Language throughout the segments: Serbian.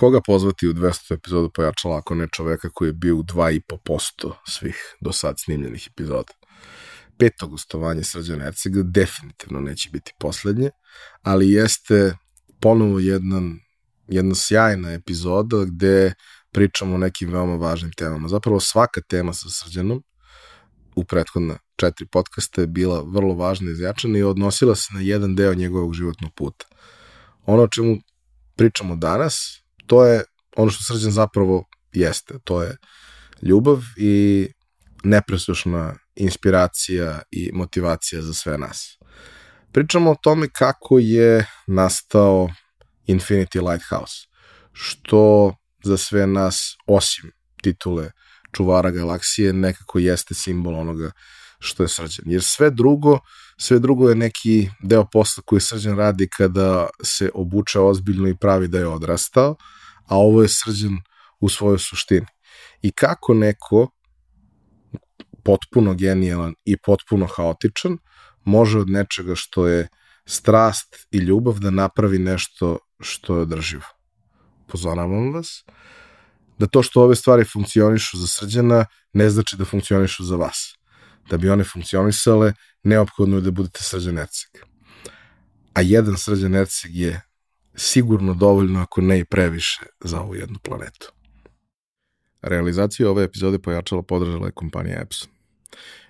koga pozvati u 200. epizodu pojačala ako ne čoveka koji je bio u 2,5% svih do sad snimljenih epizoda. Peto gostovanje Srđana Ercega definitivno neće biti poslednje, ali jeste ponovo jedan, jedna sjajna epizoda gde pričamo o nekim veoma važnim temama. Zapravo svaka tema sa Srđanom u prethodna četiri podcasta je bila vrlo važna i izjačana i odnosila se na jedan deo njegovog životnog puta. Ono o čemu pričamo danas, to je ono što Srđan zapravo jeste. To je ljubav i nepresušna inspiracija i motivacija za sve nas. Pričamo o tome kako je nastao Infinity Lighthouse, što za sve nas, osim titule čuvara galaksije, nekako jeste simbol onoga što je srđan. Jer sve drugo, sve drugo je neki deo posla koji srđan radi kada se obuče ozbiljno i pravi da je odrastao, a ovo je srđan u svojoj suštini. I kako neko potpuno genijalan i potpuno haotičan može od nečega što je strast i ljubav da napravi nešto što je održivo. Pozoravam vas da to što ove stvari funkcionišu za srđana ne znači da funkcionišu za vas. Da bi one funkcionisale, neophodno je da budete srđan Erceg. A jedan srđan Erceg je sigurno dovoljno, ako ne i previše, za ovu jednu planetu. Realizaciju ove epizode pojačala podržala je kompanija Epson.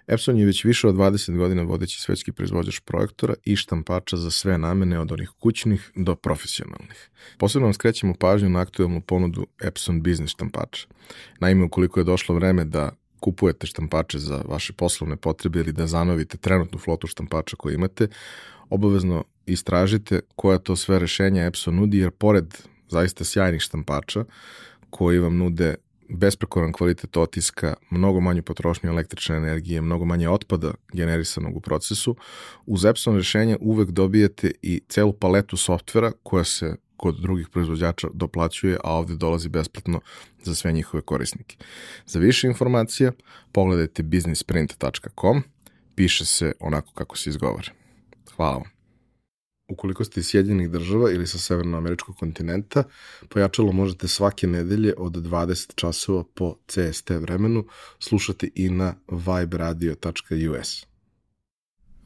Epson je već više od 20 godina vodeći svetski proizvođač projektora i štampača za sve namene od onih kućnih do profesionalnih. Posebno vam skrećemo pažnju na aktualnu ponudu Epson Business štampača. Naime, ukoliko je došlo vreme da kupujete štampače za vaše poslovne potrebe ili da zanovite trenutnu flotu štampača koju imate, obavezno istražite koja to sve rešenja Epson nudi, jer pored zaista sjajnih štampača koji vam nude besprekoran kvalitet otiska, mnogo manju potrošnju električne energije, mnogo manje otpada generisanog u procesu, uz Epson rešenja uvek dobijete i celu paletu softvera koja se kod drugih proizvođača doplaćuje, a ovde dolazi besplatno za sve njihove korisnike. Za više informacija pogledajte businessprint.com, piše se onako kako se izgovara. Hvala vam. Ukoliko ste iz Sjedinjenih država ili sa severnoameričkog kontinenta, pojačalo možete svake nedelje od 20 časova po CST vremenu slušati i na viberadio.us.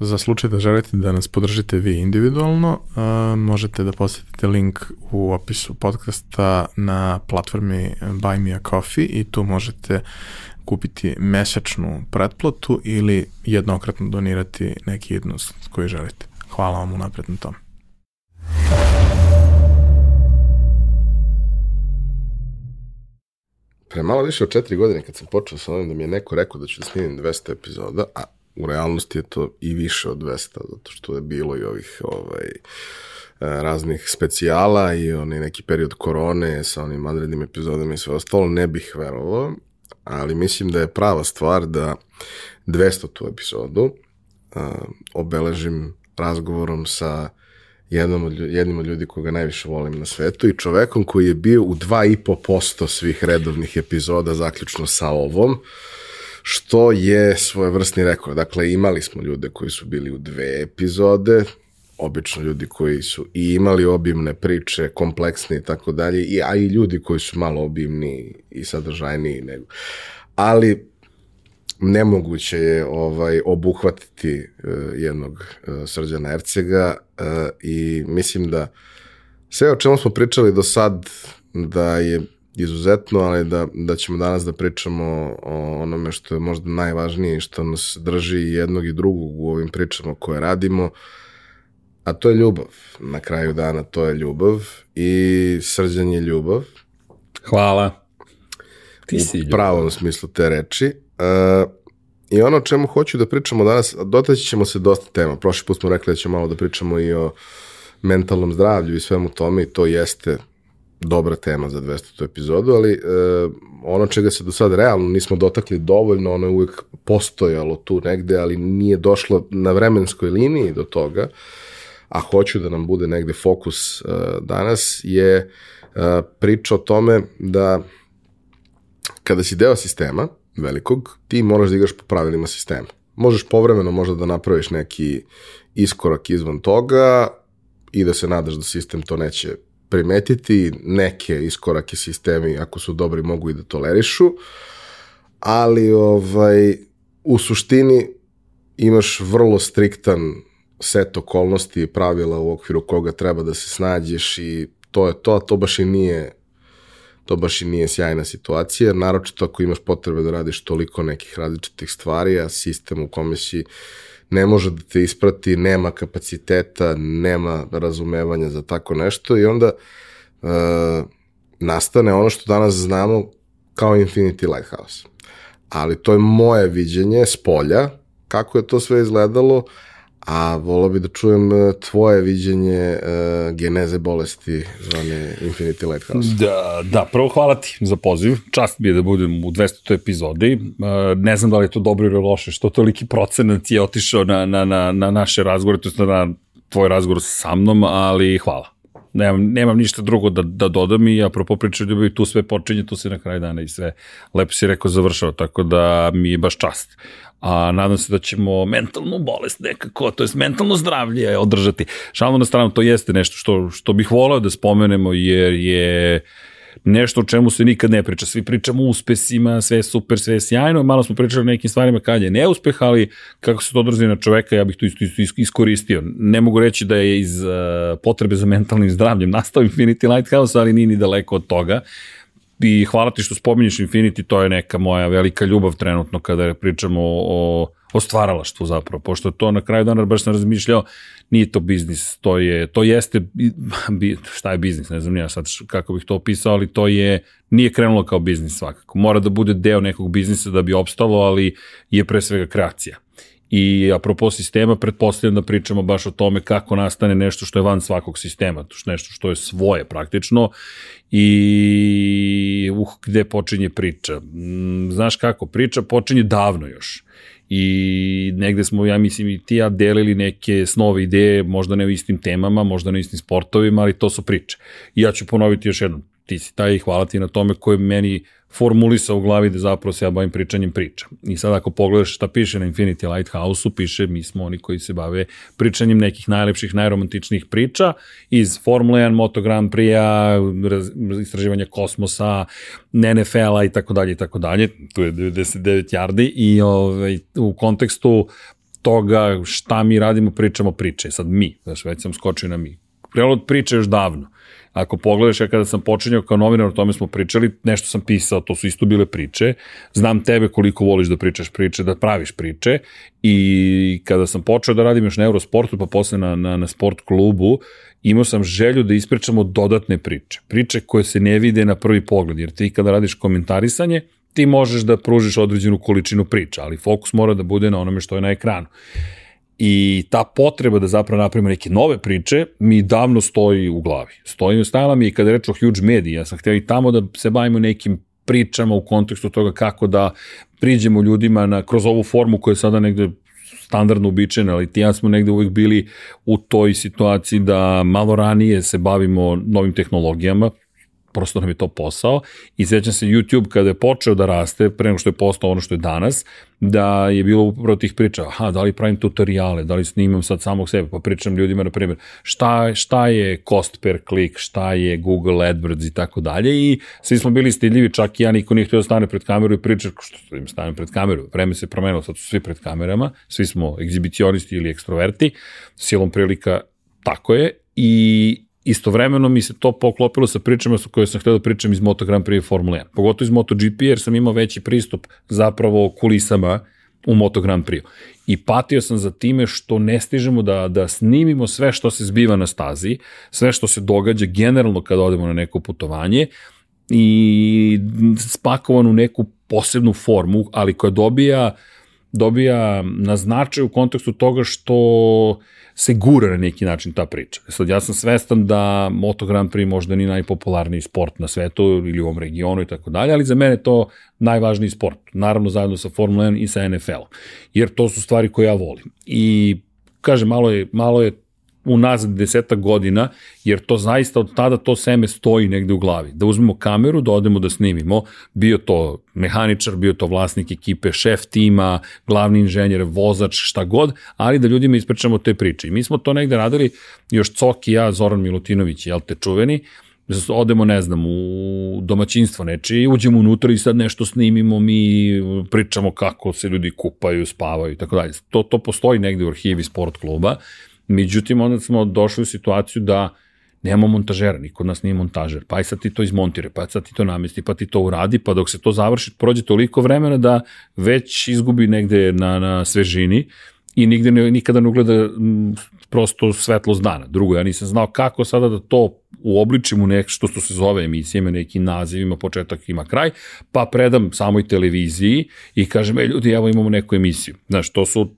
Za slučaj da želite da nas podržite vi individualno, možete da posetite link u opisu podcasta na platformi Buy Me A Coffee i tu možete kupiti mesečnu pretplatu ili jednokratno donirati neki jednost koji želite. Hvala vam unapred na tom. Pre malo više od četiri godine kad sam počeo sa ovim da mi je neko rekao da ću da snimim 200 epizoda, a u realnosti je to i više od 200, zato što je bilo i ovih ovaj, e, raznih specijala i onaj neki period korone sa onim adrednim epizodama i sve ostalo, ne bih verovao, ali mislim da je prava stvar da 200 tu epizodu uh, obeležim razgovorom sa jednom od, jednim od ljudi koga najviše volim na svetu i čovekom koji je bio u 2,5% svih redovnih epizoda, zaključno sa ovom, što je svojevrsni rekord. Dakle, imali smo ljude koji su bili u dve epizode, obično ljudi koji su i imali obimne priče, kompleksne i tako dalje, a i ljudi koji su malo obimni i sadržajniji nego. Ali nemoguće je ovaj obuhvatiti uh, jednog uh, Srđana Ercega uh, i mislim da sve o čemu smo pričali do sad da je izuzetno, ali da, da ćemo danas da pričamo o onome što je možda najvažnije i što nas drži jednog i drugog u ovim pričama koje radimo, a to je ljubav. Na kraju dana to je ljubav i srđan je ljubav. Hvala. Ti si ljubav. U pravom smislu te reči. Uh, I ono o čemu hoću da pričamo danas, dotaći ćemo se dosta tema. Prošli put smo rekli da ćemo malo da pričamo i o mentalnom zdravlju i svemu tome i to jeste dobra tema za 200. epizodu, ali e, ono čega se do sad realno nismo dotakli dovoljno, ono je uvijek postojalo tu negde, ali nije došlo na vremenskoj liniji do toga, a hoću da nam bude negde fokus e, danas, je e, priča o tome da kada si deo sistema, velikog, ti moraš da igraš po pravilima sistema. Možeš povremeno možda da napraviš neki iskorak izvan toga i da se nadaš da sistem to neće primetiti, neke iskorake sistemi, ako su dobri, mogu i da tolerišu, ali ovaj, u suštini imaš vrlo striktan set okolnosti i pravila u okviru koga treba da se snađeš i to je to, a to baš i nije to baš i nije sjajna situacija, naročito ako imaš potrebe da radiš toliko nekih različitih stvari, a sistem u kome si ne može da te isprati, nema kapaciteta, nema razumevanja za tako nešto i onda uh, nastane ono što danas znamo kao Infinity Lighthouse. Ali to je moje viđenje s polja, kako je to sve izgledalo, a volao bi da čujem e, tvoje viđenje uh, geneze bolesti zvane Infinity Lighthouse. Da, da, prvo hvala ti za poziv. Čast mi je da budem u 200. epizodi. Uh, ne znam da li je to dobro ili loše, što toliki procenat je otišao na, na, na, na naše razgovore, to je na tvoj razgovor sa mnom, ali hvala. Nemam, nemam ništa drugo da, da dodam i apropo priče ljubavi tu sve počinje, tu se na kraj dana i sve lepo si rekao završao, tako da mi je baš čast a nadam se da ćemo mentalnu bolest nekako, to je mentalno zdravlje održati. Šalno na stranu, to jeste nešto što, što bih volao da spomenemo, jer je nešto o čemu se nikad ne priča. Svi pričamo o uspesima, sve je super, sve je sjajno, malo smo pričali o nekim stvarima kad je neuspeh, ali kako se to odrazi na čoveka, ja bih to isto, isto iskoristio. Ne mogu reći da je iz uh, potrebe za mentalnim zdravljem nastao Infinity Lighthouse, ali nije ni daleko od toga i hvala ti što spominješ Infinity, to je neka moja velika ljubav trenutno kada pričamo o, o stvaralaštvu zapravo, pošto to na kraju dana baš sam razmišljao, nije to biznis, to je, to jeste, šta je biznis, ne znam ja sad kako bih to opisao, ali to je, nije krenulo kao biznis svakako. Mora da bude deo nekog biznisa da bi opstalo, ali je pre svega kreacija. I apropo sistema, pretpostavljam da pričamo baš o tome kako nastane nešto što je van svakog sistema, nešto što je svoje praktično i uh, gde počinje priča. Mm, znaš kako, priča počinje davno još i negde smo, ja mislim, i ti ja delili neke snove ideje, možda ne u istim temama, možda ne u istim sportovima, ali to su priče. I ja ću ponoviti još jednom, ti si taj i hvala ti na tome koji meni formulisao u glavi da zapravo se ja bavim pričanjem priča. I sad ako pogledaš šta piše na Infinity Lighthouse-u, piše mi smo oni koji se bave pričanjem nekih najlepših, najromantičnijih priča iz Formula 1, Moto Grand Prix-a, istraživanja kosmosa, NFL-a i tako dalje i tako dalje. Tu je 99 yardi i ovaj, u kontekstu toga šta mi radimo, pričamo priče. Sad mi, znaš, već sam skočio na mi. Prelo od priče još davno. Ako pogledaš, ja kada sam počinjao kao novinar, o tome smo pričali, nešto sam pisao, to su isto bile priče. Znam tebe koliko voliš da pričaš priče, da praviš priče i kada sam počeo da radim još na Eurosportu, pa posle na, na, na sport klubu, imao sam želju da ispričamo dodatne priče. Priče koje se ne vide na prvi pogled, jer ti kada radiš komentarisanje, ti možeš da pružiš određenu količinu priča, ali fokus mora da bude na onome što je na ekranu. I ta potreba da zapravo napravimo neke nove priče mi davno stoji u glavi. Stoji stajala mi i kada reč o huge mediji, ja sam htio i tamo da se bavimo nekim pričama u kontekstu toga kako da priđemo ljudima na, kroz ovu formu koja je sada negde standardno uobičajena, ali ti ja smo negde uvek bili u toj situaciji da malo ranije se bavimo novim tehnologijama, prosto nam je to posao. I sećam se YouTube kada je počeo da raste, pre nego što je postao ono što je danas, da je bilo upravo tih priča, aha, da li pravim tutoriale, da li snimam sad samog sebe, pa pričam ljudima, na primjer, šta, šta je cost per click, šta je Google AdWords? i tako dalje. I svi smo bili stiljivi, čak i ja niko nije htio da stane pred kameru i priča, što im stane pred kameru, vreme se promenilo, sad su svi pred kamerama, svi smo egzibicionisti ili ekstroverti, silom prilika tako je. I istovremeno mi se to poklopilo sa pričama sa koje sam htio da pričam iz Moto Grand Prix Formula 1. Pogotovo iz MotoGP jer sam imao veći pristup zapravo kulisama u Moto Grand Prix. I patio sam za time što ne stižemo da, da snimimo sve što se zbiva na stazi, sve što se događa generalno kada odemo na neko putovanje i spakovan u neku posebnu formu, ali koja dobija dobija na značaj u kontekstu toga što se gura na neki način ta priča. E sad, ja sam svestan da Moto Grand Prix možda ni najpopularniji sport na svetu ili u ovom regionu i tako dalje, ali za mene to najvažniji sport. Naravno, zajedno sa Formula 1 i sa NFL-om. Jer to su stvari koje ja volim. I kaže, malo je, malo je unazad deseta godina, jer to zaista od tada to seme stoji negde u glavi. Da uzmemo kameru, da odemo da snimimo, bio to mehaničar, bio to vlasnik ekipe, šef tima, glavni inženjer, vozač, šta god, ali da ljudima ispričamo te priče. I mi smo to negde radili, još Cok i ja, Zoran Milutinović, jel te čuveni, odemo, ne znam, u domaćinstvo nečije uđemo unutra i sad nešto snimimo, mi pričamo kako se ljudi kupaju, spavaju i tako dalje. To, to postoji negde u arhivi sport kluba, međutim onda smo došli u situaciju da Nemamo montažera, niko od nas nije montažer. Pa aj sad ti to izmontire, pa sad ti to namesti, pa ti to uradi, pa dok se to završi, prođe toliko vremena da već izgubi negde na, na svežini i nigde ne, nikada ne ugleda prosto svetlost dana. Drugo, ja nisam znao kako sada da to uobličim u nešto što se zove emisija, ima neki naziv, ima početak, ima kraj, pa predam samoj televiziji i kažem, ej ljudi, evo imamo neku emisiju. Znaš, to su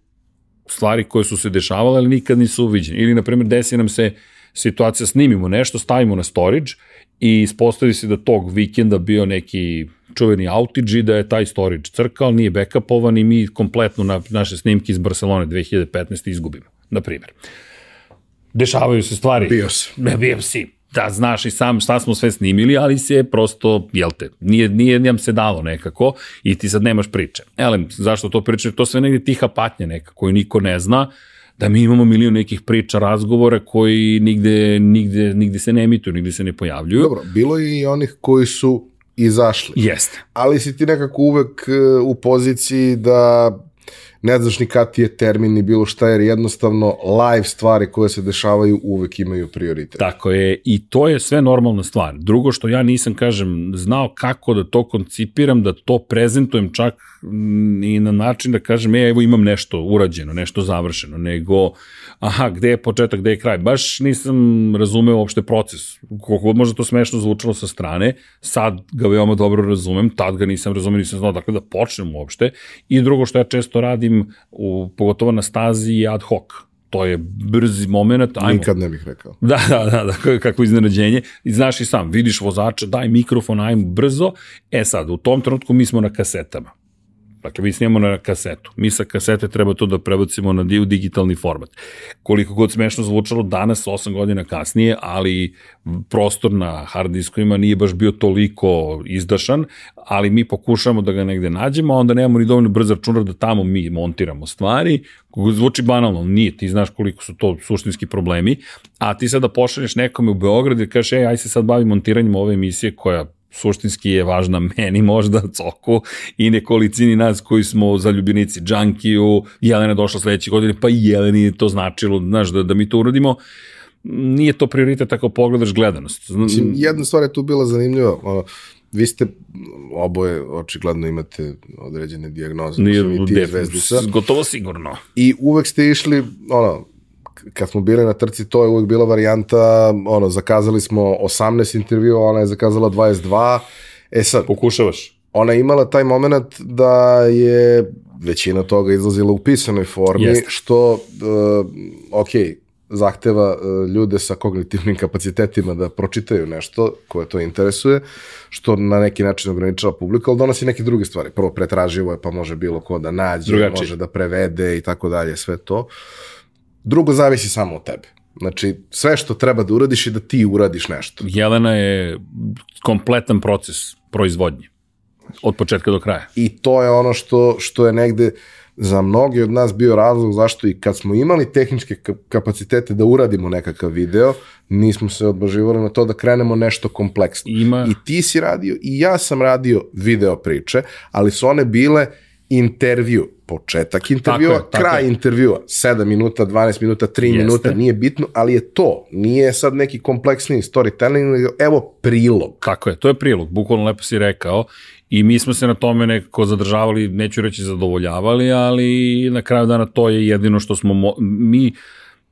stvari koje su se dešavale, ali nikad nisu uviđene. Ili, na primjer, desi nam se situacija, snimimo nešto, stavimo na storage i ispostavi se da tog vikenda bio neki čuveni outage i da je taj storage crkao, nije backupovan i mi kompletno na naše snimke iz Barcelone 2015. izgubimo, na primjer. Dešavaju se stvari. Bio si. Ne, bio si. Da, znaš i sam šta smo sve snimili, ali se prosto, jel te, nije, nije nam se dalo nekako i ti sad nemaš priče. Elem, zašto to pričam? To sve negde tiha patnja neka koju niko ne zna, da mi imamo milion nekih priča, razgovora koji nigde, nigde, nigde se ne emituju, nigde se ne pojavljuju. Dobro, bilo je i onih koji su izašli. Jeste. Ali si ti nekako uvek e, u poziciji da ne znaš ni kad ti je termin ni bilo šta, jer jednostavno live stvari koje se dešavaju uvek imaju prioritet. Tako je, i to je sve normalna stvar. Drugo što ja nisam, kažem, znao kako da to koncipiram, da to prezentujem čak i na način da kažem, e, evo imam nešto urađeno, nešto završeno, nego, aha, gde je početak, gde je kraj. Baš nisam razumeo uopšte proces. Koliko možda to smešno zvučalo sa strane, sad ga veoma dobro razumem, tad ga nisam razumeo, nisam znao dakle da počnem uopšte. I drugo što ja često radim, u, pogotovo na stazi, je ad hoc to je brzi moment. Ajmo. Nikad ne bih rekao. Da, da, da, da, kako iznenađenje. I znaš i sam, vidiš vozača, daj mikrofon, ajmo brzo. E sad, u tom trenutku mi smo na kasetama. Dakle, mi snimamo na kasetu. Mi sa kasete treba to da prebacimo na digitalni format. Koliko god smešno zvučalo danas, 8 godina kasnije, ali prostor na hard diskovima nije baš bio toliko izdašan, ali mi pokušamo da ga negde nađemo, a onda nemamo ni dovoljno brz računar da tamo mi montiramo stvari. Zvuči banalno, nije, ti znaš koliko su to suštinski problemi, a ti sada pošalješ nekome u Beograd i kažeš, ej, aj se sad bavi montiranjem ove emisije koja suštinski je važna meni možda, Coku i nekolicini nas koji smo zaljubljenici Džankiju, Jelena došla sledeće godine, pa i Jeleni je to značilo, znaš, da, da mi to uradimo, nije to prioritet ako pogledaš gledanost. Mislim, jedna stvar je tu bila zanimljiva, ono, vi ste oboje očigledno imate određene dijagnoze, nije, i ti zvezdica. Gotovo sigurno. I uvek ste išli, ono, kad smo bili na trci, to je uvek bila varijanta, ono, zakazali smo 18 intervjua, ona je zakazala 22, e sad... Pokušavaš? Ona je imala taj moment da je većina toga izlazila u pisanoj formi, Jeste. što, uh, ok, zahteva uh, ljude sa kognitivnim kapacitetima da pročitaju nešto koje to interesuje, što na neki način ograničava publiku, ali donosi neke druge stvari. Prvo, pretraživo je, pa može bilo ko da nađe, Drugači. može da prevede i tako dalje, sve to. Uh, Drugo, zavisi samo od tebe. Znači, sve što treba da uradiš je da ti uradiš nešto. Jelena je kompletan proces proizvodnje. Od početka do kraja. I to je ono što, što je negde za mnogi od nas bio razlog zašto i kad smo imali tehničke kapacitete da uradimo nekakav video, nismo se odboživali na to da krenemo nešto kompleksno. Ima... I ti si radio i ja sam radio video priče, ali su one bile intervju početak intervjua, tako je, tako kraj je. intervjua, 7 minuta, 12 minuta, 3 Jeste. minuta, nije bitno, ali je to, nije sad neki kompleksni storytelling, evo prilog. Tako je, to je prilog, bukvalno lepo si rekao i mi smo se na tome nekako zadržavali, neću reći zadovoljavali, ali na kraju dana to je jedino što smo, mi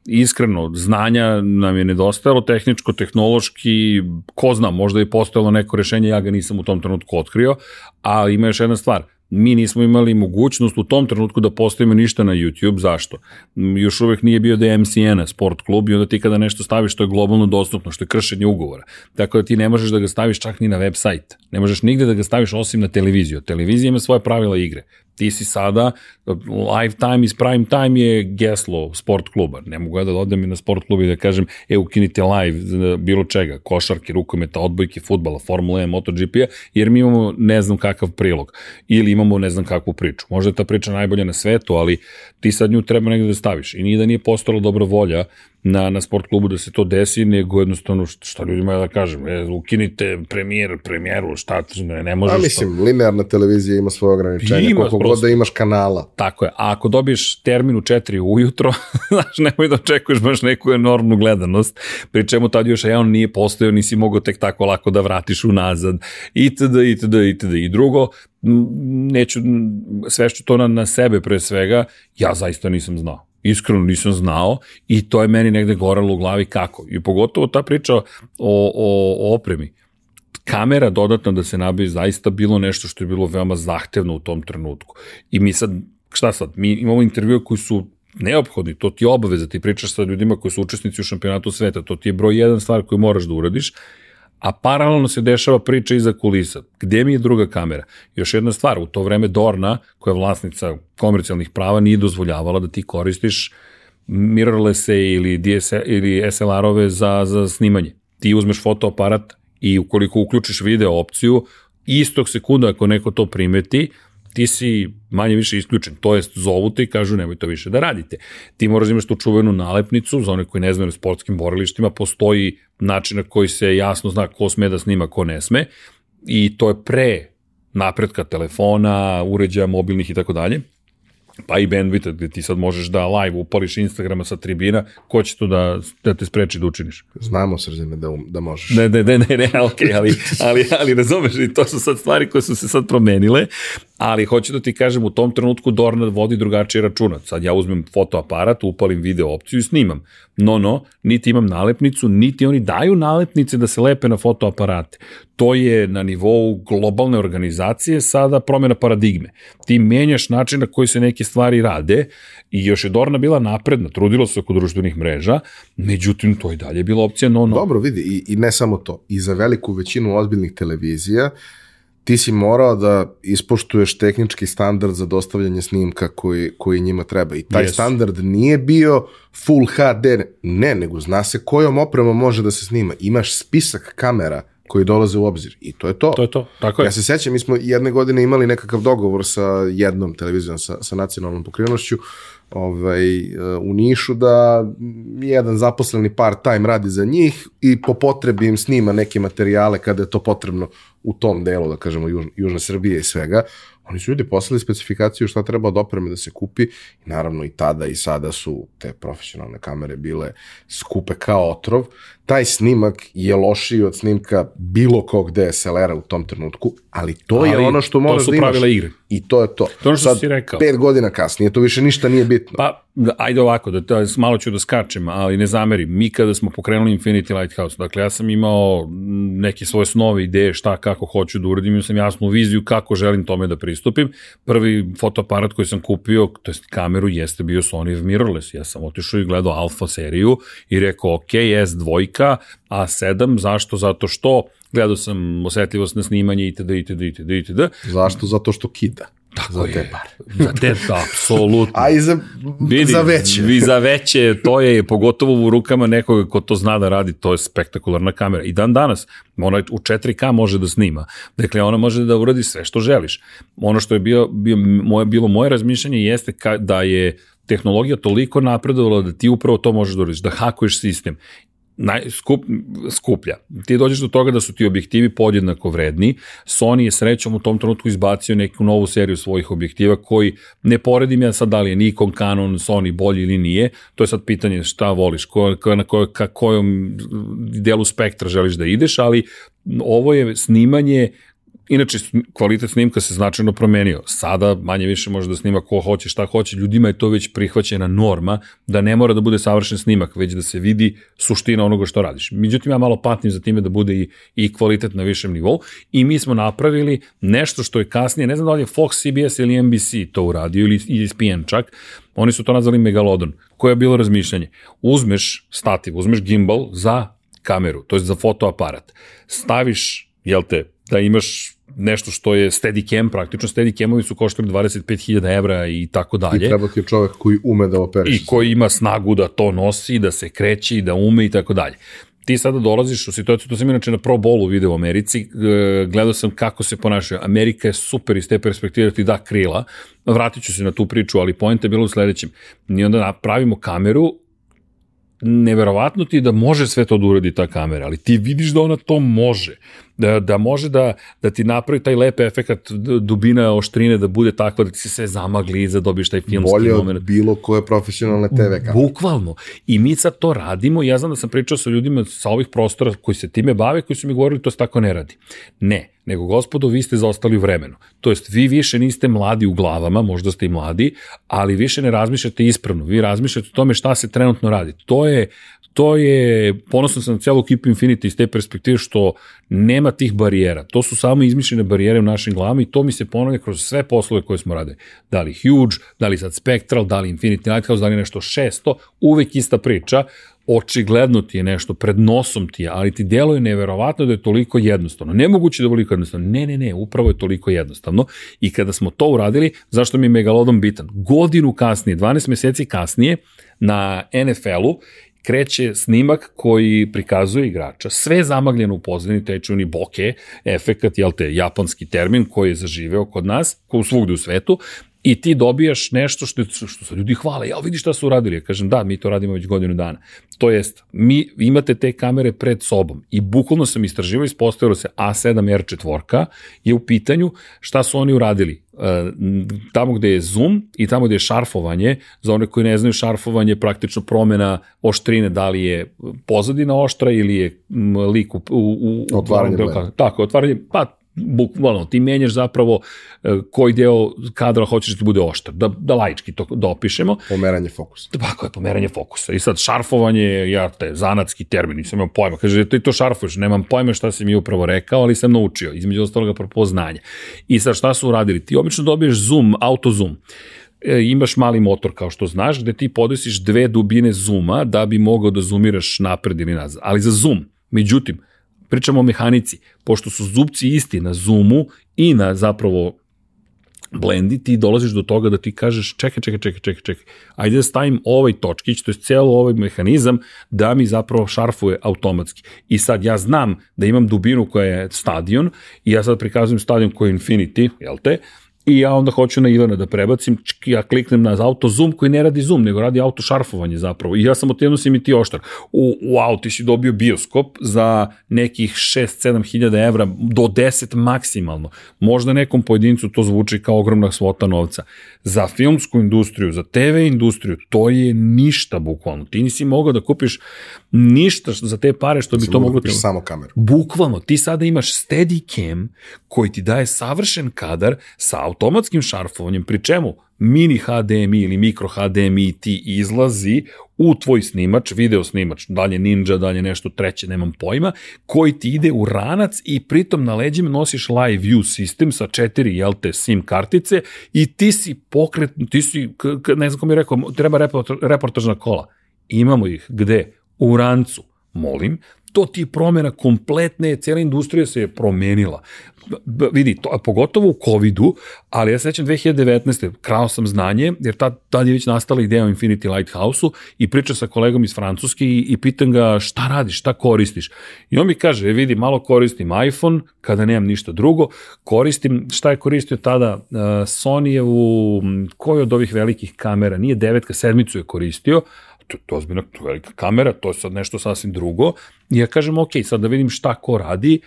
iskreno, znanja nam je nedostajalo, tehničko, tehnološki, ko zna, možda je postojalo neko rešenje, ja ga nisam u tom trenutku otkrio, ali ima još jedna stvar, mi nismo imali mogućnost u tom trenutku da postavimo ništa na YouTube. Zašto? Još uvek nije bio je MCN-a, sport klub, i onda ti kada nešto staviš što je globalno dostupno, što je kršenje ugovora. Tako da ti ne možeš da ga staviš čak ni na web sajt. Ne možeš nigde da ga staviš osim na televiziju. Televizija ima svoje pravila igre. Ti si sada, live time is prime time je geslo sport kluba. Ne mogu ja da odem i na sport klub i da kažem, e, ukinite live bilo čega, košarke, rukometa, odbojke, futbala, Formula 1, MotoGP-a, jer mi imamo ne znam kakav prilog ili imamo ne znam kakvu priču. Možda je ta priča najbolja na svetu, ali ti sad nju treba negde da staviš. I nije da nije postala dobra volja na, na sport klubu da se to desi, nego jednostavno šta ljudima ja da kažem, e, ukinite premijer, premijeru, šta, ne, ne možeš... A mislim, to... linearna televizija ima svoje ograničenje, ima, koliko prosto. god da imaš kanala. Tako je, a ako dobiješ termin u 4 ujutro, znaš, nemoj da očekuješ baš neku enormnu gledanost, pri čemu tad još jedan nije postojao, nisi mogao tek tako lako da vratiš unazad, itd., itd., itd. I drugo, neću, svešću to na, na sebe pre svega, ja zaista nisam znao iskreno nisam znao i to je meni negde goralo u glavi kako. I pogotovo ta priča o, o, o opremi. Kamera dodatna da se nabije zaista bilo nešto što je bilo veoma zahtevno u tom trenutku. I mi sad, šta sad, mi imamo intervjue koji su neophodni, to ti je obaveza, ti pričaš sa ljudima koji su učesnici u šampionatu sveta, to ti je broj jedan stvar koju moraš da uradiš, a paralelno se dešava priča iza kulisa. Gde mi je druga kamera? Još jedna stvar, u to vreme Dorna, koja je vlasnica komercijalnih prava, nije dozvoljavala da ti koristiš mirrorlesse ili, DSL, ili SLR-ove za, za snimanje. Ti uzmeš fotoaparat i ukoliko uključiš video opciju, istog sekunda ako neko to primeti, ti si manje više isključen, to jest zovu te i kažu nemoj to više da radite. Ti moraš da imaš tu čuvenu nalepnicu, za one koji ne znaju na sportskim borilištima, postoji način na koji se jasno zna ko sme da snima, ko ne sme, i to je pre napretka telefona, uređaja mobilnih i tako dalje pa i bandwidth, gde ti sad možeš da live upališ Instagrama sa tribina, ko će to da, da te spreči da učiniš? Znamo, Srđane, da, um, da možeš. Ne, ne, ne, ne, ne, ok, ali, ali, ali razumeš, i to su sad stvari koje su se sad promenile, ali hoću da ti kažem, u tom trenutku Dorna vodi drugačiji računac. Sad ja uzmem fotoaparat, upalim video opciju i snimam. No, no, niti imam nalepnicu, niti oni daju nalepnice da se lepe na fotoaparate. To je na nivou globalne organizacije sada promjena paradigme. Ti menjaš način na koji se neke stvari rade i još je Dorna bila napredna, trudila se oko društvenih mreža, međutim to je dalje bila opcija no, no. Dobro, vidi, i, i ne samo to. I za veliku većinu ozbiljnih televizija ti si morao da ispoštuješ tehnički standard za dostavljanje snimka koji, koji njima treba. I taj yes. standard nije bio full HD, ne, nego zna se kojom opremom može da se snima. Imaš spisak kamera koji dolaze u obzir. I to je to. To je to, tako je. Ja se sećam, mi smo jedne godine imali nekakav dogovor sa jednom televizijom, sa, sa nacionalnom pokrivnošću, ovaj, u Nišu da jedan zaposleni part-time radi za njih i po potrebi im snima neke materijale kada je to potrebno u tom delu, da kažemo, Juž, Južne Srbije i svega. Oni su ljudi poslali specifikaciju šta treba od opreme da se kupi i naravno i tada i sada su te profesionalne kamere bile skupe kao otrov. Taj snimak je lošiji od snimka bilo kog DSLR-a u tom trenutku, ali to ali je ono što moraš da imaš. To su pravila igre. I to je to. To ono što Sad, si rekao. Pet godina kasnije, to više ništa nije bitno. Pa, da, ajde ovako, da, da, malo ću da skačem, ali ne zamerim. Mi kada smo pokrenuli Infinity Lighthouse, dakle ja sam imao neke svoje snove, ideje, šta, kako hoću da uradim, imao sam jasnu viziju kako želim tome da pristupim. Prvi fotoaparat koji sam kupio, to jest kameru, jeste bio Sony mirrorless. Ja sam otišao i gledao Alpha seriju i rekao, ok, S2, A7, zašto? Zato što gledao sam osetljivost na snimanje itd. itd. itd. itd. Zašto? Zato što kida. Tako za je. te pare. Za te, apsolutno. A i za, Vidi, za veće. I za veće, to je pogotovo u rukama nekoga ko to zna da radi, to je spektakularna kamera. I dan danas, ona u 4K može da snima. Dakle, ona može da uradi sve što želiš. Ono što je bio, bio moje, bilo moje razmišljanje jeste ka, da je tehnologija toliko napredovala da ti upravo to možeš da uradiš, da hakuješ sistem naj, skup, skuplja. Ti dođeš do toga da su ti objektivi podjednako vredni. Sony je srećom u tom trenutku izbacio neku novu seriju svojih objektiva koji ne poredim ja sad da li je Nikon, Canon, Sony bolji ili nije. To je sad pitanje šta voliš, ko, ko, na koj, ka, kojom delu spektra želiš da ideš, ali ovo je snimanje Inače, kvalitet snimka se značajno promenio. Sada manje više može da snima ko hoće, šta hoće. Ljudima je to već prihvaćena norma, da ne mora da bude savršen snimak, već da se vidi suština onoga što radiš. Međutim, ja malo patnim za time da bude i, i kvalitet na višem nivou. I mi smo napravili nešto što je kasnije, ne znam da li je Fox, CBS ili NBC to uradio, ili ESPN čak, oni su to nazvali Megalodon. Koje je bilo razmišljanje? Uzmeš stativ, uzmeš gimbal za kameru, to je za fotoaparat. Staviš, jel te, da imaš nešto što je Steadicam praktično. Steadicamovi su koštali 25.000 evra i tako dalje. I treba ti je čovek koji ume da operiš. I koji ima snagu da to nosi, da se kreće i da ume i tako dalje ti sada dolaziš u situaciju, to sam inače na Pro Bowlu video u Americi, e, gledao sam kako se ponašaju. Amerika je super iz te perspektive da ti da krila, vratit ću se na tu priču, ali pojenta je bilo u sledećem. Mi onda napravimo kameru neverovatno ti da može sve to da uradi ta kamera, ali ti vidiš da ona to može. Da, da može da, da ti napravi taj lep efekt dubina oštrine da bude takva da ti se sve zamagli i da dobiješ taj filmski Bolje moment. Bolje od bilo koje profesionalne TV kamere. Bukvalno. I mi sad to radimo. Ja znam da sam pričao sa ljudima sa ovih prostora koji se time bave, koji su mi govorili to se tako ne radi. Ne, nego gospodo, vi ste zaostali u vremenu. To jest, vi više niste mladi u glavama, možda ste i mladi, ali više ne razmišljate ispravno. Vi razmišljate o tome šta se trenutno radi. To je, to je, ponosno sam na celu ekipu Infinity iz te perspektive što nema tih barijera. To su samo izmišljene barijere u našim glavama i to mi se ponavlja kroz sve poslove koje smo radili. Da li Huge, da li sad Spectral, da li Infinity Lighthouse, da li nešto 600, uvek ista priča očigledno ti je nešto, pred nosom ti je, ali ti deluje neverovatno da je toliko jednostavno. Nemoguće da je toliko jednostavno. Ne, ne, ne, upravo je toliko jednostavno. I kada smo to uradili, zašto mi je Megalodon bitan? Godinu kasnije, 12 meseci kasnije, na NFL-u kreće snimak koji prikazuje igrača, sve zamagljeno u pozadini, taj čuni boke, efekat, jel te, japanski termin koji je zaživeo kod nas, u svugde u svetu, i ti dobijaš nešto što, što se ljudi hvale, ja vidi šta su uradili, ja kažem da, mi to radimo već godinu dana. To jest, mi imate te kamere pred sobom i bukvalno sam istraživao, ispostavilo se A7R4 je u pitanju šta su oni uradili. E, tamo gde je zoom i tamo gde je šarfovanje, za one koji ne znaju šarfovanje je praktično promena oštrine, da li je pozadina oštra ili je lik u... u, u otvaranje Tako, otvaranje, pa bukvalno ti menjaš zapravo e, koji deo kadra hoćeš da ti bude oštar, da, da laički to dopišemo. Pomeranje fokusa. Tako je, pomeranje fokusa. I sad šarfovanje je, ja te, zanatski termin, nisam imao pojma. Kaže, ti to šarfuješ, nemam pojma šta si mi upravo rekao, ali sam naučio, između ostaloga propoznanja. I sad šta su uradili? Ti obično dobiješ zoom, auto zoom e, imaš mali motor kao što znaš, gde ti podesiš dve dubine zooma da bi mogao da zoomiraš napred ili nazad. Ali za zoom, međutim, pričamo o mehanici, pošto su zubci isti na zoomu i na zapravo blendi, ti dolaziš do toga da ti kažeš čekaj, čekaj, čekaj, čekaj, čekaj, ajde da stavim ovaj točkić, to je cijelo ovaj mehanizam da mi zapravo šarfuje automatski. I sad ja znam da imam dubinu koja je stadion i ja sad prikazujem stadion koji je Infinity, jel te, I ja onda hoću na Ivana da prebacim, ja kliknem na auto zoom koji ne radi zoom, nego radi auto šarfovanje zapravo. I ja sam otjedno si mi ti oštar. U, wow, ti si dobio bioskop za nekih 6-7 hiljada evra, do 10 maksimalno. Možda nekom pojedincu to zvuči kao ogromna svota novca. Za filmsku industriju, za TV industriju, to je ništa bukvalno. Ti nisi mogao da kupiš ništa za te pare što bi to moglo... Da samo kameru. Bukvalno, ti sada imaš Steadicam koji ti daje savršen kadar sa automatskim šarfovanjem, pri čemu mini HDMI ili mikro HDMI ti izlazi u tvoj snimač, video snimač, dalje Ninja, dalje nešto treće, nemam pojma, koji ti ide u ranac i pritom na leđima nosiš live view sistem sa četiri, jel te, SIM kartice i ti si pokret, ti si, ne znam ko mi je rekao, treba reportažna kola. Imamo ih, gde? U rancu. Molim, to ti je promjena kompletne, cijela industrija se je promenila. B vidi, to, pogotovo u COVID-u, ali ja sećam 2019. krao sam znanje, jer tad, tad je već nastala ideja o Infinity Lighthouse-u i pričam sa kolegom iz Francuske i, i pitam ga šta radiš, šta koristiš. I on mi kaže, e, vidi, malo koristim iPhone, kada nemam ništa drugo, koristim, šta je koristio tada, uh, Sony-evu, koju od ovih velikih kamera, nije devetka, sedmicu je koristio, to, to, ozbiljno, to je velika kamera, to je sad nešto sasvim drugo. I ja kažem, ok, sad da vidim šta ko radi,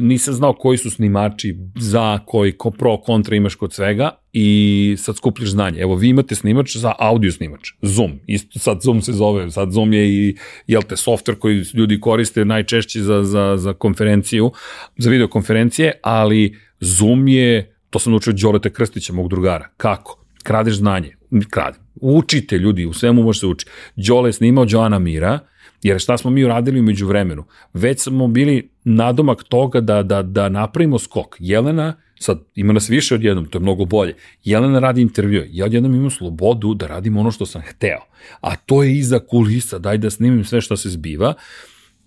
nisam znao koji su snimači za koji, ko pro, kontra imaš kod svega i sad skupljaš znanje. Evo, vi imate snimač za audio snimač, Zoom, isto sad Zoom se zove, sad Zoom je i, jel te, software koji ljudi koriste najčešće za, za, za konferenciju, za videokonferencije, ali Zoom je, to sam naučio Đorete Krstića, mog drugara. Kako? Kradeš znanje, krade. Učite ljudi, u svemu može se uči. Đole je snimao Joana Mira, jer šta smo mi uradili umeđu vremenu? Već smo bili nadomak toga da, da, da napravimo skok. Jelena, sad ima nas više od jednom, to je mnogo bolje. Jelena radi intervjue, ja odjednom imam slobodu da radim ono što sam hteo. A to je iza kulisa, daj da snimim sve što se zbiva.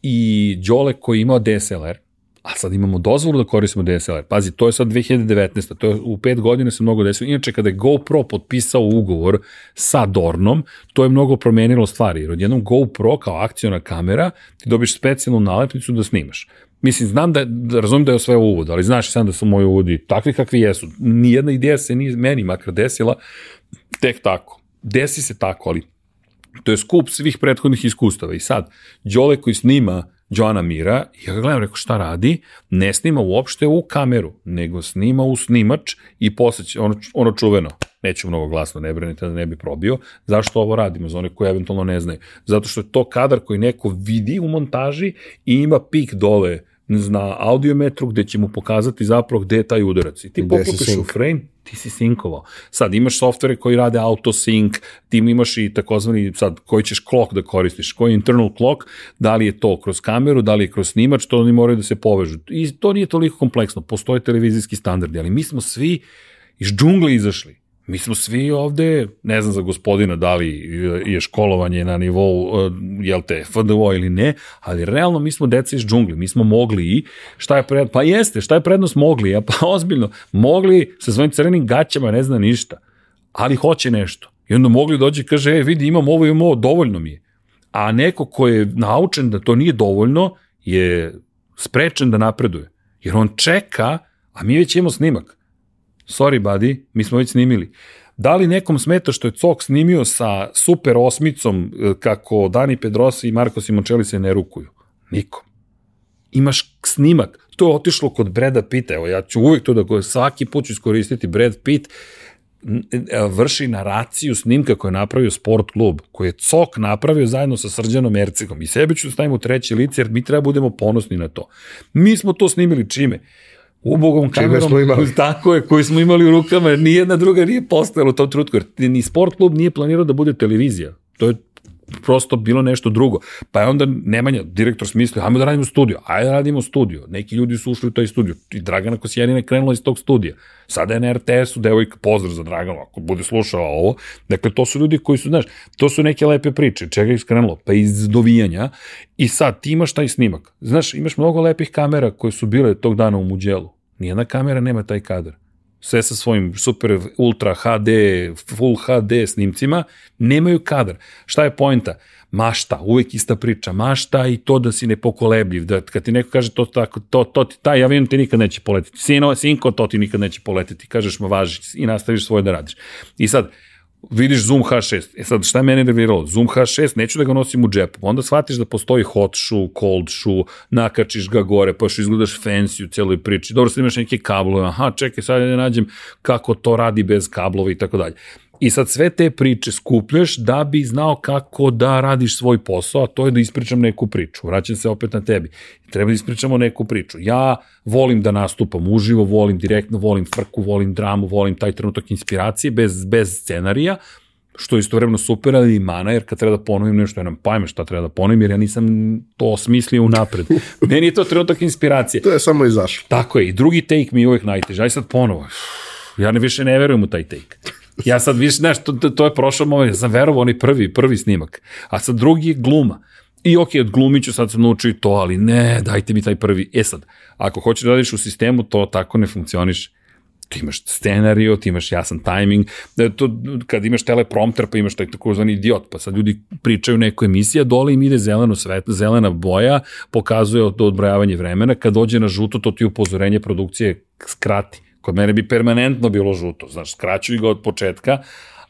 I Đole koji je imao DSLR, a sad imamo dozvolu da koristimo DSLR. Pazi, to je sad 2019. To je u pet godina se mnogo desilo. Inače, kada je GoPro potpisao ugovor sa Dornom, to je mnogo promenilo stvari. Jer odjednom GoPro kao akcijona kamera, ti dobiš specijalnu nalepnicu da snimaš. Mislim, znam da, da razumim da je sve uvod, ali znaš sam da su moji uvodi takvi kakvi jesu. Nijedna ideja se nije meni makar desila tek tako. Desi se tako, ali to je skup svih prethodnih iskustava. I sad, Đole koji snima Joana Mira, ja ga gledam, rekao šta radi, ne snima uopšte u kameru, nego snima u snimač i posle će, ono, ono čuveno, neću mnogo glasno, ne brinite da ne bi probio, zašto ovo radimo, za one koji eventualno ne znaju, zato što je to kadar koji neko vidi u montaži i ima pik dole na audiometru gde će mu pokazati zapravo gde je taj udarac. I ti poklopiš u frame, ti si sinkovao. Sad imaš softvere koji rade auto sync, ti imaš i takozvani sad koji ćeš clock da koristiš, koji je internal clock, da li je to kroz kameru, da li je kroz snimač, to oni moraju da se povežu. I to nije toliko kompleksno, postoje televizijski standardi, ali mi smo svi iz džungle izašli. Mi smo svi ovde, ne znam za gospodina da li je školovanje na nivou, e, jel te, FDO ili ne, ali realno mi smo deca iz džungli, mi smo mogli i šta je prednost, pa jeste, šta je prednost mogli, a pa ozbiljno, mogli sa svojim crvenim gaćama ne zna ništa, ali hoće nešto. I onda mogli dođe i kaže, e, vidi, imam ovo, imam ovo, dovoljno mi je. A neko ko je naučen da to nije dovoljno, je sprečen da napreduje. Jer on čeka, a mi već imamo snimak sorry buddy, mi smo već snimili. Da li nekom smeta što je Cok snimio sa super osmicom e, kako Dani Pedrosa i Marko Simončeli se ne rukuju? Nikom. Imaš snimak. To je otišlo kod Breda Pitta. Evo, ja ću uvijek to da svaki put ću iskoristiti Brad Pitt e, vrši naraciju snimka koje je napravio sport klub, koji je Cok napravio zajedno sa Srđanom Ercegom. I sebe ću da staviti u treći lice, jer mi treba budemo ponosni na to. Mi smo to snimili čime? Ubogom kamerom, smo imali. tako je, koju smo imali u rukama, jer nijedna druga nije postojala u tom trutku, jer ni sport klub nije planirao da bude televizija. To je prosto bilo nešto drugo. Pa je onda Nemanja, direktor smislio, ajmo da radimo studio, ajde radimo studio. Neki ljudi su ušli u taj studio i Dragana Kosijanina je krenula iz tog studija. Sada je na RTS-u devojka, pozdrav za Draganu, ako bude slušao ovo. Dakle, to su ljudi koji su, znaš, to su neke lepe priče. Čega je iskrenulo? Pa iz dovijanja. I sad ti imaš taj snimak. Znaš, imaš mnogo lepih kamera koje su bile tog dana u Muđelu Nijedna kamera nema taj kadar. Sve sa svojim super ultra HD, full HD snimcima, nemaju kadar. Šta je pojenta? Mašta, uvek ista priča, mašta i to da si nepokolebljiv, da kad ti neko kaže to tako, to, to ti, taj avion ti nikad neće poletiti, sino, sinko, to ti nikad neće poletiti, kažeš ma važi i nastaviš svoje da radiš. I sad, vidiš Zoom H6. E sad, šta je mene nerviralo? Zoom H6, neću da ga nosim u džepu. Onda shvatiš da postoji hot shoe, cold shoe, nakačiš ga gore, pa još izgledaš fancy u celoj priči. Dobro, sad imaš neke kablove, aha, čekaj, sad da nađem kako to radi bez kablova i tako dalje. I sad sve te priče skupljaš da bi znao kako da radiš svoj posao, a to je da ispričam neku priču. Vraćam se opet na tebi. Treba da ispričamo neku priču. Ja volim da nastupam uživo, volim direktno, volim frku, volim dramu, volim taj trenutak inspiracije bez, bez scenarija, što je istovremeno super, ali i mana, jer kad treba da ponovim nešto, ja nam pajme šta treba da ponovim, jer ja nisam to osmislio unapred. Meni je to trenutak inspiracije. to je samo izašlo. Tako je, i drugi take mi je uvek najteže. Aj sad ponovo. Ja ne više ne verujem u taj take. Ja sad više, znaš, to, to je prošao moment, ja sam verovao onaj prvi, prvi snimak, a sad drugi je gluma. I ok, od glumiću sad sam naučio i to, ali ne, dajte mi taj prvi. E sad, ako hoćeš da radiš u sistemu, to tako ne funkcioniše ti imaš scenariju, ti imaš jasan tajming, da to, kad imaš teleprompter pa imaš taj takozvani idiot, pa sad ljudi pričaju neku emisiju, dole im ide zeleno svet, zelena boja, pokazuje to odbrojavanje vremena, kad dođe na žuto, to ti upozorenje produkcije skrati. Kod mene bi permanentno bilo žuto, znaš, skraćuj ga od početka,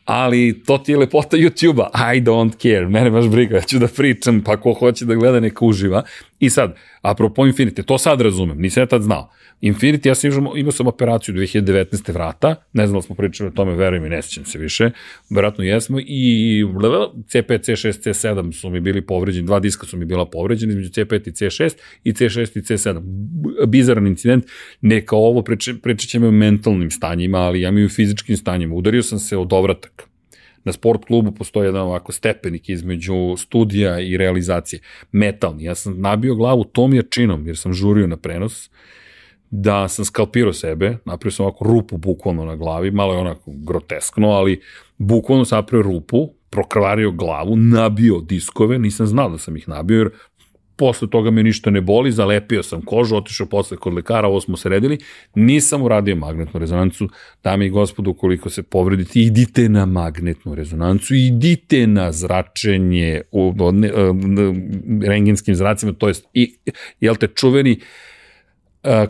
ali to ti je lepota YouTube-a, I don't care, mene baš briga, ja ću da pričam, pa ko hoće da gleda neka uživa. I sad, apropo Infinity, to sad razumem, nisam ja tad znao. Infinity, ja sam imao, imao sam operaciju 2019. vrata, ne znam da smo pričali o tome, verujem i ne sjećam se više, verovatno jesmo, i C5, C6, C7 su mi bili povređeni, dva diska su mi bila povređeni između C5 i C6 i C6 i C7. Bizaran incident, neka ovo pričat ćemo o mentalnim stanjima, ali ja mi u fizičkim stanjima. Udario sam se od ovratak na sport klubu postoji jedan ovako stepenik između studija i realizacije. Metalni. Ja sam nabio glavu tom jačinom, jer sam žurio na prenos, da sam skalpirao sebe, napravio sam ovako rupu bukvalno na glavi, malo je onako groteskno, ali bukvalno sam napravio rupu, prokrvario glavu, nabio diskove, nisam znao da sam ih nabio, jer posle toga me ništa ne boli, zalepio sam kožu, otišao posle kod lekara, ovo smo sredili, nisam uradio magnetnu rezonancu, dame i gospodu, ukoliko se povredite, idite na magnetnu rezonancu, idite na zračenje u, u, ne, rengenskim zracima, to jest, i, jel te čuveni,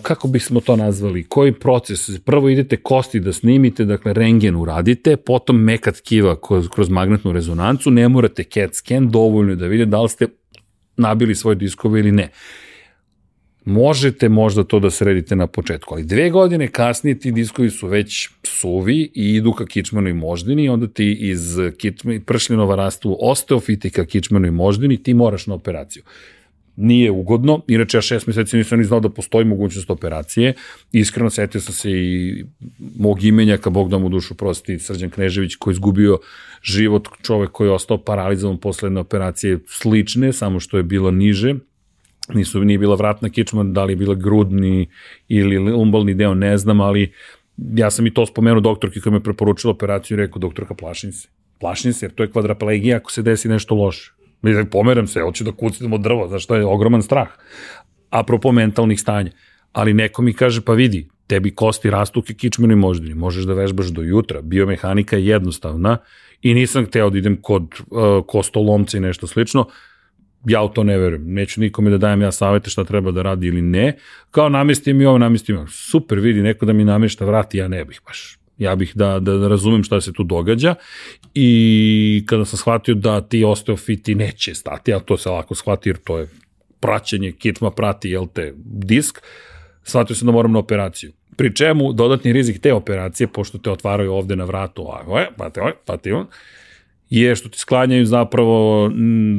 kako bismo to nazvali, koji proces, prvo idete kosti da snimite, dakle rengen uradite, potom mekat kiva kroz, kroz magnetnu rezonancu, ne morate CAT scan, dovoljno je da vidite da li ste nabili svoje diskove ili ne. Možete možda to da sredite na početku, ali dve godine kasnije ti diskovi su već suvi i idu ka kičmenoj moždini i onda ti iz kičme, pršljenova rastu osteofiti ka kičmenoj moždini, ti moraš na operaciju nije ugodno, inače ja šest meseci nisam ni znao da postoji mogućnost operacije, iskreno setio sam se i mog imenjaka, Bog da mu dušu prosti, Srđan Knežević koji je izgubio život, čovek koji je ostao paralizovan posle jedne operacije slične, samo što je bilo niže, nisu, nije bila vratna kičma, da li je bila grudni ili umbalni deo, ne znam, ali ja sam i to spomenuo doktorki koja me preporučila operaciju i rekao, doktorka, plašim se. Plašim se, jer to je kvadraplegija ako se desi nešto loše. Mislim, pomeram se, hoću da kucnem od drva, znaš, to je ogroman strah. Apropo mentalnih stanja. Ali neko mi kaže, pa vidi, tebi kosti rastu u kičmenoj moždini, možeš da vežbaš do jutra, biomehanika je jednostavna i nisam hteo da idem kod uh, kostolomca i nešto slično, ja u to ne verujem. Neću nikome da dajem ja savete šta treba da radi ili ne. Kao namesti mi ovo, namesti mi ovo. Super, vidi, neko da mi namešta vrati, ja ne bih baš. Ja bih da, da, da razumem šta se tu događa i kada sam shvatio da ti osteofiti neće stati, a to se lako shvati jer to je praćenje, kičma prati, jel te, disk, shvatio sam da moram na operaciju. Pri čemu dodatni rizik te operacije, pošto te otvaraju ovde na vratu, ovako, je, pati, ovaj, pati, on, je što ti sklanjaju zapravo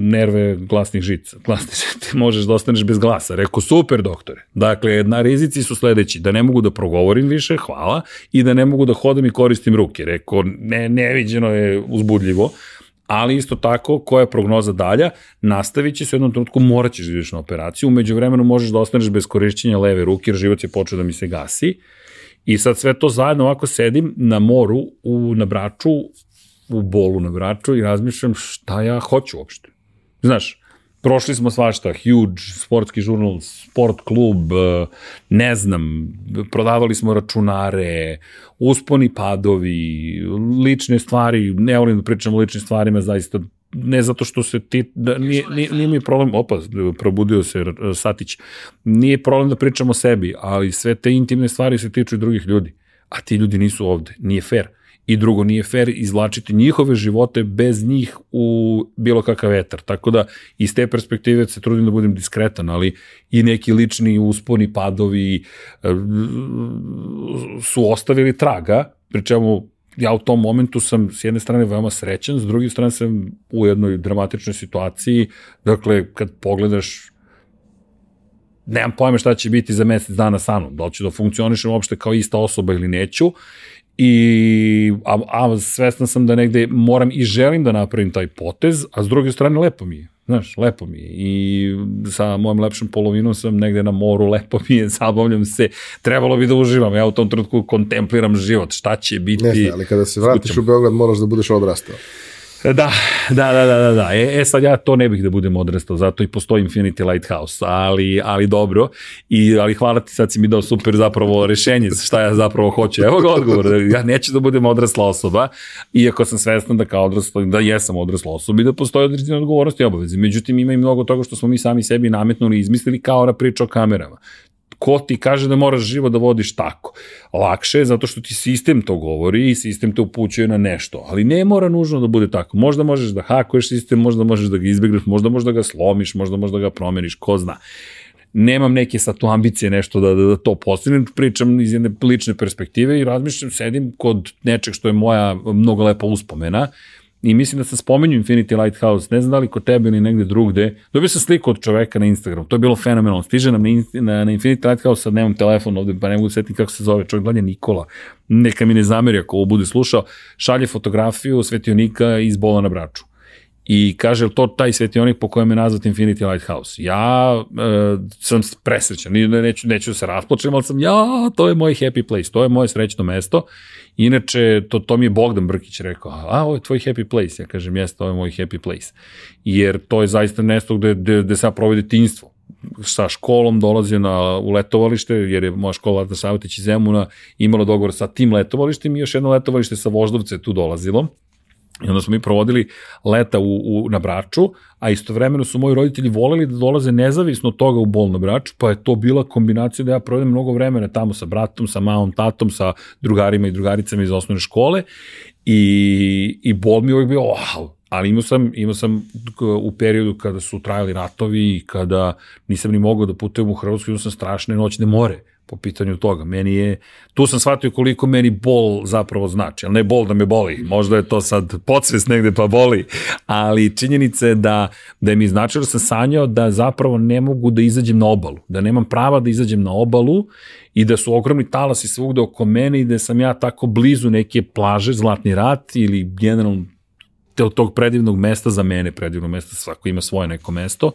nerve glasnih žica. Glasni ti možeš da ostaneš bez glasa. Rekao, super doktore. Dakle, na rizici su sledeći, da ne mogu da progovorim više, hvala, i da ne mogu da hodam i koristim ruke. Rekao, ne, neviđeno je uzbudljivo, ali isto tako, koja je prognoza dalja, nastavit će se u jednom trenutku, morat ćeš da ideš na operaciju, umeđu vremenu možeš da ostaneš bez korišćenja leve ruke, jer život je počeo da mi se gasi, I sad sve to zajedno ovako sedim na moru u, na Braču u bolu na vraču i razmišljam šta ja hoću uopšte. Znaš, prošli smo svašta, huge, sportski žurnal, sport klub, eh, ne znam, prodavali smo računare, usponi padovi, lične stvari, ne volim da pričam o ličnim stvarima, zaista ne zato što se ti, da, nije, nije, nije mi problem, opa, probudio se Satić, nije problem da pričamo o sebi, ali sve te intimne stvari se tiču i drugih ljudi, a ti ljudi nisu ovde, nije fair. I drugo, nije fair izvlačiti njihove živote bez njih u bilo kakav vetar. Tako da, iz te perspektive se trudim da budem diskretan, ali i neki lični usponi, padovi e, su ostavili traga, pri čemu ja u tom momentu sam s jedne strane veoma srećan, s druge strane sam u jednoj dramatičnoj situaciji, dakle, kad pogledaš nemam pojma šta će biti za mesec dana sa mnom, da li ću da funkcionišem uopšte kao ista osoba ili neću i a, a svestan sam da negde moram i želim da napravim taj potez, a s druge strane lepo mi je. Znaš, lepo mi je. I sa mojom lepšom polovinom sam negde na moru, lepo mi je, zabavljam se. Trebalo bi da uživam. Ja u tom trenutku kontempliram život. Šta će biti? Ne znam, ali kada se vratiš u Beograd moraš da budeš odrastao. Da, da, da, da, da, da. E, e sad ja to ne bih da budem odrastao, zato i postoji Infinity Lighthouse, ali, ali dobro. I, ali hvala ti, sad si mi dao super zapravo rešenje šta ja zapravo hoću. Evo ga odgovor, ja neću da budem odrasla osoba, iako sam svestan da kao odrasla, da jesam odrasla osoba i da postoje određene odgovornosti i obaveze. Međutim, ima i mnogo toga što smo mi sami sebi nametnuli i izmislili kao na priča o kamerama ko ti kaže da moraš živo da vodiš tako. Lakše je zato što ti sistem to govori i sistem te upućuje na nešto, ali ne mora nužno da bude tako. Možda možeš da hakuješ sistem, možda možeš da ga izbegneš, možda možda ga slomiš, možda možda ga promeniš, ko zna. Nemam neke sad tu ambicije nešto da, da, da to postignem, pričam iz jedne lične perspektive i razmišljam, sedim kod nečeg što je moja mnogo lepa uspomena, I mislim da sam spomenju Infinity Lighthouse, ne znam da li kod tebe ili negde drugde, dobio sam sliku od čoveka na Instagram, to je bilo fenomenalno, stiže nam na, na, na Infinity Lighthouse, sad nemam telefon ovde, pa ne mogu setiti kako se zove, čovjek gleda Nikola, neka mi ne zameri ako ovo bude slušao, šalje fotografiju svetionika iz bola na braču. I kaže, to taj svetionik po kojem je nazvat Infinity Lighthouse? Ja e, sam presrećan, neću, neću da se rasplačem, ali sam, ja, to je moj happy place, to je moje srećno mesto. Inače, to, to mi je Bogdan Brkić rekao, a, ovo je tvoj happy place. Ja kažem, jeste, ovo je moj happy place. Jer to je zaista mesto gde, gde, gde sam provodi tinstvo sa školom dolazio na, u letovalište, jer je moja škola Lata Savetić iz Zemuna imala dogovor sa tim letovalištem i još jedno letovalište sa Voždovce tu dolazilo. I onda smo mi provodili leta u, u, na Braču, a istovremeno su moji roditelji voleli da dolaze nezavisno od toga u bol na Braču, pa je to bila kombinacija da ja provedem mnogo vremena tamo sa bratom, sa mamom, tatom, sa drugarima i drugaricama iz osnovne škole i, i bol mi je uvijek bio, wow, ali imao sam, imao sam u periodu kada su trajali ratovi i kada nisam ni mogao da putujem u Hrvatsku, imao sam strašne noćne more po pitanju toga. Meni je, tu sam shvatio koliko meni bol zapravo znači, ali ne bol da me boli, možda je to sad podsvest negde pa boli, ali činjenica je da, da je mi značilo da sam sanjao da zapravo ne mogu da izađem na obalu, da nemam prava da izađem na obalu i da su ogromni talasi svugde oko mene i da sam ja tako blizu neke plaže, Zlatni rat ili generalno od tog predivnog mesta za mene, predivno mesto, svako ima svoje neko mesto,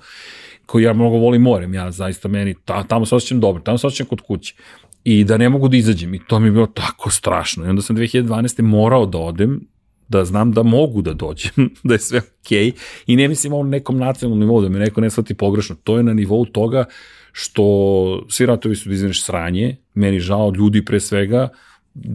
koji ja mnogo volim morem, ja zaista meni, ta, tamo se osjećam dobro, tamo se osjećam kod kuće. I da ne mogu da izađem i to mi je bilo tako strašno. I onda sam 2012. morao da odem da znam da mogu da dođem, da je sve okej. Okay. i ne mislim o nekom nacionalnom nivou, da me neko ne shvati pogrešno, to je na nivou toga što svi ratovi su da sranje, meni žao ljudi pre svega,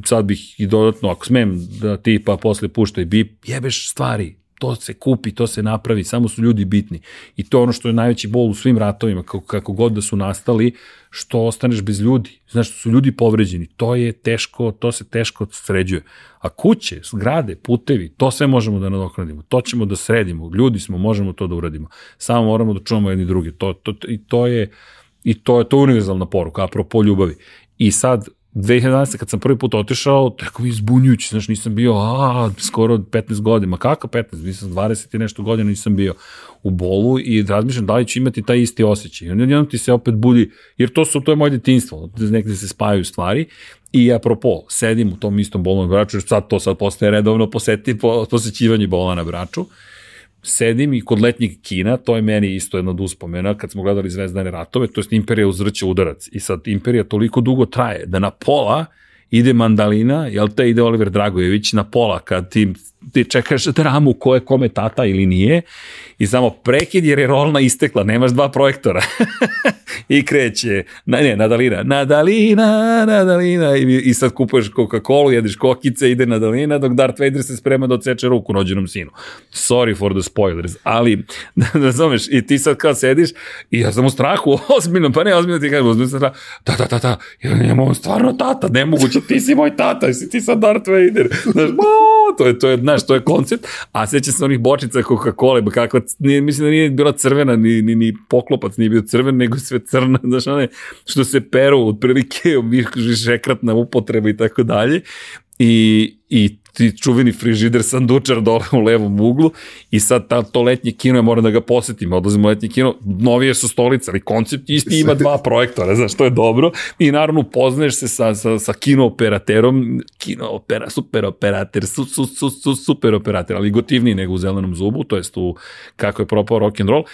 sad bih i dodatno, ako smem da ti pa posle puštaj bip, jebeš stvari, to se kupi, to se napravi, samo su ljudi bitni. I to je ono što je najveći bol u svim ratovima, kako, kako god da su nastali, što ostaneš bez ljudi. Znaš, što su ljudi povređeni. To je teško, to se teško sređuje. A kuće, zgrade, putevi, to sve možemo da nadoknadimo. To ćemo da sredimo. Ljudi smo, možemo to da uradimo. Samo moramo da čuvamo jedni drugi. To, to, I to je i to je to univerzalna poruka, apropo ljubavi. I sad, 2011. kad sam prvi put otišao, tako mi izbunjujući, znaš, nisam bio, a, skoro 15 godina, kako 15, nisam 20 i nešto godina nisam bio u bolu i razmišljam da li ću imati taj isti osjećaj. I jednom ti se opet budi, jer to su, to je moje detinstvo, negde se spajaju stvari i apropo, sedim u tom istom bolnom braču, sad to sad postaje redovno poseti, po, posećivanje bola na braču, sedim i kod letnjeg kina, to je meni isto jedna od uspomena, kad smo gledali Zvezdane ratove, to je Imperija uzvrće udarac. I sad Imperija toliko dugo traje da na pola ide Mandalina, jel te ide Oliver Dragojević na pola kad ti, ti čekaš dramu ko je kome tata ili nije i samo prekid jer je rolna istekla, nemaš dva projektora. I kreće, na, ne, Nadalina, Nadalina, Nadalina i, i sad kupuješ Coca-Cola, jedeš kokice, ide Nadalina dok Darth Vader se sprema da odseče ruku rođenom sinu. Sorry for the spoilers, ali, razumeš, i ti sad kao sediš i ja sam u strahu, ozbiljno, pa ne ozbiljno ti kažem, ozbiljno sam da, da, da, da, da, ja on stvarno tata, nemoguće, ti si moj tata, si ti sad Darth Vader, znaš, to je, to je, znaš, to je koncept, a seća se onih bočica Coca-Cola, kakva nije, mislim da nije bila crvena, ni, ni, ni poklopac nije bio crven, nego sve crna, znaš, one što se peru, otprilike, višekratna upotreba i tako dalje. I, i ti čuveni frižider sandučar dole u levom uglu i sad ta, to letnje kino je moram da ga posetim, odlazimo u letnje kino, novije su stolice, ali koncept isti ima dva projektora, znaš, to je dobro. I naravno upoznaješ se sa, sa, sa kino operaterom, kino opera, super operater, su, su, su, su, super operater, ali gotivniji nego u zelenom zubu, to jest u kako je propao rock and roll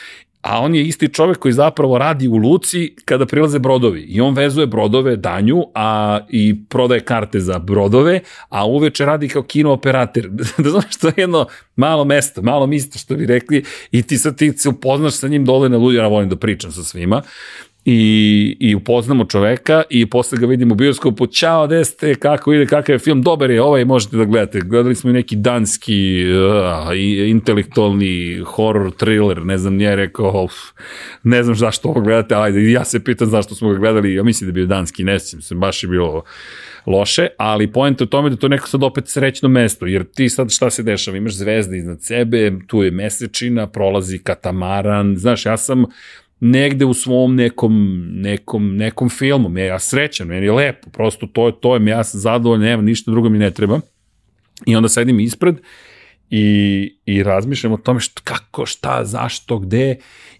a on je isti čovek koji zapravo radi u Luci kada prilaze brodovi. I on vezuje brodove danju a i prodaje karte za brodove, a uveče radi kao kino operator. da znaš, to je jedno malo mesto, malo misto što bi rekli. I ti sad ti se upoznaš sa njim dole na ljudi, ja volim da pričam sa svima i, i upoznamo čoveka i posle ga vidimo u bioskopu, čao, gde ste, kako ide, kakav je film, dobar je, ovaj možete da gledate. Gledali smo i neki danski uh, intelektualni horror thriller, ne znam, nije rekao, uf, ne znam zašto ovo gledate, ajde, ja se pitan zašto smo ga gledali, ja mislim da je bio danski, ne sjećam se, baš je bilo loše, ali point je u tome da to neko sad opet srećno mesto, jer ti sad šta se dešava, imaš zvezde iznad sebe, tu je mesečina, prolazi katamaran, znaš, ja sam negde u svom nekom, nekom, nekom filmu. Ja srećan, meni je lepo, prosto to je to, je, ja sam zadovoljan, nema ništa drugo mi ne treba. I onda sedim ispred i, i razmišljam o tome šta, kako, šta, zašto, gde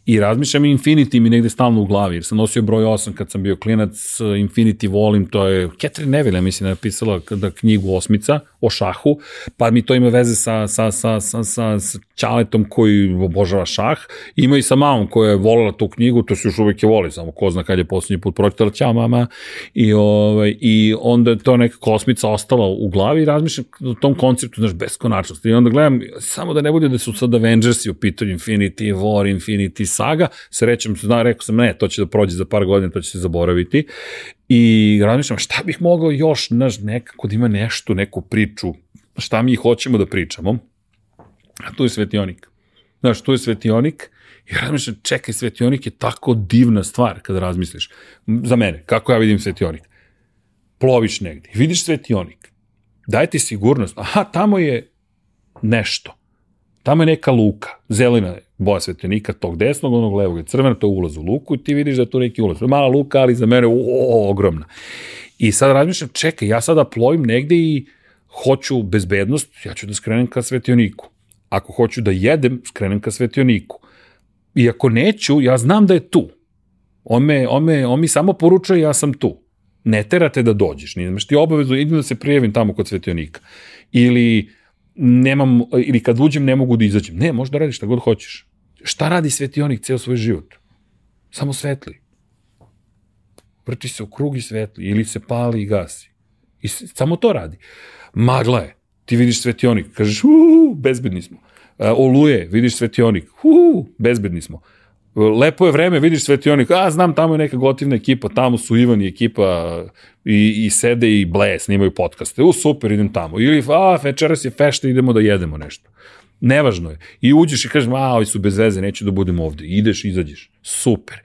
i razmišljam Infinity mi negde stalno u glavi, jer sam nosio broj 8 kad sam bio klinac, Infinity volim, to je Catherine Neville, mislim, napisala da knjigu Osmica o šahu, pa mi to ima veze sa, sa, sa, sa, sa, sa Čaletom koji obožava šah, ima i sa mamom koja je volila tu knjigu, to se još uvek je voli, samo ko zna kad je poslednji put pročitala, ćao mama, i, ovaj, i onda je to neka kosmica ostala u glavi i razmišljam o tom konceptu, znaš, beskonačnosti. I onda gledam, samo da ne bude da su sad Avengersi u pitanju Infinity War, Infinity Saga, srećem, zna, rekao sam, ne, to će da prođe za par godina, to će se zaboraviti. I razmišljam, šta bih mogao još, znaš, nekako da ima nešto, neku priču, šta mi hoćemo da pričamo, a tu je svetionik. Znaš, tu je svetionik, I razmišljam, čekaj, svetionik je tako divna stvar kada razmisliš. Za mene, kako ja vidim svetionik? Ploviš negde, vidiš svetionik, daje ti sigurnost, aha, tamo je nešto. Tamo je neka luka, zelena je boja svetljenika, tog desnog, onog levog je crvena, to je ulaz u luku i ti vidiš da je to neki ulaz. Mala luka, ali za mene o, ogromna. I sad razmišljam, čekaj, ja sada plovim negde i hoću bezbednost, ja ću da skrenem ka svetioniku. Ako hoću da jedem, skrenem ka svetioniku. I ako neću, ja znam da je tu. On, me, on, me, on mi samo poručuje ja sam tu. Ne terate da dođeš, nemaš ti obavezu, idem da se prijavim tamo kod svetionika. Ili nemam, ili kad uđem ne mogu da izađem. Ne, možda radiš šta god hoćeš. Šta radi svetionik ceo svoj život? Samo svetli. Vrti se u krug i svetli, ili se pali i gasi. I samo to radi. Magla je. Ti vidiš svetionik, kažeš, uuu, bezbedni smo. E, oluje, vidiš svetionik, uuu, bezbedni smo. Lepo je vreme, vidiš svetionik, a znam, tamo je neka gotivna ekipa, tamo su Ivan i ekipa i, i sede i ble, snimaju podcaste, u super, idem tamo. Ili, a, večeras je fešta, idemo da jedemo nešto. Nevažno je. I uđeš i kažeš, a, ovi su bez veze, neću da budem ovde. Ideš, izađeš. Super.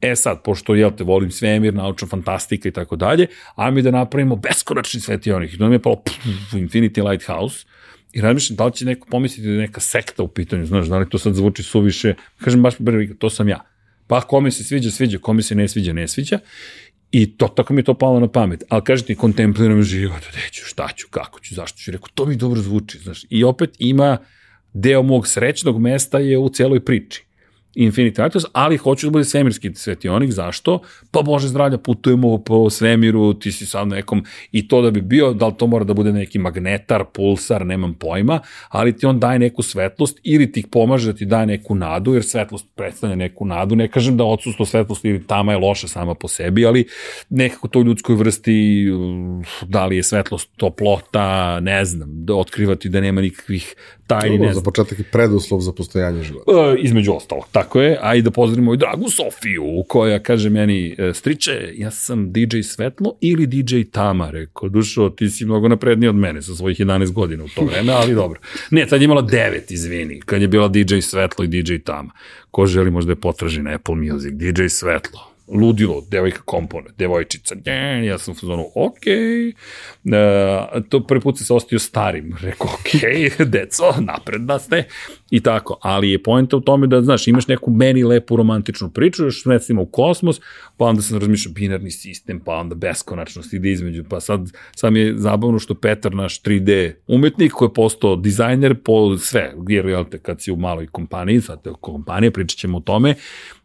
E sad, pošto, jel te, volim svemir, naučna fantastika i tako dalje, a mi da napravimo beskonačni svetionik. I to mi je palo pff, Infinity Lighthouse, I razmišljam da li će neko pomisliti da je neka sekta u pitanju, znaš, da li to sad zvuči suviše, kažem baš prvi, to sam ja. Pa kome se sviđa, sviđa, kome se ne sviđa, ne sviđa. I to, tako mi je to palo na pamet. Ali kažete, ti, kontempliram život, gde ću, šta ću, kako ću, zašto ću. Rekao, to mi dobro zvuči, znaš. I opet ima deo mog srećnog mesta je u celoj priči. Infinity Lighthouse, ali hoću da bude svemirski svetionik, zašto? Pa Bože zdravlja, putujemo po svemiru, ti si sad nekom, i to da bi bio, da li to mora da bude neki magnetar, pulsar, nemam pojma, ali ti on daje neku svetlost ili ti pomaže da ti daje neku nadu, jer svetlost predstavlja neku nadu, ne kažem da odsustvo svetlosti ili tama je loša sama po sebi, ali nekako to u ljudskoj vrsti, da li je svetlost toplota, ne znam, da otkrivati da nema nikakvih tajni. Dobro, za početak i preduslov za postojanje života. E, između ostalog, tako je. A i da pozdravimo moju dragu Sofiju, koja kaže meni, e, striče, ja sam DJ Svetlo ili DJ Tama, rekao, dušo, ti si mnogo napredniji od mene sa svojih 11 godina u to vreme, ali dobro. Ne, tad je imala 9, izvini, kad je bila DJ Svetlo i DJ Tama. Ko želi možda je potraži na Apple Music, DJ Svetlo ludilo, devojka kompone, devojčica, nje, ja sam u fazonu, ok, e, to prvi put se ostio starim, rekao, ok, deco, napredna ste, i tako, ali je pojenta u tome da, znaš, imaš neku meni lepu romantičnu priču, još smestimo u kosmos, pa onda sam razmišljao binarni sistem, pa onda beskonačnost ide između, pa sad, mi je zabavno što Petar, naš 3D umetnik, koji je postao dizajner po sve, jer, jel te, kad si u maloj kompaniji, sad kompanija, pričat ćemo o tome,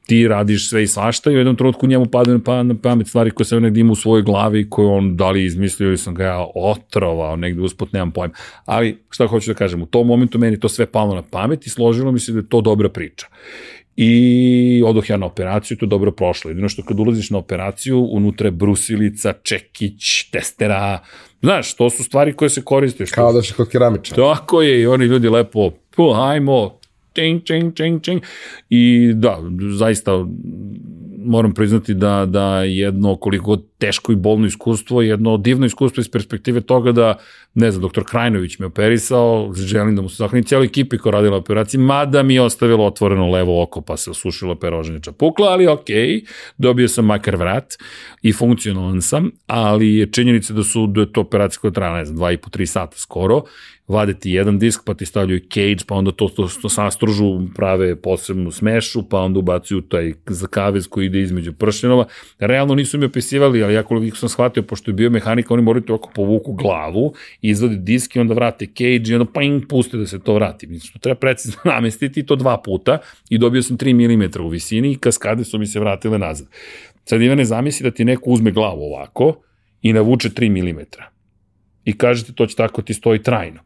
ti radiš sve i svašta i u jednom trenutku njemu padne pa, na pamet stvari koje se negdje ima u svojoj glavi koje on da li izmislio ili sam ga ja otrovao negde usput, nemam pojma. Ali šta hoću da kažem, u tom momentu meni to sve palo na pamet i složilo mi se da je to dobra priča. I odoh ja na operaciju, to dobro prošlo. Jedino što kad ulaziš na operaciju, unutra je brusilica, čekić, testera, znaš, to su stvari koje se koriste. Što... Kao da se kod keramiča. Tako je, i oni ljudi lepo, puh, hajmo, čing, čing, čing, čing. I da, zaista moram priznati da, da jedno koliko teško i bolno iskustvo, jedno divno iskustvo iz perspektive toga da, ne znam, doktor Krajnović me operisao, želim da mu se zahvalim cijeloj ekipi koja radila operaciju, mada mi je ostavilo otvoreno levo oko pa se osušilo peroženje čapukla, ali ok, dobio sam makar vrat i funkcionalan sam, ali je činjenica da su da je to operacija koja traja, ne znam, dva i po, tri sata skoro vade ti jedan disk, pa ti stavljaju cage, pa onda to, to, to sastružu, prave posebnu smešu, pa onda ubacuju taj za kavez koji ide između pršenova. Realno nisu mi opisivali, ali ja koliko sam shvatio, pošto je bio mehanika, oni moraju to povuku glavu, izvode disk i onda vrate cage i onda ping, puste da se to vrati. Mislim, to treba precizno namestiti to dva puta i dobio sam 3 mm u visini i kaskade su mi se vratile nazad. Sad Ivane, zamisli da ti neko uzme glavu ovako i navuče 3 mm. I kažete to će tako ti stoji trajno.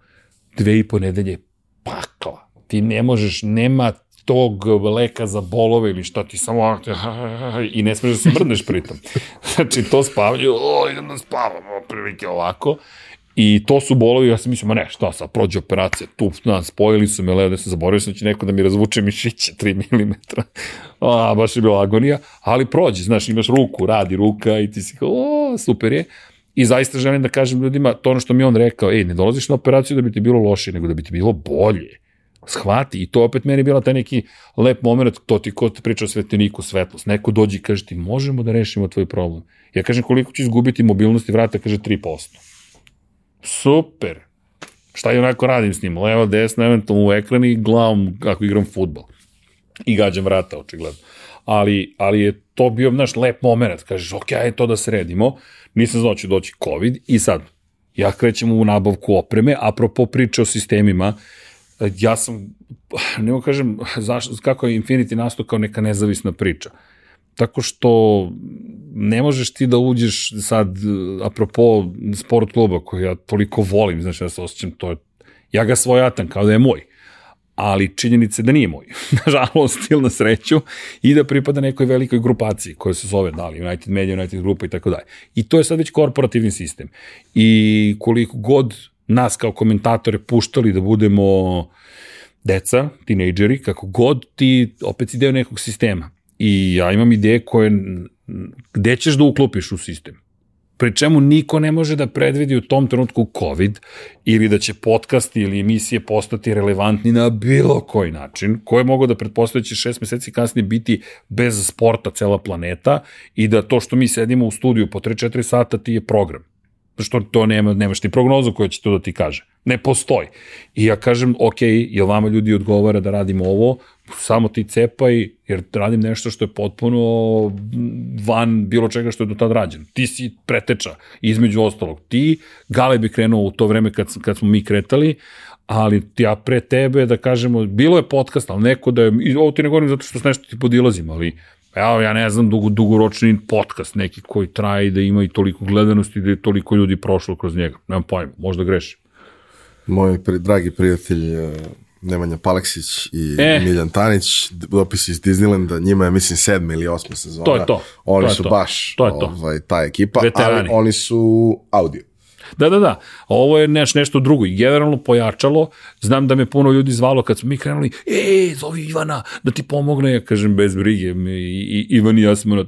Dve i po nedelje pakla. Ti ne možeš, nema tog leka za bolove ili šta ti samo i ne smeš da se mrneš pritom. Znači, to spavljaju, o, idem da spavam, prilike ovako. I to su bolovi, ja sam mislio, ma ne, šta sad, prođe operacija, tu, na, spojili su me, leo da se zaboravio sam da će neko da mi razvuče mišiće 3 mm. A, baš je bila agonija, ali prođe, znaš, imaš ruku, radi ruka i ti si kao, o, super je. I zaista želim da kažem ljudima to ono što mi on rekao, ej, ne dolaziš na operaciju da bi ti bilo loše, nego da bi ti bilo bolje shvati i to opet meni bila taj neki lep moment, to ti ko te priča o sveteniku, svetlost, neko dođe i kaže ti možemo da rešimo tvoj problem. Ja kažem koliko će izgubiti mobilnosti vrata, kaže 3%. Super. Šta i onako radim s njim? Levo, desno, eventualno u ekran i glavom ako igram futbol. I gađam vrata, očigledno. Ali, ali je to bio, naš lep moment. Kažeš, ok, ajde to da sredimo. Nisam znao da će doći COVID i sad, ja krećem u nabavku opreme, apropo priče o sistemima, ja sam, ne mogu kažem, zašto, kako je Infinity nastao kao neka nezavisna priča. Tako što ne možeš ti da uđeš sad, apropo sport kluba koji ja toliko volim, znači ja se osjećam, to je, ja ga svojatan kao da je moj ali činjenice da nije moj. Nažalost, ili na sreću, i da pripada nekoj velikoj grupaciji koja se zove, da li, United Media, United Grupa i tako dalje. I to je sad već korporativni sistem. I koliko god nas kao komentatore puštali da budemo deca, tinejdžeri, kako god ti opet si deo nekog sistema. I ja imam ideje koje, gde ćeš da uklopiš u sistem? Pri čemu niko ne može da predvidi u tom trenutku COVID ili da će podcast ili emisije postati relevantni na bilo koji način, koje mogu da pretpostavlja će šest meseci kasnije biti bez sporta cela planeta i da to što mi sedimo u studiju po 3-4 sata ti je program što to nema, nemaš ti prognozu koja će to da ti kaže. Ne postoji. I ja kažem, ok, jel vama ljudi odgovara da radimo ovo, samo ti cepaj, jer radim nešto što je potpuno van bilo čega što je do tad rađeno. Ti si preteča, između ostalog. Ti, Gale bi krenuo u to vreme kad, kad smo mi kretali, ali ja pre tebe, da kažemo, bilo je podcast, ali neko da je, ovo ti ne govorim zato što s nešto ti podilazim, ali Evo, ja ne znam, dugo, dugoročni podcast neki koji traje i da ima i toliko gledanosti da je toliko ljudi prošlo kroz njega. Nemam pojma, možda grešim. Moj pri, dragi prijatelj uh, Nemanja Paleksić i e. Miljan Tanić, dopis iz Disneylanda, njima je, mislim, sedma ili osma sezona. To je to. Oni to su to. baš to je to. Ovaj, ta ekipa, Veterani. ali oni su audio. Da, da, da. Ovo je neš, nešto drugo i generalno pojačalo. Znam da me puno ljudi zvalo kad smo mi krenuli, e, zovi Ivana da ti pomogne. Ja kažem, bez brige. Mi, i, Ivan i ja smo na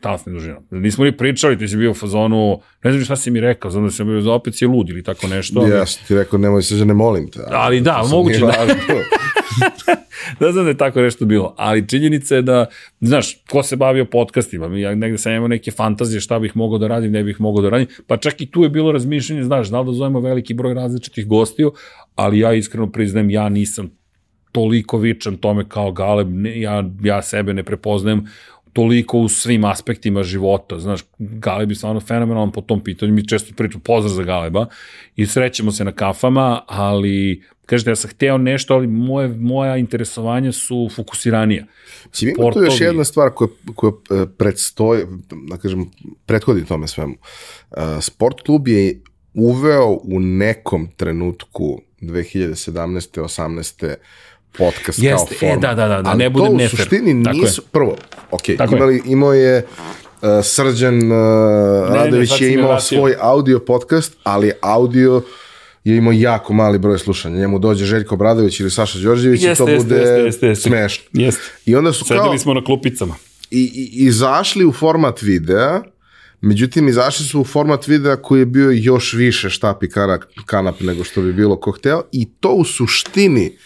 talasne dužina. Nismo ni pričali, ti si bio u fazonu, ne znam šta si mi rekao, znam da sam bio opet si lud ili tako nešto. Ja sam ti rekao, nemoj se, že ne molim te. Ali, ali da, moguće da. da znam da je tako nešto bilo, ali činjenica je da, znaš, ko se bavio podcastima, ja negde sam imao neke fantazije šta bih mogao da radim, ne bih mogao da radim, pa čak i tu je bilo razmišljanje, znaš, znao da zovemo veliki broj različitih gostiju, ali ja iskreno priznajem, ja nisam toliko vičan tome kao Galeb, ne, ja, ja sebe ne prepoznajem toliko u svim aspektima života. Znaš, Galeb je stvarno fenomenalan po tom pitanju. Mi često pričamo pozdrav za Galeba i srećemo se na kafama, ali kažete, ja sam hteo nešto, ali moje, moja interesovanja su fokusiranija. Či ima tu još jedna stvar koja, koja e, predstoji, da kažem, prethodi tome svemu. E, sport klub je uveo u nekom trenutku 2017. 18 podcast Jeste, kao forma. E, da, da, da, da Ali ne budem to u nefer. suštini Tako nisu, prvo, ok, Tako imali, imao je uh, Srđan uh, Radović sad si je imao vratio. svoj audio podcast, ali audio je imao jako mali broj slušanja. Njemu dođe Željko Bradović ili Saša Đorđević i Jeste, to jeste, bude jeste, jeste, jeste. smešno. Jeste. I onda su kao Sedeli smo na klupicama. i, i, izašli u format videa, međutim izašli su u format videa koji je bio još više štap i kanap nego što bi bilo ko hteo i to u suštini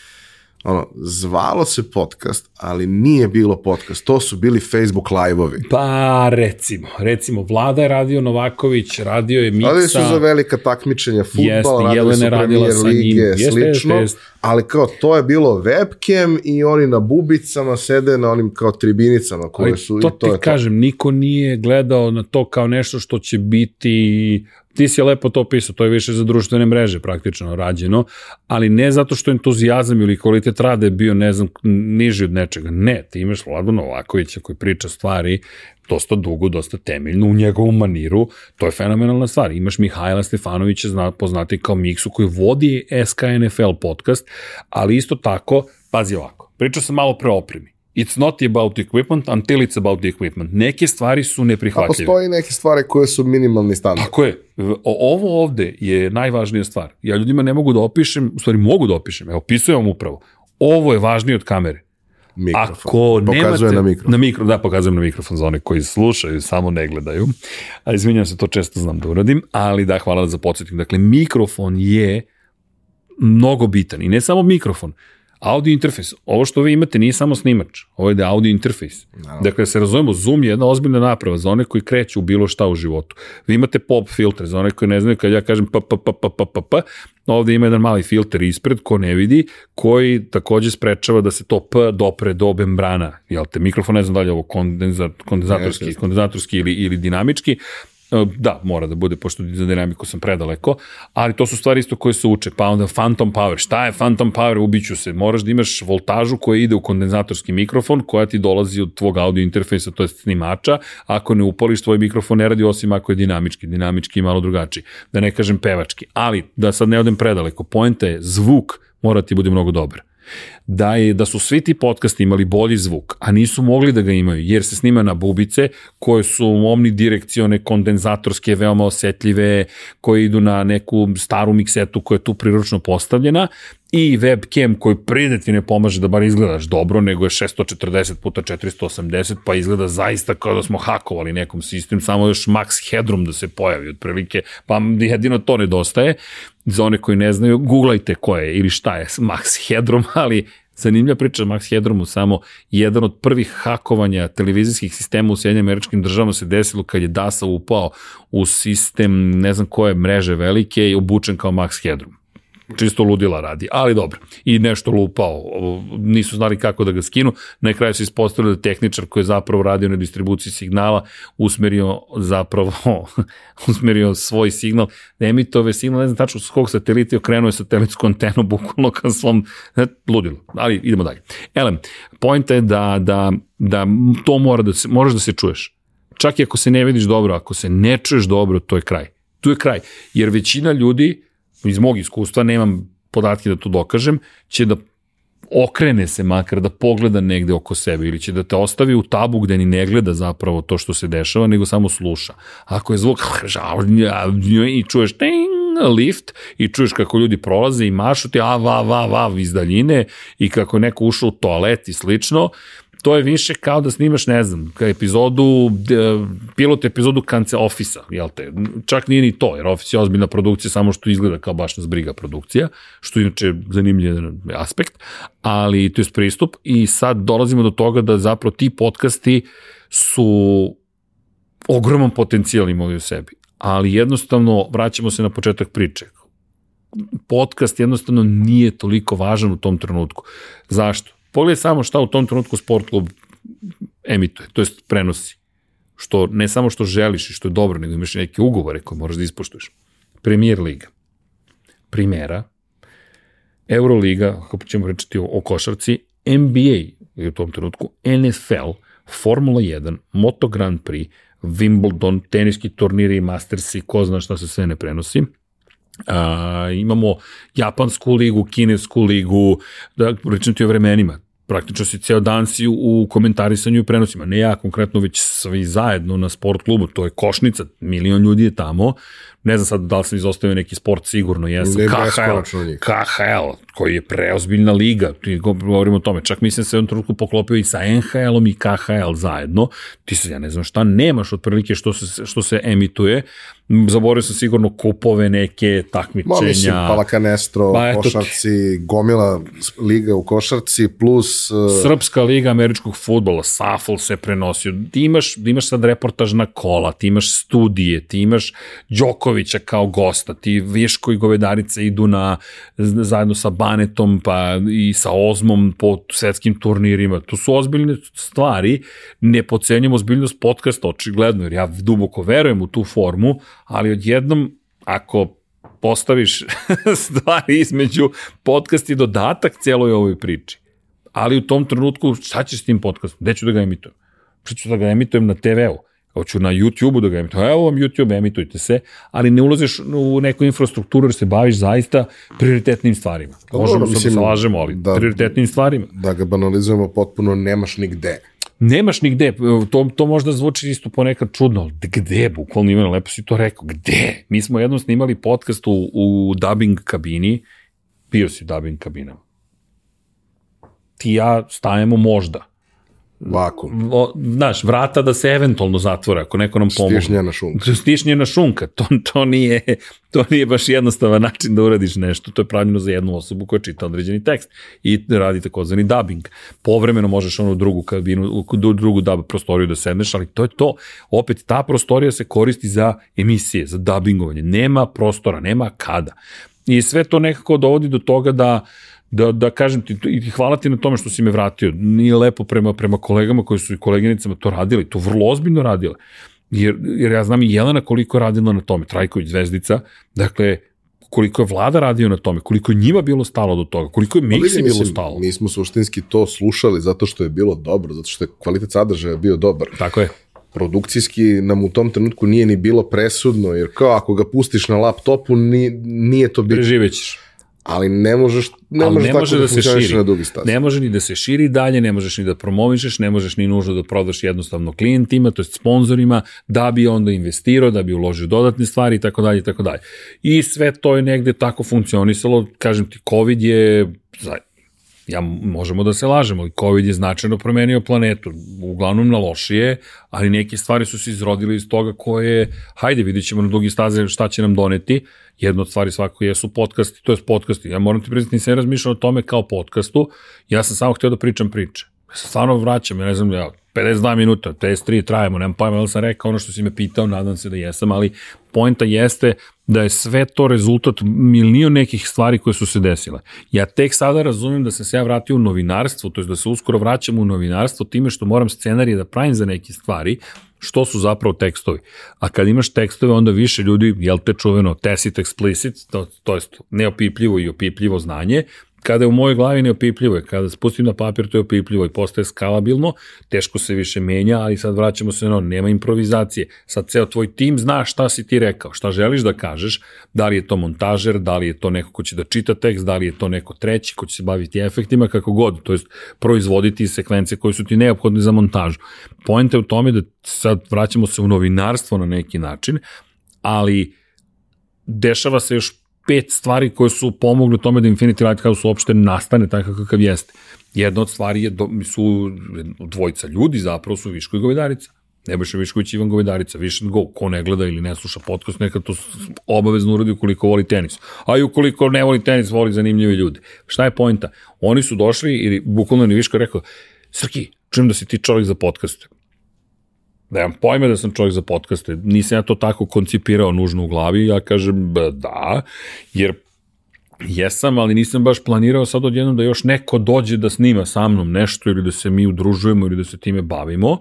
ono, zvalo se podcast, ali nije bilo podcast. To su bili Facebook live-ovi. Pa, recimo, recimo, Vlada je radio Novaković, radio je Miksa. Ali su za velika takmičenja futbal, Jeste, radili Jelena su radila premier sa njim. lige, Jeste, slično, jeste, jeste. ali kao to je bilo webcam i oni na bubicama sede na onim kao tribinicama koje Ali su to i ti to je kažem, niko nije gledao na to kao nešto što će biti ti si lepo to pisao, to je više za društvene mreže praktično rađeno, ali ne zato što entuzijazam ili kvalitet rada je bio, ne znam, niži od nečega. Ne, ti imaš Vladu Novakovića koji priča stvari dosta dugo, dosta temeljno, u njegovom maniru, to je fenomenalna stvar. Imaš Mihajla Stefanovića, zna, poznati kao Miksu, koji vodi SKNFL podcast, ali isto tako, pazi ovako, pričao sam malo pre opremi. It's not about the equipment until it's about the equipment. Neke stvari su A neprihvatljive. postoji neke stvari koje su minimalni standard. Tako je. O, ovo ovde je najvažnija stvar. Ja ljudima ne mogu da opišem, u stvari mogu da opišem, evo, opisujem vam upravo. Ovo je važnije od kamere. Mikrofon. Ako Pokazuje nemate, na mikrofon. Na mikro, da, pokazujem na mikrofon za one koji slušaju, samo ne gledaju. A izvinjam se, to često znam da uradim, ali da, hvala za podsjetnik. Dakle, mikrofon je mnogo bitan i ne samo mikrofon, audio interfejs. Ovo što vi imate nije samo snimač, ovo je da audio interfejs. Da. Dakle, se razumemo, Zoom je jedna ozbiljna naprava za one koji kreću u bilo šta u životu. Vi imate pop filtre, za one koji ne znaju, kad ja kažem p, p, p, p, p, p, p, ovde ima jedan mali filter ispred, ko ne vidi, koji takođe sprečava da se to P dopre do membrana. Jel te, mikrofon ne znam da li je ovo kondenza, kondenzatorski, kondenzatorski ili, ili dinamički, Da, mora da bude, pošto za dinamiku sam predaleko, ali to su stvari isto koje se uče. Pa onda Phantom Power. Šta je Phantom Power? Ubiću se. Moraš da imaš voltažu koja ide u kondenzatorski mikrofon, koja ti dolazi od tvog audio interfejsa, to je snimača. Ako ne upališ, tvoj mikrofon ne radi osim ako je dinamički. Dinamički je malo drugačiji. Da ne kažem pevački. Ali, da sad ne odem predaleko, poenta je zvuk mora ti bude mnogo dobar da je da su svi ti podcasti imali bolji zvuk, a nisu mogli da ga imaju jer se snima na bubice koje su omnidirekcione, kondenzatorske, veoma osetljive, koje idu na neku staru miksetu koja je tu priručno postavljena i webcam koji pride ti ne pomaže da bar izgledaš dobro, nego je 640 puta 480, pa izgleda zaista kao da smo hakovali nekom sistem, samo još max headroom da se pojavi otprilike, pa jedino to nedostaje. Za one koji ne znaju, googlajte ko je ili šta je max headroom, ali zanimljiva priča Max Headroomu, samo jedan od prvih hakovanja televizijskih sistema u Sjedinjim američkim državama se desilo kad je DASA upao u sistem, ne znam koje mreže velike i obučen kao Max Headroom čisto ludila radi, ali dobro. I nešto lupao, nisu znali kako da ga skinu. Na kraju se ispostavilo da tehničar koji je zapravo radio na distribuciji signala usmerio zapravo usmerio svoj signal, da emitove signal, ne znam tačno s kog satelita je okrenuo je satelitsku antenu bukvalno ka svom ludilo. Ali idemo dalje. Elem, pojenta je da, da, da to mora da se, moraš da se čuješ. Čak i ako se ne vidiš dobro, ako se ne čuješ dobro, to je kraj. Tu je kraj. Jer većina ljudi, iz mog iskustva, nemam podatke da to dokažem, će da okrene se makar, da pogleda negde oko sebe ili će da te ostavi u tabu gde ni ne gleda zapravo to što se dešava, nego samo sluša. Ako je zvuk i čuješ ting, lift i čuješ kako ljudi prolaze i mašu ti a va va va iz daljine i kako je neko ušao u toalet i slično, to je više kao da snimaš, ne znam, epizodu, pilot epizodu kance Office-a, jel te? Čak nije ni to, jer Office je ozbiljna produkcija, samo što izgleda kao baš nas briga produkcija, što inače zanimljiv aspekt, ali to je pristup i sad dolazimo do toga da zapravo ti podcasti su ogroman potencijal imali u sebi, ali jednostavno vraćamo se na početak priče. Podcast jednostavno nije toliko važan u tom trenutku. Zašto? Pogledaj samo šta u tom trenutku sport klub emituje, to jest prenosi. Što ne samo što želiš i što je dobro, nego imaš neke ugovore koje moraš da ispoštuješ. Premier Liga, Primera, Euroliga, kako ćemo reći o, o košarci, NBA u tom trenutku, NFL, Formula 1, Moto Grand Prix, Wimbledon, teniski turniri Mastersi, ko zna šta se sve ne prenosi. A, imamo japansku ligu, kinesku ligu, da pričam ti o vremenima. praktično si ceo dan si u, komentarisanju i prenosima. Ne ja konkretno, već svi zajedno na sport klubu. To je košnica, milion ljudi je tamo. Ne znam sad da li sam izostavio neki sport, sigurno jesam. Ne, KHL. KHL, koji je preozbiljna liga, ti govorimo o tome, čak mislim se u jednom trenutku poklopio i sa NHL-om i KHL zajedno, ti se, ja ne znam šta nemaš otprilike što se, što se emituje, zaboravio sam sigurno kupove neke takmičenja. Ma, mislim, Palakanestro, Pa, eto košarci, gomila liga u košarci, plus... Uh, Srpska liga američkog futbola, SAFL se prenosio, ti imaš, ti imaš sad reportažna kola, ti imaš studije, ti imaš Đokovića kao gosta, ti Viško i Govedarica idu na, zajedno sa Banetom pa i sa Ozmom po svetskim turnirima. To su ozbiljne stvari, ne pocenjamo ozbiljnost podcasta, očigledno, jer ja duboko verujem u tu formu, ali odjednom, ako postaviš stvari između podcast i dodatak cijeloj ovoj priči, ali u tom trenutku šta ćeš s tim podcastom? Gde ću da ga emitujem? Šta ću da ga emitujem na TV-u? Hoću na YouTube-u da ga emitujem. Evo vam YouTube, emitujte se, ali ne ulaziš u neku infrastrukturu jer se baviš zaista prioritetnim stvarima. Dobro, Možemo se da mislim, se lažemo, ali da- prioritetnim stvarima. da ga banalizujemo potpuno, nemaš nigde. Nemaš nigde, to, to možda zvuči isto ponekad čudno, gde, bukvalno Ivana, lepo si to rekao, gde? Mi smo jednom snimali podcast u, u dubbing kabini, bio si u dubbing kabinama. Ti ja stajemo možda. Vakum. O, znaš, vrata da se eventualno zatvore, ako neko nam pomogne. Stišnjena šunka. Stišnjena šunka, to, to, nije, to nije baš jednostavan način da uradiš nešto, to je pravljeno za jednu osobu koja čita određeni tekst i radi takozvani dubbing. Povremeno možeš ono u drugu kabinu, u drugu dub prostoriju da sedneš, ali to je to. Opet, ta prostorija se koristi za emisije, za dubbingovanje. Nema prostora, nema kada. I sve to nekako dovodi do toga da da, da kažem ti, i hvala ti na tome što si me vratio. Nije lepo prema, prema kolegama koji su i koleginicama to radili, to vrlo ozbiljno radile. Jer, jer ja znam i Jelena koliko je radila na tome, Trajković Zvezdica, dakle, koliko je vlada radio na tome, koliko je njima bilo stalo do toga, koliko je Pa Miksi bilo stalo. Mi smo suštinski to slušali zato što je bilo dobro, zato što je kvalitet sadržaja bio dobar. Tako je. Produkcijski nam u tom trenutku nije ni bilo presudno, jer kao ako ga pustiš na laptopu, ni, nije to bitno. Preživećeš. Ali ne možeš, ne Ali možeš ne tako može da, da se širi. na dugi staz. Ne može ni da se širi dalje, ne možeš ni da promovišeš, ne možeš ni nužno da prodaš jednostavno klijentima, to jest sponzorima, da bi onda investirao, da bi uložio dodatne stvari i tako dalje i tako dalje. I sve to je negde tako funkcionisalo, kažem ti, COVID je ja možemo da se lažemo, ali COVID je značajno promenio planetu, uglavnom na lošije, ali neke stvari su se izrodile iz toga koje, hajde, vidit ćemo na dugi staze šta će nam doneti, jedna od stvari svako jesu podcasti, to je podcasti. Ja moram ti priznati, nisam razmišljao o tome kao podcastu, ja sam samo htio da pričam priče. Ja se stvarno vraćam, ja ne znam, ja, 52 minuta, TS3 trajemo, nemam pojma, ali sam rekao ono što si me pitao, nadam se da jesam, ali poenta jeste da je sve to rezultat milion nekih stvari koje su se desile. Ja tek sada razumem da sam se ja vratio u novinarstvo, to je da se uskoro vraćam u novinarstvo time što moram scenarije da pravim za neke stvari, što su zapravo tekstovi. A kad imaš tekstove, onda više ljudi, jel te čuveno, tacit explicit, to, to je neopipljivo i opipljivo znanje, kada je u mojoj glavi neopipljivo je, kada spustim na papir to je opipljivo i postaje skalabilno, teško se više menja, ali sad vraćamo se na ono, nema improvizacije. Sad ceo tvoj tim zna šta si ti rekao, šta želiš da kažeš, da li je to montažer, da li je to neko ko će da čita tekst, da li je to neko treći ko će se baviti efektima, kako god, to jest proizvoditi sekvence koje su ti neophodne za montažu. Poenta je u tome da sad vraćamo se u novinarstvo na neki način, ali dešava se još pet stvari koje su pomogle tome da Infinity Lighthouse uopšte nastane takav kakav jeste. Jedna od stvari je, su dvojica ljudi zapravo su Viško i Govedarica. Nebojša Višković i Ivan Govedarica, više go, ko ne gleda ili ne sluša podcast, neka to obavezno uradi ukoliko voli tenis. A i ukoliko ne voli tenis, voli zanimljive ljude. Šta je pojenta? Oni su došli i bukvalno ni Viško rekao, Srki, čujem da si ti čovjek za podcaste. Imam pojme da sam čovjek za podcaste. Nisam ja to tako koncipirao nužno u glavi, ja kažem "Ba, da, jer jesam, ali nisam baš planirao sad odjednom da još neko dođe da snima sa mnom nešto ili da se mi udružujemo ili da se time bavimo.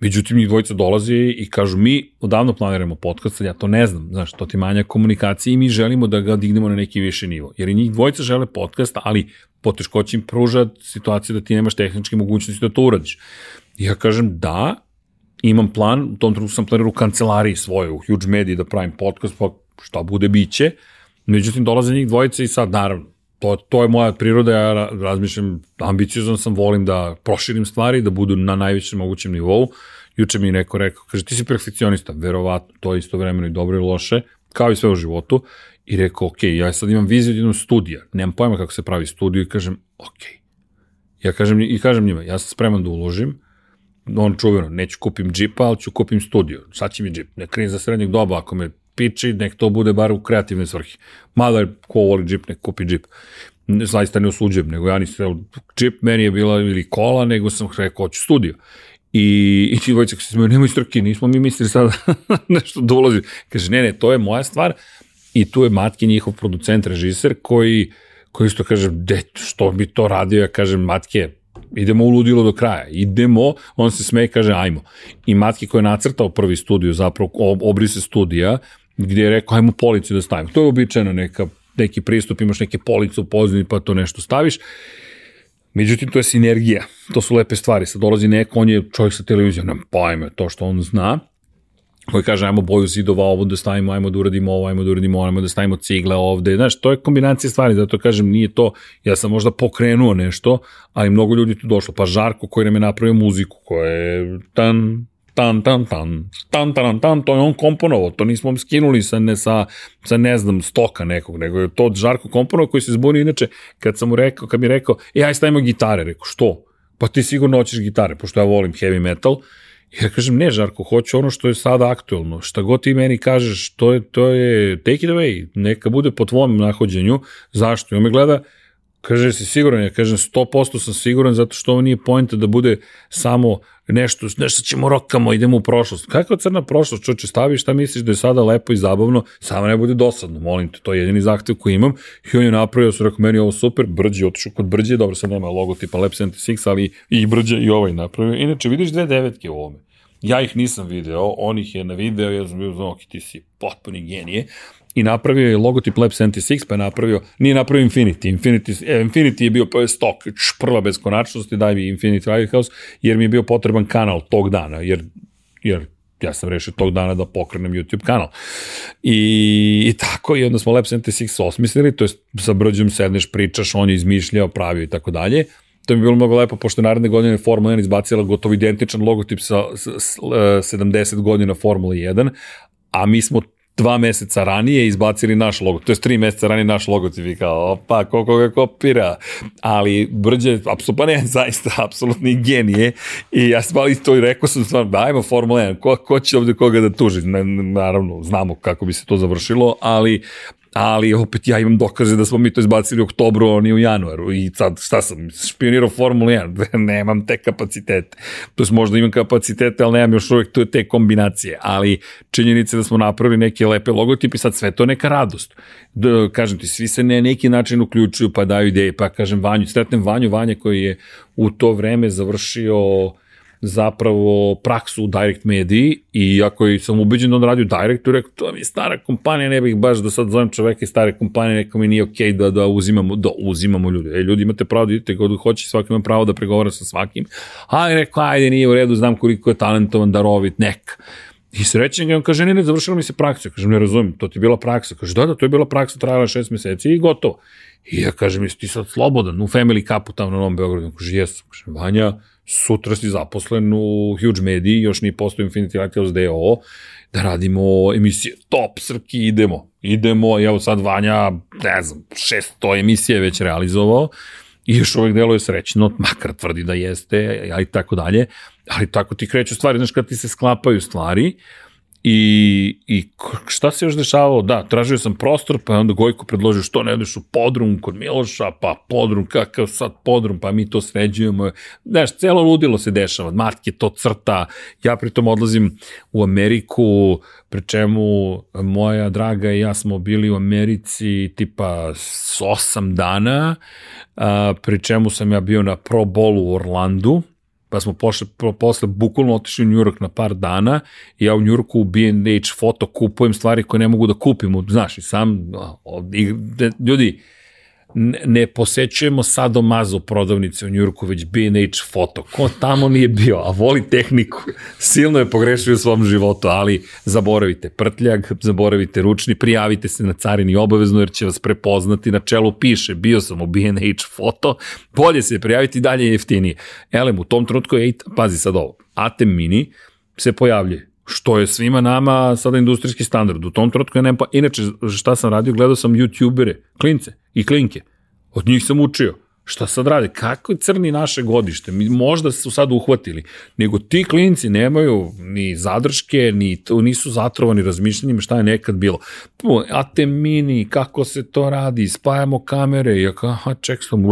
Međutim, njih dvojica dolaze i kažu mi odavno planiramo podcast, ja to ne znam, znaš, to ti manja komunikacije i mi želimo da ga dignemo na neki viši nivo. Jer i njih dvojica žele podcast, ali poteškoće im pruža situacija da ti nemaš tehničke mogućnosti da to uradiš. I ja kažem da, imam plan, u tom trenutku sam planirao u kancelariji svoje, u Huge Media da pravim podcast, pa šta bude biće. Međutim, dolaze njih dvojica i sad, naravno, to, to je moja priroda, ja razmišljam, ambiciozan sam, volim da proširim stvari, da budu na najvećem mogućem nivou. Juče mi neko rekao, kaže, ti si perfekcionista, verovatno, to je isto vremeno i dobro i loše, kao i sve u životu. I rekao, ok, ja sad imam viziju od jednog studija, nemam pojma kako se pravi studiju i kažem, ok. Ja kažem, i kažem njima, ja sam spreman da uložim, on čuveno, neću kupim džipa, ali ću kupim studio. Sad će mi džip, ne krijem za srednjeg doba, ako me piči, nek to bude bar u kreativne svrhe. Mada ko voli džip, nek kupi džip. Zaista ne osuđujem, nego ja nisam, džip meni je bila ili kola, nego sam rekao, hoću studio. I, i ti se smiju, nemoj strki, nismo mi mislili sada nešto da ulazi. Kaže, ne, ne, to je moja stvar. I tu je Matki, njihov producent, režiser, koji, koji isto kaže, de, što bi to radio? Ja kažem, Matke, idemo u ludilo do kraja, idemo, on se smeje i kaže, ajmo. I Matki koji je nacrtao prvi studio, zapravo obrise studija, gdje je rekao, ajmo policu da stavimo. To je običajno neka, neki pristup, imaš neke police u pozadini pa to nešto staviš. Međutim, to je sinergija, to su lepe stvari. Sad dolazi neko, on je čovjek sa televizijom, nam pojme to što on zna, koji kaže ajmo boju zidova ovo da stavimo, ajmo da uradimo ovo, ajmo da uradimo ovo, ajmo da stavimo cigle ovde, znaš, to je kombinacija stvari, zato kažem, nije to, ja sam možda pokrenuo nešto, ali mnogo ljudi tu došlo, pa Žarko koji nam je napravio muziku, koja je tan, tan, tan, tan, tan, tan, tan, to je on komponovao, to nismo skinuli sa, ne, sa, sa ne znam, stoka nekog, nego je to Žarko komponovao koji se zbunio, inače, kad sam mu rekao, kad mi rekao, e, aj stavimo gitare, rekao, što? Pa ti sigurno hoćeš gitare, pošto ja volim heavy metal, Ja kažem, ne Žarko, hoću ono što je sada aktuelno. Šta god ti meni kažeš, to je, to je take it away, neka bude po tvom nahođenju. Zašto? I on me gleda, kaže, si siguran? Ja kažem, 100% sam siguran, zato što ovo nije pojenta da bude samo nešto, nešto ćemo rokamo, idemo u prošlost. Kakva crna prošlost, čoče, staviš šta misliš da je sada lepo i zabavno, samo ne bude dosadno, molim te, to je jedini zahtev koji imam. I on je napravio, su rekao, meni ovo super, brđe, otišu kod brđe, dobro, sad nema logotipa Lab 76, ali i brđe i ovaj napravio. Inače, vidiš dve devetke u ovome. Ja ih nisam video, on ih je na video, ja sam bio znao, ok, ti si potpuni genije. I napravio je logotip Lab 76, pa je napravio, nije napravio Infinity. Infinity, eh, Infinity je bio pa stok, prva beskonačnosti, daj mi Infinity Lighthouse, jer mi je bio potreban kanal tog dana, jer, jer ja sam rešio tog dana da pokrenem YouTube kanal. I, i tako, i onda smo Lab 76 osmislili, to je sa Brđom sedneš, pričaš, on je izmišljao, pravio i tako dalje. To mi je bilo mnogo lepo, pošto naredne godine Formula 1 izbacila gotovo identičan logotip sa, sa, sa 70 godina Formula 1, a mi smo dva meseca ranije izbacili naš logo, to je tri meseca ranije naš logotip i kao, opa, koliko ga kopira, ali Brđe, apsolutno, pa ne, zaista, apsolutni genije. I ja sam ali to i rekao sam stvarno, ajmo Formula 1, ko, ko će ovde koga da tuži, naravno, znamo kako bi se to završilo, ali ali opet ja imam dokaze da smo mi to izbacili u oktobru, oni u januaru. I sad šta sam, špionirao Formula 1, nemam te kapacitete, to je možda imam kapacitete, ali nemam još uvek te kombinacije, ali činjenice da smo napravili neke lepe logotipe, sad sve to neka radost. Da, kažem ti, svi se na neki način uključuju pa daju ideje, pa kažem Vanju, sretnem Vanju, Vanja koji je u to vreme završio zapravo praksu u direct mediji i ako sam ubeđen da on radi u directu, rekao, to mi je stara kompanija, ne bih baš da sad zovem čoveka iz stare kompanije, neko mi nije okej okay da, da uzimamo, da uzimamo ljude. E, ljudi imate pravo da idete kod hoće, svaki ima pravo da pregovara sa svakim, ali rekao, ajde, nije u redu, znam koliko je talentovan, darovit, neka. I srećen ga, on kaže, ne, ne, završila mi se praksa. Kažem, ne razumem, to ti je bila praksa. Kaže, da, da, to je bila praksa, trajala šest meseci i gotovo. I ja kažem, jesi ti sad slobodan u Family Cupu tamo na Novom Beogradu? Kaže, jesam. Kaže, Vanja, sutra si zaposlen u Huge Media, još nije postao Infinity Lighthouse DO, da radimo emisije top, srki, idemo. Idemo, evo sad Vanja, ne znam, 600 emisije već realizovao, i još uvek deluje srećno, makar tvrdi da jeste, ali tako dalje, ali tako ti kreću stvari, znaš, kad ti se sklapaju stvari, I, I šta se još dešavalo? Da, tražio sam prostor, pa onda Gojko predložio što ne odeš u podrum kod Miloša, pa podrum, kakav sad podrum, pa mi to sređujemo. Znaš, celo ludilo se dešava, Matke to crta, ja pritom odlazim u Ameriku, pri čemu moja draga i ja smo bili u Americi tipa s osam dana, a, čemu sam ja bio na Pro Bowlu u Orlandu, pa smo pošle, posle bukvalno otišli u New York na par dana i ja u New Yorku u B&H foto kupujem stvari koje ne mogu da kupim, znaš, i sam, ljudi, ne, posećujemo sadomazo prodavnice u Njurku, već B&H foto. Ko tamo nije bio, a voli tehniku, silno je pogrešio u svom životu, ali zaboravite prtljag, zaboravite ručni, prijavite se na carini obavezno, jer će vas prepoznati, na čelu piše, bio sam u B&H foto, bolje se prijaviti, dalje je jeftinije. Elem, u tom trenutku je, pazi sad ovo, Atem Mini se pojavljuje, što je svima nama sada industrijski standard. U tom trenutku ja nemam pa... Inače, šta sam radio, gledao sam youtubere, klince i klinke. Od njih sam učio. Šta sad rade? Kako je crni naše godište? Mi možda su sad uhvatili. Nego ti klinci nemaju ni zadrške, ni, nisu zatrovani razmišljanjima šta je nekad bilo. Ate mini, kako se to radi, spajamo kamere, ja kao, aha, ček, sam,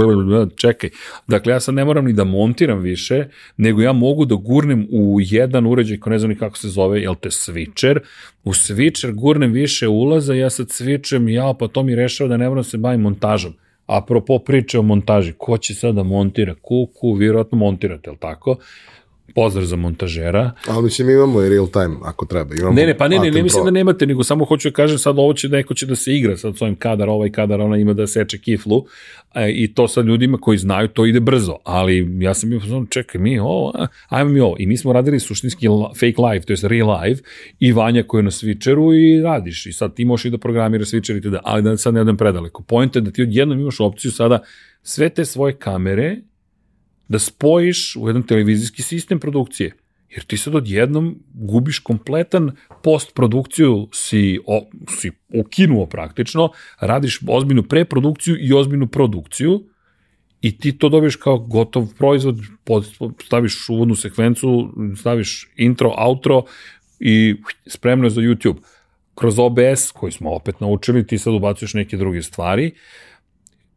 čekaj. Dakle, ja sad ne moram ni da montiram više, nego ja mogu da gurnem u jedan uređaj, ko ne znam ni kako se zove, jel te switcher, u switcher gurnem više ulaza, ja sad switchem, ja, pa to mi rešava da ne moram da se bavim montažom apropo priče o montaži, ko će sada da montira kuku, vjerojatno montirate, je li tako? Pozdrav za montažera. Ali mislim imamo i real time ako treba. Imamo ne, ne, pa ne, ne, ne mislim da nemate, nego samo hoću da kažem sad ovo će neko će da se igra sad s ovim kadar, ovaj kadar, ona ima da seče kiflu e, i to sad ljudima koji znaju to ide brzo, ali ja sam bio znači, čekaj mi ovo, ajmo mi ovo i mi smo radili suštinski fake live, to je real live i Vanja koji je na switcheru i radiš i sad ti možeš i da programiraš switcher i tada, ali da sad ne odem predaleko. Point je da ti odjednom imaš opciju sada sve te svoje kamere da spojiš u jedan televizijski sistem produkcije. Jer ti sad odjednom gubiš kompletan postprodukciju, si, o, si ukinuo praktično, radiš ozbiljnu preprodukciju i ozbiljnu produkciju i ti to dobiješ kao gotov proizvod, staviš uvodnu sekvencu, staviš intro, outro i spremno je za YouTube. Kroz OBS, koji smo opet naučili, ti sad ubacuješ neke druge stvari, uh,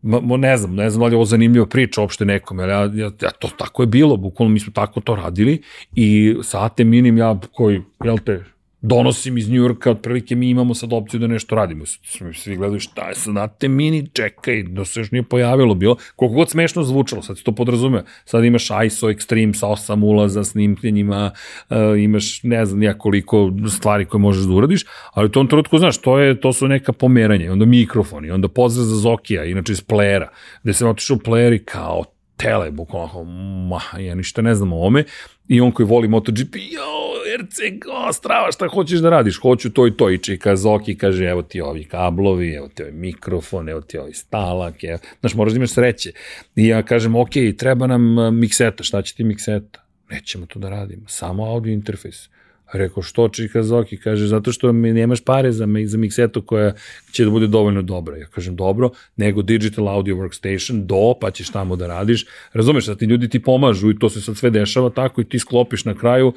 mo, ne znam, ne znam da li je ovo zanimljiva priča uopšte nekom, ja, ja, ja, to tako je bilo, bukvalno mi smo tako to radili i sa AT Minim ja koji, jel te, donosim iz Njujorka, otprilike mi imamo sad opciju da nešto radimo. Svi gledaju šta je znate, mini, čekaj, da se još nije pojavilo bilo. Koliko god smešno zvučalo, sad se to podrazumeo. Sad imaš ISO Extreme sa 8 ulaza, snimljenjima, uh, imaš ne znam ja koliko stvari koje možeš da uradiš, ali u tom trenutku, znaš, to, je, to su neka pomeranja, onda mikrofoni, onda pozdrav za Zokija, inače iz playera, gde sam otišao u playeri kao tele, bukvalno, ma, ja ništa ne znam o ome, i on koji voli MotoGP, jo, RC, o, strava, šta hoćeš da radiš? Hoću to i to. I čika Zoki kaže, evo ti ovi kablovi, evo ti ovaj mikrofon, evo ti ovi stalak, evo. Znaš, moraš da imaš sreće. I ja kažem, ok, treba nam mikseta, šta će ti mikseta? Nećemo to da radimo, samo audio interfejs. Rekao, što Čika Zoki? Kaže, zato što mi nemaš pare za, za miksetu koja će da bude dovoljno dobra. Ja kažem, dobro, nego Digital Audio Workstation, do, pa ćeš tamo da radiš. Razumeš, da ti ljudi ti pomažu i to se sad sve dešava tako i ti sklopiš na kraju.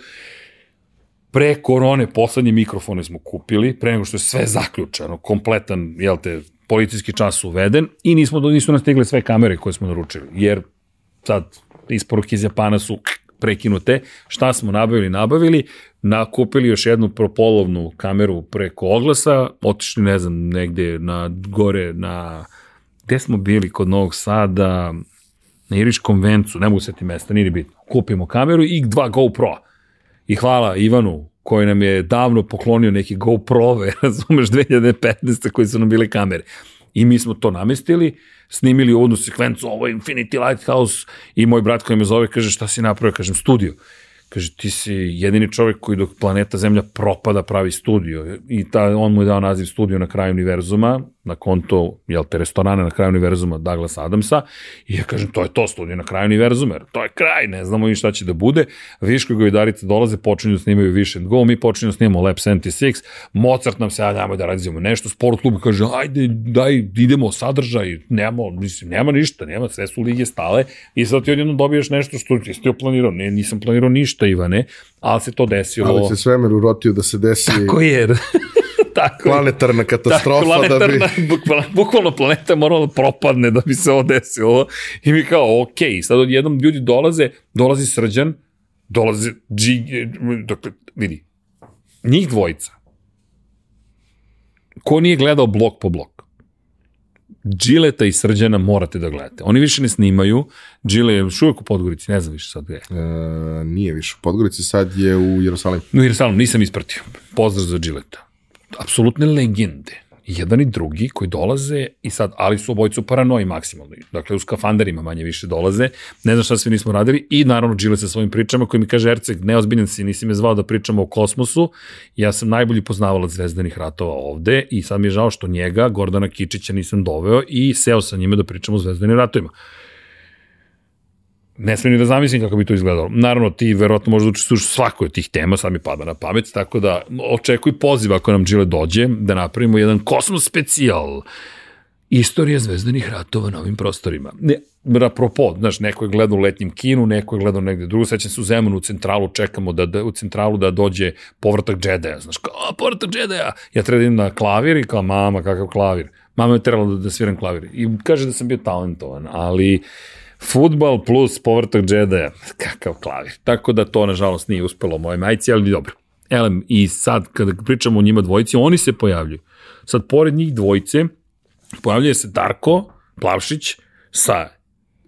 Pre korone poslednje mikrofone smo kupili, pre nego što je sve zaključano, kompletan, jel te, policijski čas uveden i nismo, nisu nas stigle sve kamere koje smo naručili, jer sad isporuke iz Japana su prekinute. Šta smo nabavili? Nabavili, nakupili još jednu propolovnu kameru preko oglasa, otišli, ne znam, negde na gore, na... Gde smo bili? Kod Novog Sada, na Iriškom vencu, ne mogu se ti mesta, nije bitno. Kupimo kameru i dva GoPro. I hvala Ivanu, koji nam je davno poklonio neki GoPro-ove, razumeš, 2015. koji su nam bile kamere. I mi smo to namestili, snimili uvodnu sekvencu, ovo je Infinity Lighthouse i moj brat koji me zove kaže šta si napravio, kažem studio. Kaže, ti si jedini čovjek koji dok planeta Zemlja propada pravi studio. I ta, on mu je dao naziv studio na kraju univerzuma, na konto, jel te, restorana na kraju univerzuma Douglas Adamsa. I ja kažem, to je to studio na kraju univerzuma, jer to je kraj, ne znamo ni šta će da bude. Viško govedarice dolaze, počinju da snimaju Wish and Go, mi počinju da snimamo Lab 76, Mozart nam se, ja nemoj da radimo nešto, sport klub kaže, ajde, daj, idemo, sadržaj, nema, mislim, nema ništa, nema, sve su lige stale i sad ti odjedno dobiješ nešto što ti ti planirao, ne, nisam planirao ništa, Ivane, ali se to desilo. Ali se svemir urotio da se desi... Tako je. Tako planetarna katastrofa. Tako, planetarna, da bi... bukvalno, bukvalno planeta morala da propadne da bi se ovo desilo. I mi kao, ok, sad odjednom ljudi dolaze, dolazi srđan, dolaze, dži, dakle, vidi, njih dvojica. Ko nije gledao blok po blok? Džileta i Srđana morate da gledate. Oni više ne snimaju. Džile je još uvijek u Podgorici, ne znam više sad gde je. E, nije više u Podgorici, sad je u Jerusalimu. U Jerusalimu, nisam ispratio. Pozdrav za Džileta apsolutne legende. jedan i drugi koji dolaze i sad, ali su obojcu paranoji maksimalno. Dakle, u skafanderima manje više dolaze, ne znam šta sve nismo radili i naravno Džile sa svojim pričama koji mi kaže Erceg, neozbiljan si, nisi me zvao da pričamo o kosmosu, ja sam najbolji poznavalac zvezdanih ratova ovde i sad mi je žao što njega, Gordana Kičića nisam doveo i seo sa njime da pričamo o zvezdanim ratovima ne smijem ni da zamislim kako bi to izgledalo. Naravno, ti verovatno možda učestvuješ svakoj od tih tema, sad mi pada na pamet, tako da očekuj poziv ako nam Džile dođe, da napravimo jedan kosmos specijal. Istorija zvezdanih ratova na ovim prostorima. Ne, apropo, znaš, neko je gledao u letnjem kinu, neko je gledao negde drugo, sećam se u Zemunu u centralu, čekamo da, da, u centralu da dođe povratak džedaja, znaš, kao, povratak džedaja, ja treba da idem na klavir i kao, mama, kakav klavir, mama je trebala da, da sviram klavir, i kaže da sam bio talentovan, ali uh, Futbal plus povrtak džedaja, kakav klavir. Tako da to, nažalost, nije uspelo moje majci, ali dobro. Elem, i sad, kada pričamo o njima dvojici, oni se pojavljuju. Sad, pored njih dvojice, pojavljuje se Darko Plavšić sa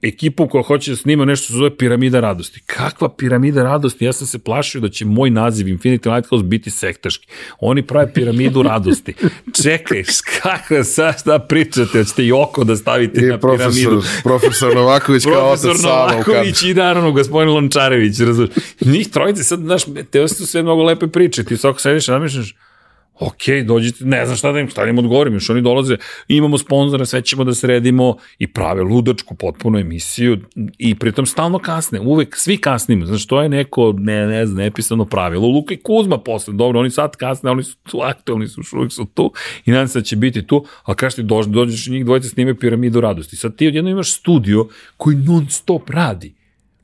ekipu koja hoće da snima nešto što zove piramida radosti. Kakva piramida radosti? Ja sam se plašio da će moj naziv Infinity Lighthouse biti sektaški. Oni prave piramidu radosti. Čekaj, kakva sad šta pričate? Hoćete i oko da stavite I na profesor, piramidu? Profesor Novaković kao otac. Profesor Novaković i naravno gospodin Lončarević. Razumiješ? Njih trojice sad, znaš, te su sve mnogo lepe priče. Ti svako sediš namišljaš, ok, dođite, ne znam šta da im, šta da im odgovorim, još oni dolaze, imamo sponzora, sve ćemo da sredimo i prave ludačku potpuno emisiju i pritom stalno kasne, uvek svi kasnimo, znaš, to je neko, ne, ne znam, nepisano pravilo, Luka i Kuzma posle, dobro, oni sad kasne, oni su tu aktualni, su uvek su tu i nadam se da će biti tu, a kaš ti dođeš, dođeš njih dvojice snime piramidu radosti, sad ti odjedno imaš studio koji non stop radi,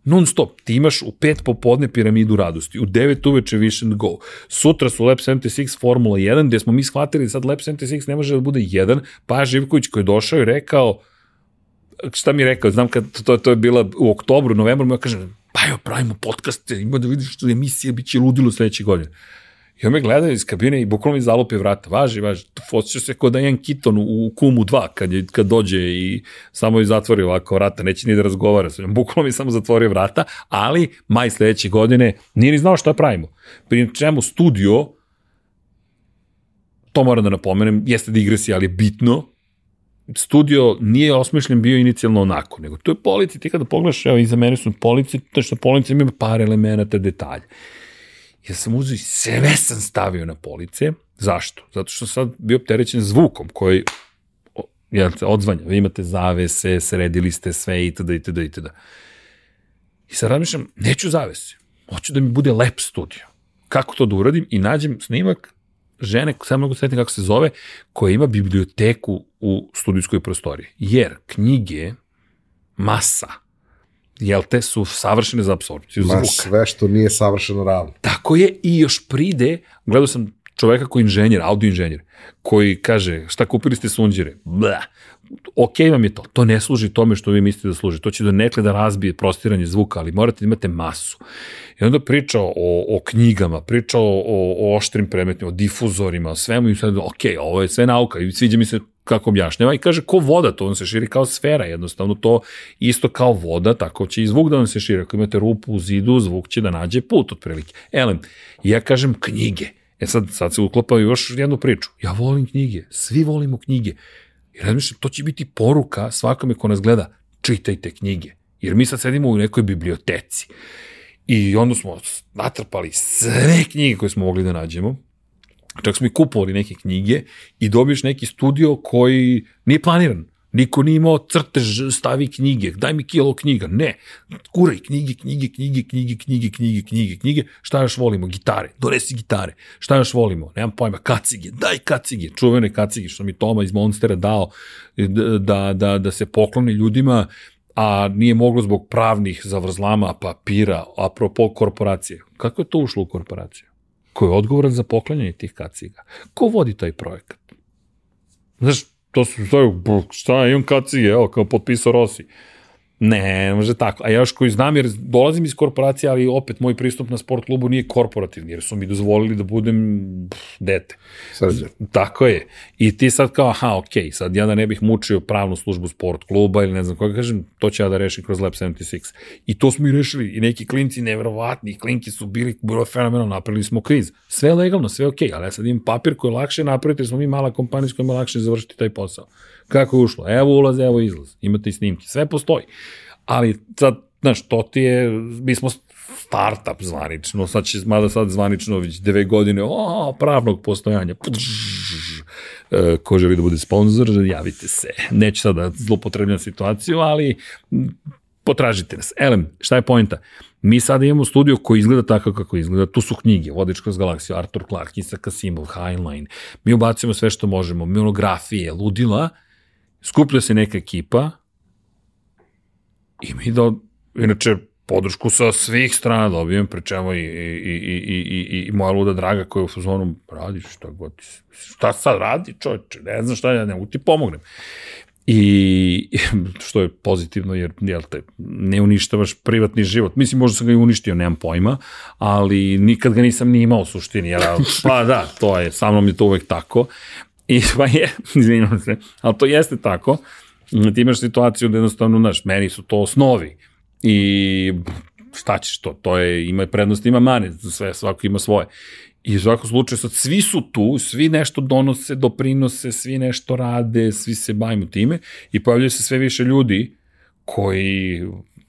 non stop. Ti imaš u pet popodne piramidu radosti, u 9 uveče and Go. Sutra su Lab 76 Formula 1, gde smo mi shvatili sad Lab 76 ne može da bude jedan, pa Živković koji je došao i rekao, šta mi je rekao, znam kad to, to je bila u oktobru, novembru, ja kažem, pa jo, pravimo podcast, ima da vidiš što je emisija, bit će ludilo sledeće godine. I on me gleda iz kabine i bukvalno mi zalupe vrata. Važi, važi. Osjeća se kod da jedan kiton u kumu 2 kad, je, kad dođe i samo je zatvori ovako vrata. Neće ni da razgovara sa njom. Bukvalno mi samo zatvorio vrata, ali maj sledeće godine nije ni znao šta pravimo. Pri čemu studio, to moram da napomenem, jeste digresija, ali je bitno, studio nije osmišljen bio inicijalno onako, nego to je polici, ti kada pogledaš, evo, iza mene su polici, to što polici ima par elemenata, detalja ja sam uzio i sve sam stavio na police. Zašto? Zato što sam sad bio opterećen zvukom koji jel, odzvanja. Vi imate zavese, sredili ste sve itd. itd. itd. I sad razmišljam, neću zavese. Hoću da mi bude lep studio. Kako to da uradim? I nađem snimak žene, sam mogu sretiti kako se zove, koja ima biblioteku u studijskoj prostoriji. Jer knjige, masa, jel te, su savršene za apsorpciju Ma, zvuka. sve što nije savršeno ravno. Tako je i još pride, gledao sam čoveka koji je inženjer, audio inženjer, koji kaže šta kupili ste sunđere, bla, ok vam je to, to ne služi tome što vi mislite da služi, to će do nekle da razbije prostiranje zvuka, ali morate da imate masu. I onda priča o, o knjigama, priča o, o, o oštrim predmetima, o difuzorima, o svemu i sad, ok, ovo je sve nauka i sviđa mi se kako objašnjava i kaže ko voda, to on se širi kao sfera, jednostavno to isto kao voda, tako će i zvuk da on se širi. Ako imate rupu u zidu, zvuk će da nađe put otprilike. Elem, ja kažem knjige. E sad, sad se uklopao još jednu priču. Ja volim knjige, svi volimo knjige. I razmišljam, to će biti poruka svakome ko nas gleda, čitajte knjige. Jer mi sad sedimo u nekoj biblioteci. I onda smo natrpali sve knjige koje smo mogli da nađemo, Čak smo i kupovali neke knjige i dobiješ neki studio koji nije planiran. Niko nije imao crtež, stavi knjige, daj mi kilo knjiga. Ne, kuraj knjige, knjige, knjige, knjige, knjige, knjige, knjige, knjige. Šta još volimo? Gitare, donesi gitare. Šta još volimo? Nemam pojma, kacige, daj kacige, čuvene kacige, što mi Toma iz Monstera dao da, da, da se pokloni ljudima, a nije moglo zbog pravnih zavrzlama, papira, apropo korporacije. Kako je to ušlo u korporaciju? Ko je odgovoran za poklanjanje tih kaciga? Ko vodi taj projekat? Znaš, to su, šta, imam kacige, evo, kao potpisao Rossi. Ne, može tako. A ja još koji znam, jer dolazim iz korporacije, ali opet moj pristup na sport klubu nije korporativni, jer su mi dozvolili da budem pff, dete. Srđan. Tako je. I ti sad kao, aha, ok, sad ja da ne bih mučio pravnu službu sport kluba ili ne znam koga kažem, to ću ja da rešim kroz Lab 76. I to smo i rešili. I neki klinci nevjerovatni, klinki su bili, bilo je fenomenalno, napravili smo kviz. Sve legalno, sve ok, ali ja sad imam papir koji je lakše napraviti, jer smo mi mala kompanija s kojima je lakše završiti taj posao. Kako je ušlo? Evo ulaz, evo izlaz. Imate i snimke. Sve postoji. Ali sad, znaš, to ti je, mi smo startup zvanično, sad će, mada sad zvanično već dve godine, o, pravnog postojanja, e, ko želi da bude sponsor, javite se. Neću sad da zlopotrebljam situaciju, ali potražite nas. Elem, šta je pojenta? Mi sada imamo studio koji izgleda tako kako izgleda. Tu su knjige, Vodič kroz galaksiju, Arthur Clarke, Isaac Asimov, Heinlein. Mi ubacujemo sve što možemo, monografije, ludila, skuplja se neka ekipa i mi da, inače, podršku sa svih strana dobijem, pri čemu i, i, i, i, i, i moja luda draga koja je u fazonu, radiš šta god šta sad radi čovječe, ne znam šta ja ne mogu ti pomognem. I što je pozitivno jer jel te, ne uništavaš privatni život. Mislim, možda sam ga i uništio, nemam pojma, ali nikad ga nisam ni imao u suštini. Jer, pa da, to je, sa mnom je to uvek tako. I pa je, izvinjam se, ali to jeste tako. Ti imaš situaciju da jednostavno, znaš, meni su to osnovi. I šta ćeš to, to je, ima prednost, ima mane, sve, svako ima svoje. I u svakom slučaju sad svi su tu, svi nešto donose, doprinose, svi nešto rade, svi se bavimo time i pojavljaju se sve više ljudi koji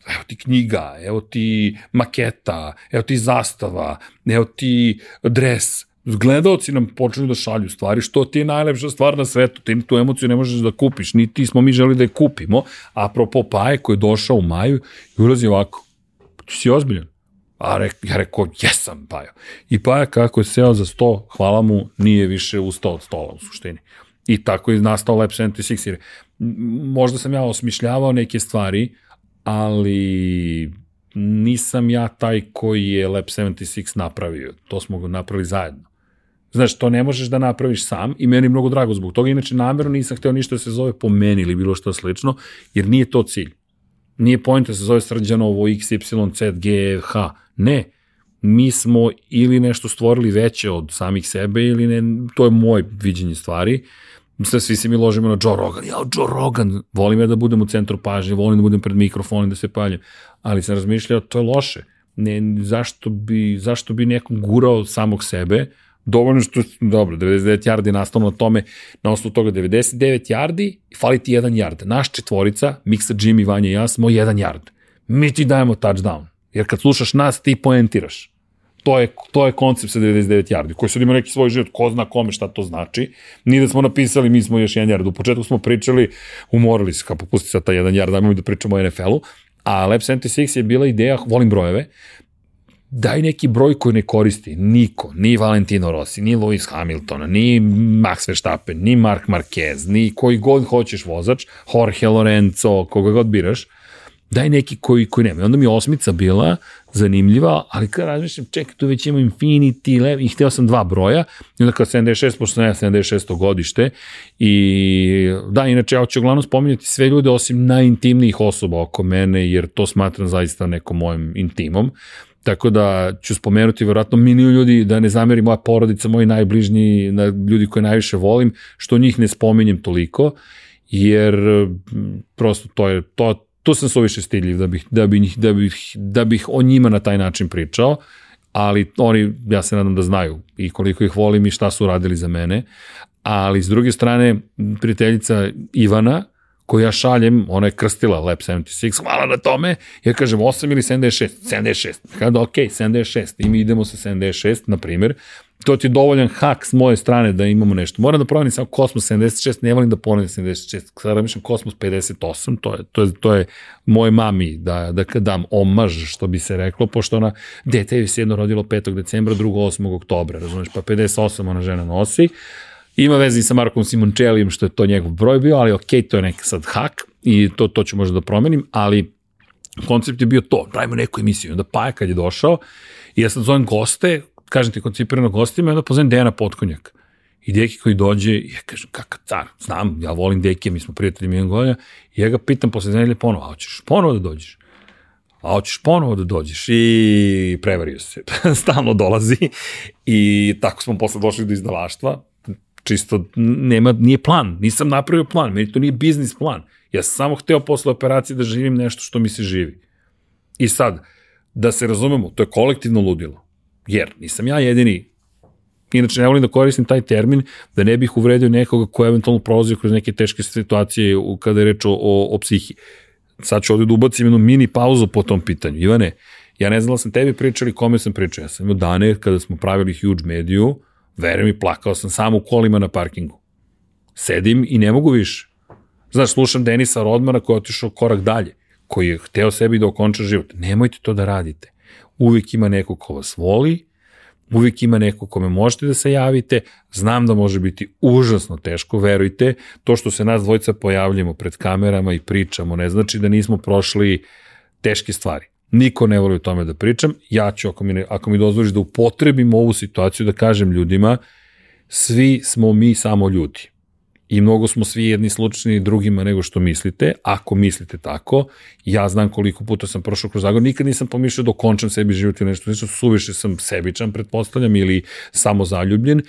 evo ti knjiga, evo ti maketa, evo ti zastava, evo ti dres, gledalci nam počinju da šalju stvari, što ti je najlepša stvar na svetu, ti tu emociju ne možeš da kupiš, niti smo mi želi da je kupimo, apropo Paje koji je došao u maju i ulazi ovako, ti si ozbiljan, A rek, ja rekao, jesam, Pajo. I Paja kako je seo za sto, hvala mu, nije više ustao od stola u suštini. I tako je nastao Lab 76. Jer možda sam ja osmišljavao neke stvari, ali nisam ja taj koji je Lab 76 napravio. To smo ga napravili zajedno. Znaš, to ne možeš da napraviš sam i meni je mnogo drago zbog toga. Inače, namjerno nisam hteo ništa da se zove po meni ili bilo što slično, jer nije to cilj. Nije pojenta da se zove Srđanovo X, Y, Z, G, H. Ne. Mi smo ili nešto stvorili veće od samih sebe ili ne, to je moje viđenje stvari. Sve svi se mi ložimo na Joe Rogan. Ja, Joe Rogan, volim ja da budem u centru pažnje, volim da budem pred mikrofonom, da se paljem. Ali sam razmišljao, to je loše. Ne, zašto bi, zašto bi nekom gurao samog sebe, dovoljno što, dobro, 99 yardi nastavno na tome, na osnovu toga 99 yardi, fali ti jedan yard. Naš četvorica, Miksa, Jimmy, Vanja i ja smo jedan yard. Mi ti dajemo touchdown. Jer kad slušaš nas, ti poentiraš. To je, to je koncept sa 99 yardi, koji sad ima neki svoj život, ko zna kome šta to znači. Nije da smo napisali, mi smo još jedan yard. U početku smo pričali, umorali se, kao popusti sad taj jedan yard, dajmo mi da pričamo o NFL-u. A Lab 76 je bila ideja, volim brojeve, daj neki broj koji ne koristi niko, ni Valentino Rossi, ni Lewis Hamilton, ni Max Verstappen, ni Mark Marquez, ni koji god hoćeš vozač, Jorge Lorenzo, koga god biraš, daj neki koji, koji nema. I onda mi je osmica bila zanimljiva, ali kada razmišljam, čekaj, tu već imam Infinity, Lev, i hteo sam dva broja, i onda kao 76, pošto sam ja 76. godište, i da, inače, ja hoću uglavnom spominjati sve ljude osim najintimnijih osoba oko mene, jer to smatram zaista nekom mojim intimom, Tako da ću spomenuti verovatno milion ljudi, da ne zameri moja porodica, moji najbližnji, na ljudi koje najviše volim, što njih ne spominjem toliko, jer prosto to je, to, tu sam suviše stiljiv da bih, da, bih, da, bih, da bih o njima na taj način pričao, ali oni, ja se nadam da znaju i koliko ih volim i šta su radili za mene, ali s druge strane, prijateljica Ivana, koju ja šaljem, ona je krstila Lab 76, hvala na tome, ja kažem 8 ili 76, 76, kada ok, 76, i mi idemo sa 76, na primjer, to ti je dovoljan hak s moje strane da imamo nešto. Moram da promenim samo Kosmos 76, ne volim da ponovim 76, sada razmišljam Kosmos 58, to je, to je, to je moje mami da, da dam omaž, što bi se reklo, pošto ona, dete je se jedno rodilo 5. decembra, drugo 8. oktobra, razumeš, pa 58 ona žena nosi, Ima veze i sa Markom Simončelijem, što je to njegov broj bio, ali ok, to je neki sad hak i to, to ću možda da promenim, ali koncept je bio to, pravimo neku emisiju. Onda Paja kad je došao, i ja sad zovem goste, kažem ti koncipirano gostima, i onda pozovem Dejana Potkonjak. I deki koji dođe, ja kažem, kakav car, znam, ja volim deke, mi smo prijatelji milijon godina, i ja ga pitam posle nedelje ponovo, a hoćeš ponovo da dođeš? A hoćeš ponovo da dođeš? I prevario se, stalno dolazi i tako smo posle došli do izdavaštva, čisto nema, nije plan, nisam napravio plan, meni to nije biznis plan. Ja sam samo hteo posle operacije da živim nešto što mi se živi. I sad, da se razumemo, to je kolektivno ludilo. Jer nisam ja jedini Inače, ne volim da koristim taj termin da ne bih uvredio nekoga ko je eventualno prolazio kroz neke teške situacije kada je reč o, o, o psihi. Sad ću ovde da ubacim jednu mini pauzu po tom pitanju. Ivane, ja ne znam da sam tebi pričali kome sam pričao. Ja sam imao dane kada smo pravili huge mediju, verujem mi, plakao sam samo u kolima na parkingu. Sedim i ne mogu više. Znaš, slušam Denisa Rodmana koji je otišao korak dalje, koji je hteo sebi da okonča život. Nemojte to da radite. Uvijek ima neko ko vas voli, uvijek ima neko kome možete da se javite, znam da može biti užasno teško, verujte, to što se nas dvojica pojavljamo pred kamerama i pričamo, ne znači da nismo prošli teške stvari. Niko ne voli o tome da pričam, ja ću, ako mi, ne, ako mi dozvoliš da upotrebim ovu situaciju, da kažem ljudima, svi smo mi samo ljudi. I mnogo smo svi jedni slučajni drugima nego što mislite, ako mislite tako, ja znam koliko puta sam prošao kroz zagor, nikad nisam pomišljao da okončam sebi život ili nešto, nešto suviše sam sebičan, pretpostavljam, ili samo zaljubljen,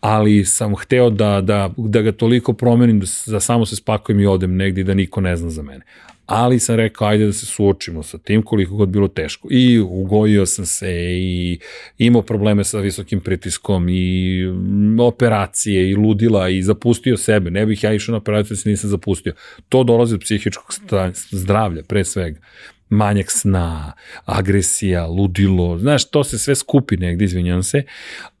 ali sam hteo da, da, da ga toliko promenim, da, da samo se spakujem i odem negdje da niko ne zna za mene ali sam rekao ajde da se suočimo sa tim koliko god bilo teško. I ugojio sam se i imao probleme sa visokim pritiskom i operacije i ludila i zapustio sebe. Ne bih ja išao na operaciju da se nisam zapustio. To dolazi od psihičkog zdravlja pre svega manjak sna, agresija, ludilo, znaš, to se sve skupi negde, izvinjam se,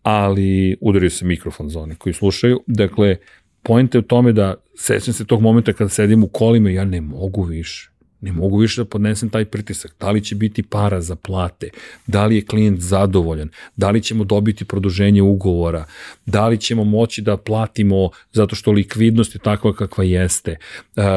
ali udario se mikrofon za one koji slušaju, dakle, pojente u tome da sećam se tog momenta kada sedim u kolima i ja ne mogu više. Ne mogu više da podnesem taj pritisak. Da li će biti para za plate? Da li je klijent zadovoljan? Da li ćemo dobiti produženje ugovora? Da li ćemo moći da platimo zato što likvidnost je takva kakva jeste? E,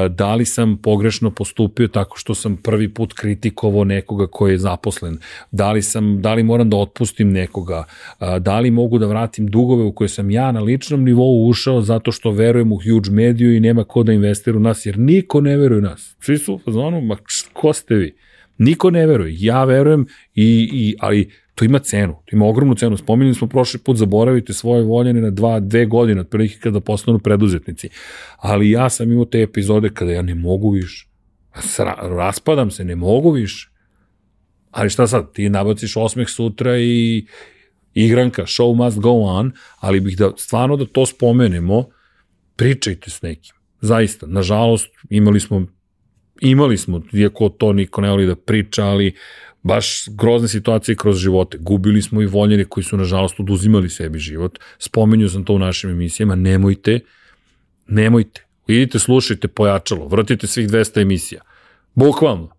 da li sam pogrešno postupio tako što sam prvi put kritikovao nekoga koji je zaposlen? Da li, sam, da li moram da otpustim nekoga? E, da li mogu da vratim dugove u koje sam ja na ličnom nivou ušao zato što verujem u huge mediju i nema ko da investira u nas, jer niko ne veruje u nas. Svi su u ono, ma ko ste vi? Niko ne veruje, ja verujem, i, i, ali to ima cenu, to ima ogromnu cenu. Spominjali smo prošli put, zaboravite svoje voljene na dva, dve godine, otprilike kada postanu preduzetnici. Ali ja sam imao te epizode kada ja ne mogu više. Raspadam se, ne mogu više. Ali šta sad, ti nabaciš osmeh sutra i igranka, show must go on, ali bih da stvarno da to spomenemo, pričajte s nekim. Zaista, nažalost, imali smo imali smo, iako to niko ne voli da priča, ali baš grozne situacije kroz živote. Gubili smo i voljene koji su, nažalost, oduzimali sebi život. Spomenju sam to u našim emisijama. Nemojte, nemojte. Idite, slušajte pojačalo, vrtite svih 200 emisija. Bukvalno.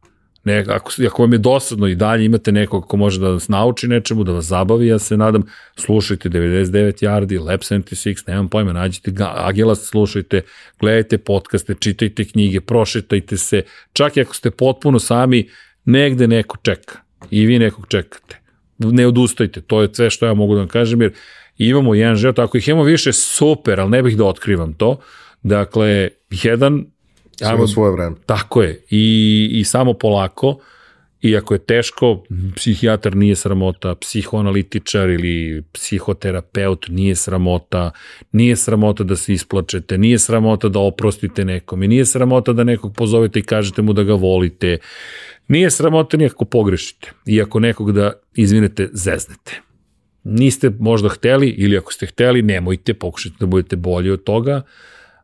Ne, ako, ako vam je dosadno i dalje imate nekog ko može da vas nauči nečemu, da vas zabavi, ja se nadam, slušajte 99 yardi, Lab 76, nemam pojma, nađite ga, Agila slušajte, gledajte podcaste, čitajte knjige, prošetajte se, čak i ako ste potpuno sami, negde neko čeka i vi nekog čekate. Ne odustajte, to je sve što ja mogu da vam kažem, jer imamo jedan život, ako ih imamo više, super, ali ne bih da otkrivam to. Dakle, jedan Ajmo, svoje vreme. Tako je. I, I samo polako, iako je teško, psihijatar nije sramota, psihoanalitičar ili psihoterapeut nije sramota, nije sramota da se isplačete, nije sramota da oprostite nekome, nije sramota da nekog pozovete i kažete mu da ga volite, nije sramota nijako pogrešite, iako nekog da, izvinete, zeznete. Niste možda hteli ili ako ste hteli, nemojte, pokušajte da budete bolji od toga,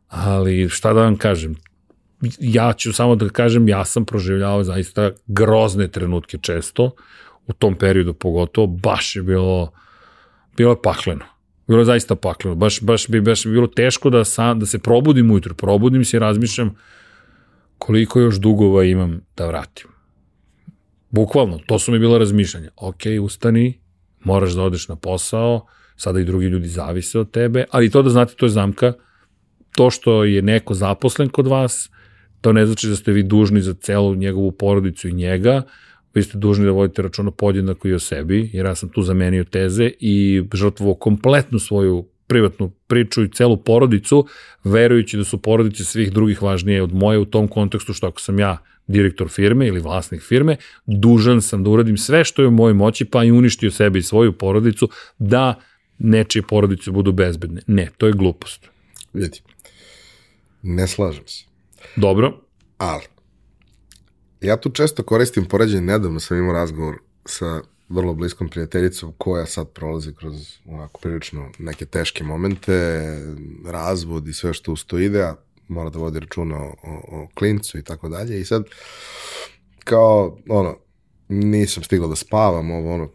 ali šta da vam kažem, ja ću samo da kažem, ja sam proživljavao zaista grozne trenutke često, u tom periodu pogotovo, baš je bilo, bilo je pakleno. Bilo je zaista pakleno. Baš, baš, bi, baš bi bilo teško da, sam, da se probudim ujutro. Probudim se i razmišljam koliko još dugova imam da vratim. Bukvalno, to su mi bila razmišljanja. Ok, ustani, moraš da odeš na posao, sada i drugi ljudi zavise od tebe, ali to da znate, to je zamka, to što je neko zaposlen kod vas, To ne znači da ste vi dužni za celu njegovu porodicu i njega, vi ste dužni da vodite računa podjednako i o sebi, jer ja sam tu zamenio teze i žrtvovao kompletnu svoju privatnu priču i celu porodicu, verujući da su porodice svih drugih važnije od moje u tom kontekstu što ako sam ja direktor firme ili vlasnik firme, dužan sam da uradim sve što je u mojoj moći, pa i uništio sebe i svoju porodicu, da nečije porodice budu bezbedne. Ne, to je glupost. Vidi, ne slažem se. Dobro. Ali, ja tu često koristim poređenje, nedavno sam imao razgovor sa vrlo bliskom prijateljicom koja sad prolazi kroz onako prilično neke teške momente, razvod i sve što uz to ide, a mora da vodi računa o, o, o klincu i tako dalje. I sad, kao, ono, nisam stigla da spavam, ovo, ono,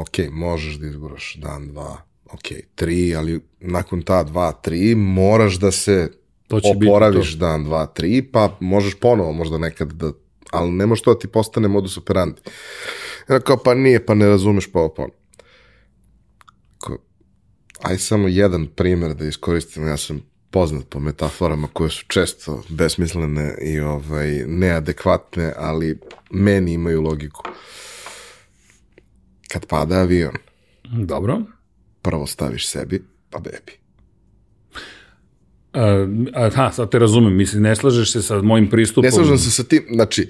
ok, možeš da izguraš dan, dva, ok, tri, ali nakon ta dva, tri, moraš da se To će biti oporaviš to. dan, dva, tri, pa možeš ponovo možda nekad da, ali ne može to da ti postane modus operandi. Ja kao, pa nije, pa ne razumeš, pa ovo ponovo. Ko, aj samo jedan primer da iskoristim, ja sam poznat po metaforama koje su često besmislene i ovaj, neadekvatne, ali meni imaju logiku. Kad pada avion, Dobro. prvo staviš sebi, pa bebi. A, aha, sad te razumem, mislim, ne slažeš se sa mojim pristupom. Ne slažem se sa tim, znači,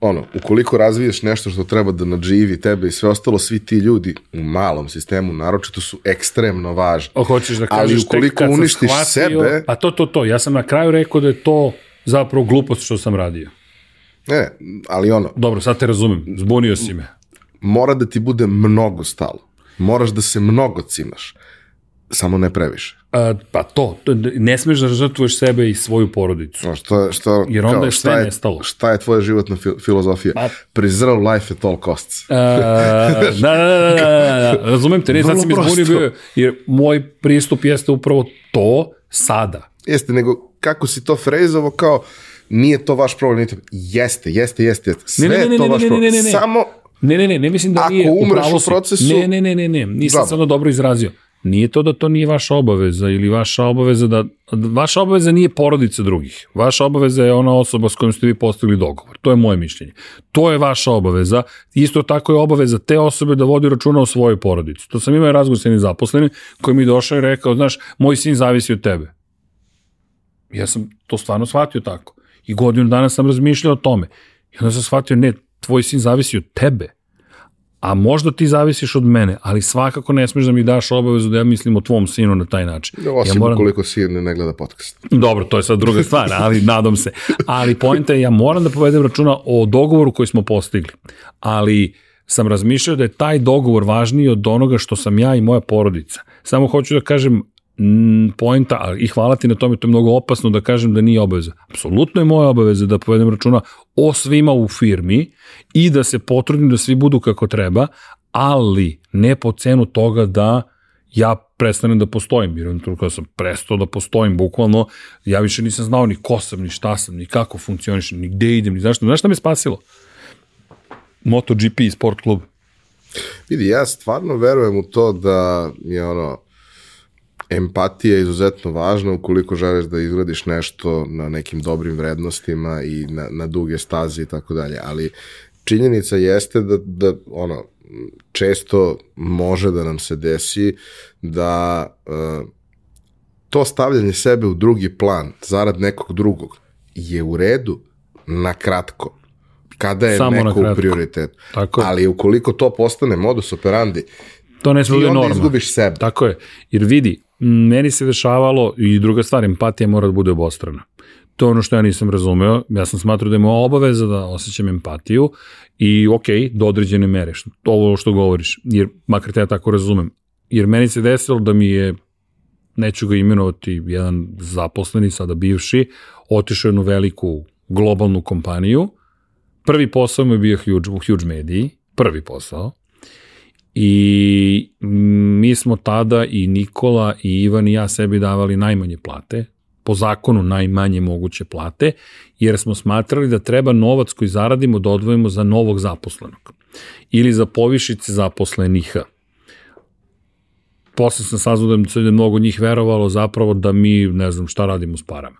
ono, ukoliko razviješ nešto što treba da nadživi tebe i sve ostalo, svi ti ljudi u malom sistemu naročito su ekstremno važni. O, hoćeš da Ali kažeš tek ukoliko kad sam uništiš shvatio- sebe- Pa to, to, to. Ja sam na kraju rekao da je to zapravo glupost što sam radio. Ne, ali ono, Dobro, sad te razumem. Zbunio si me. mora da ti bude mnogo stalo. Moraš da se mnogo cimaš. Samo ne previše. A, pa to, ne smeš da žrtvuješ sebe i svoju porodicu. No, što, što, Jer onda kao, je šta sve nestalo. Šta je tvoja životna fi- filozofija? Pa- Preserve life at all costs. A, da, da, da, da, da, da, razumem te, ne, Vrlo si mi prosto. bio, jer moj pristup jeste upravo to sada. Jeste, nego kako si to frezovo kao nije to vaš problem, nije to... Jeste, jeste, jeste, jeste. Sve Ne, ne, ne, je to ne, vaš ne, ne, problem. ne, ne, ne. Samo Ne, ne, ne, ne mislim da Ako nije u procesu- Ne, ne, ne, ne, ne, nisam se ono dobro izrazio. Nije to da to nije vaša obaveza ili vaša obaveza da... Vaša obaveza nije porodica drugih. Vaša obaveza je ona osoba s kojom ste vi postigli dogovor. To je moje mišljenje. To je vaša obaveza. Isto tako je obaveza te osobe da vodi računa o svojoj porodici. To sam imao razgovor sa zaposlenim koji mi došao i rekao, znaš, moj sin zavisi od tebe. Ja sam to stvarno shvatio tako. I godinu dana sam razmišljao o tome. I onda sam shvatio, ne, tvoj sin zavisi od tebe. A možda ti zavisiš od mene, ali svakako ne smeš da mi daš obavezu da ja mislim o tvom sinu na taj način. osim ja moram... ukoliko si ne, ne gleda podcast. Dobro, to je sad druga stvar, ali nadam se. Ali pojenta je, ja moram da povedem računa o dogovoru koji smo postigli. Ali sam razmišljao da je taj dogovor važniji od onoga što sam ja i moja porodica. Samo hoću da kažem, mm, poenta, i hvala ti na tome, to je mnogo opasno da kažem da nije obaveza. Apsolutno je moja obaveza da povedem računa o svima u firmi i da se potrudim da svi budu kako treba, ali ne po cenu toga da ja prestanem da postojim, jer on kada sam prestao da postojim, bukvalno, ja više nisam znao ni ko sam, ni šta sam, ni kako funkcionišem, ni gde idem, ni zašto. Znaš šta me spasilo? MotoGP i sport klub. Vidi, ja stvarno verujem u to da je ono, empatija izuzetno važna ukoliko želiš da izgradiš nešto na nekim dobrim vrednostima i na, na duge staze i tako dalje, ali činjenica jeste da, da ono, često može da nam se desi da uh, to stavljanje sebe u drugi plan zarad nekog drugog je u redu na kratko kada je Samo neko u prioritetu. Tako je. Ali ukoliko to postane modus operandi, To ne ti sme da je onda izgubiš sebe. Tako je. Jer vidi, meni se dešavalo i druga stvar, empatija mora da bude obostrana. To je ono što ja nisam razumeo. Ja sam smatrao da je moja obaveza da osjećam empatiju i ok, do određene mere. Što, ovo što govoriš, jer makar te ja tako razumem. Jer meni se desilo da mi je neću ga imenovati, jedan zaposleni, sada bivši, otišao jednu veliku globalnu kompaniju. Prvi posao mu je bio huge, u huge mediji, prvi posao. I mi smo tada i Nikola i Ivan i ja sebi davali najmanje plate, po zakonu najmanje moguće plate, jer smo smatrali da treba novac koji zaradimo da odvojimo za novog zaposlenog ili za povišice zaposlenih. Posle sam saznao da je mnogo njih verovalo zapravo da mi ne znam šta radimo s parama.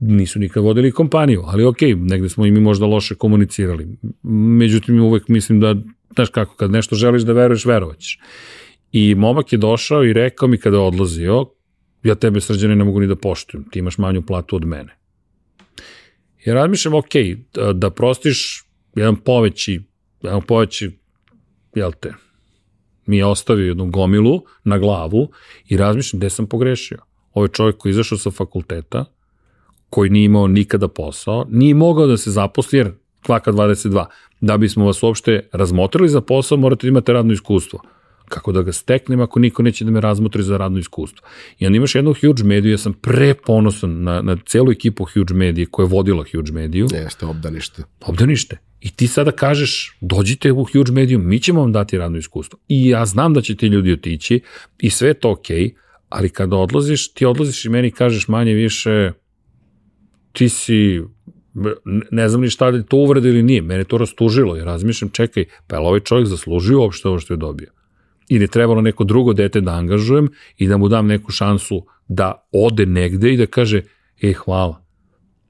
Nisu nikad vodili kompaniju, ali ok, negde smo i mi možda loše komunicirali. Međutim, uvek mislim da, znaš kako, kad nešto želiš da veruješ, verovaćeš. I momak je došao i rekao mi kada je odlazio, ja tebe srđane ne mogu ni da poštujem, ti imaš manju platu od mene. Ja razmišljam, ok, da, da prostiš jedan poveći, jedan poveći, jel te, mi je ostavio jednu gomilu na glavu i razmišljam gde sam pogrešio. Ovo je čovjek koji je izašao sa fakulteta, koji nije imao nikada posao, nije mogao da se zaposli jer kvaka 22. Da bismo vas uopšte razmotrili za posao, morate da imate radno iskustvo. Kako da ga steknem ako niko neće da me razmotri za radno iskustvo. I onda imaš jednu Huge Mediju, ja sam preponosan na, na celu ekipu Huge Medije koja je vodila Huge Mediju. Jeste, obdanište. Obdanište. I ti sada kažeš, dođite u Huge Mediju, mi ćemo vam dati radno iskustvo. I ja znam da će ti ljudi otići i sve je to okej, okay, ali kada odlaziš, ti odlaziš i meni kažeš manje više, ti si ne znam ni šta da je to uvreda ili nije, mene to rastužilo i razmišljam, čekaj, pa je li ovaj čovjek zaslužio uopšte ovo što je dobio? Ili je trebalo neko drugo dete da angažujem i da mu dam neku šansu da ode negde i da kaže, e, hvala,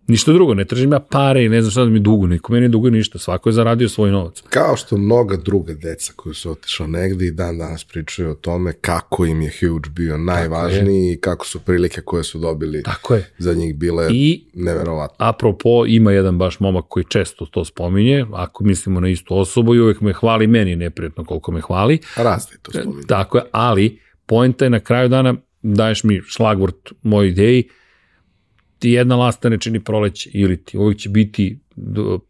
Ništa drugo, ne tražim ja pare i ne znam šta da mi dugu, niko meni dugo ništa, svako je zaradio svoj novac. Kao što mnoga druga deca koji su otišla negde i dan danas pričaju o tome kako im je Huge bio najvažniji i kako su prilike koje su dobili Tako je. za njih bile I, neverovatne. Apropo, ima jedan baš momak koji često to spominje, ako mislimo na istu osobu i uvek me hvali, meni je neprijatno koliko me hvali. Razli to spominje. Tako je, ali pojenta je na kraju dana, daješ mi šlagvort moj ideji, ti jedna lasta ne čini proleće ili ti uvijek će biti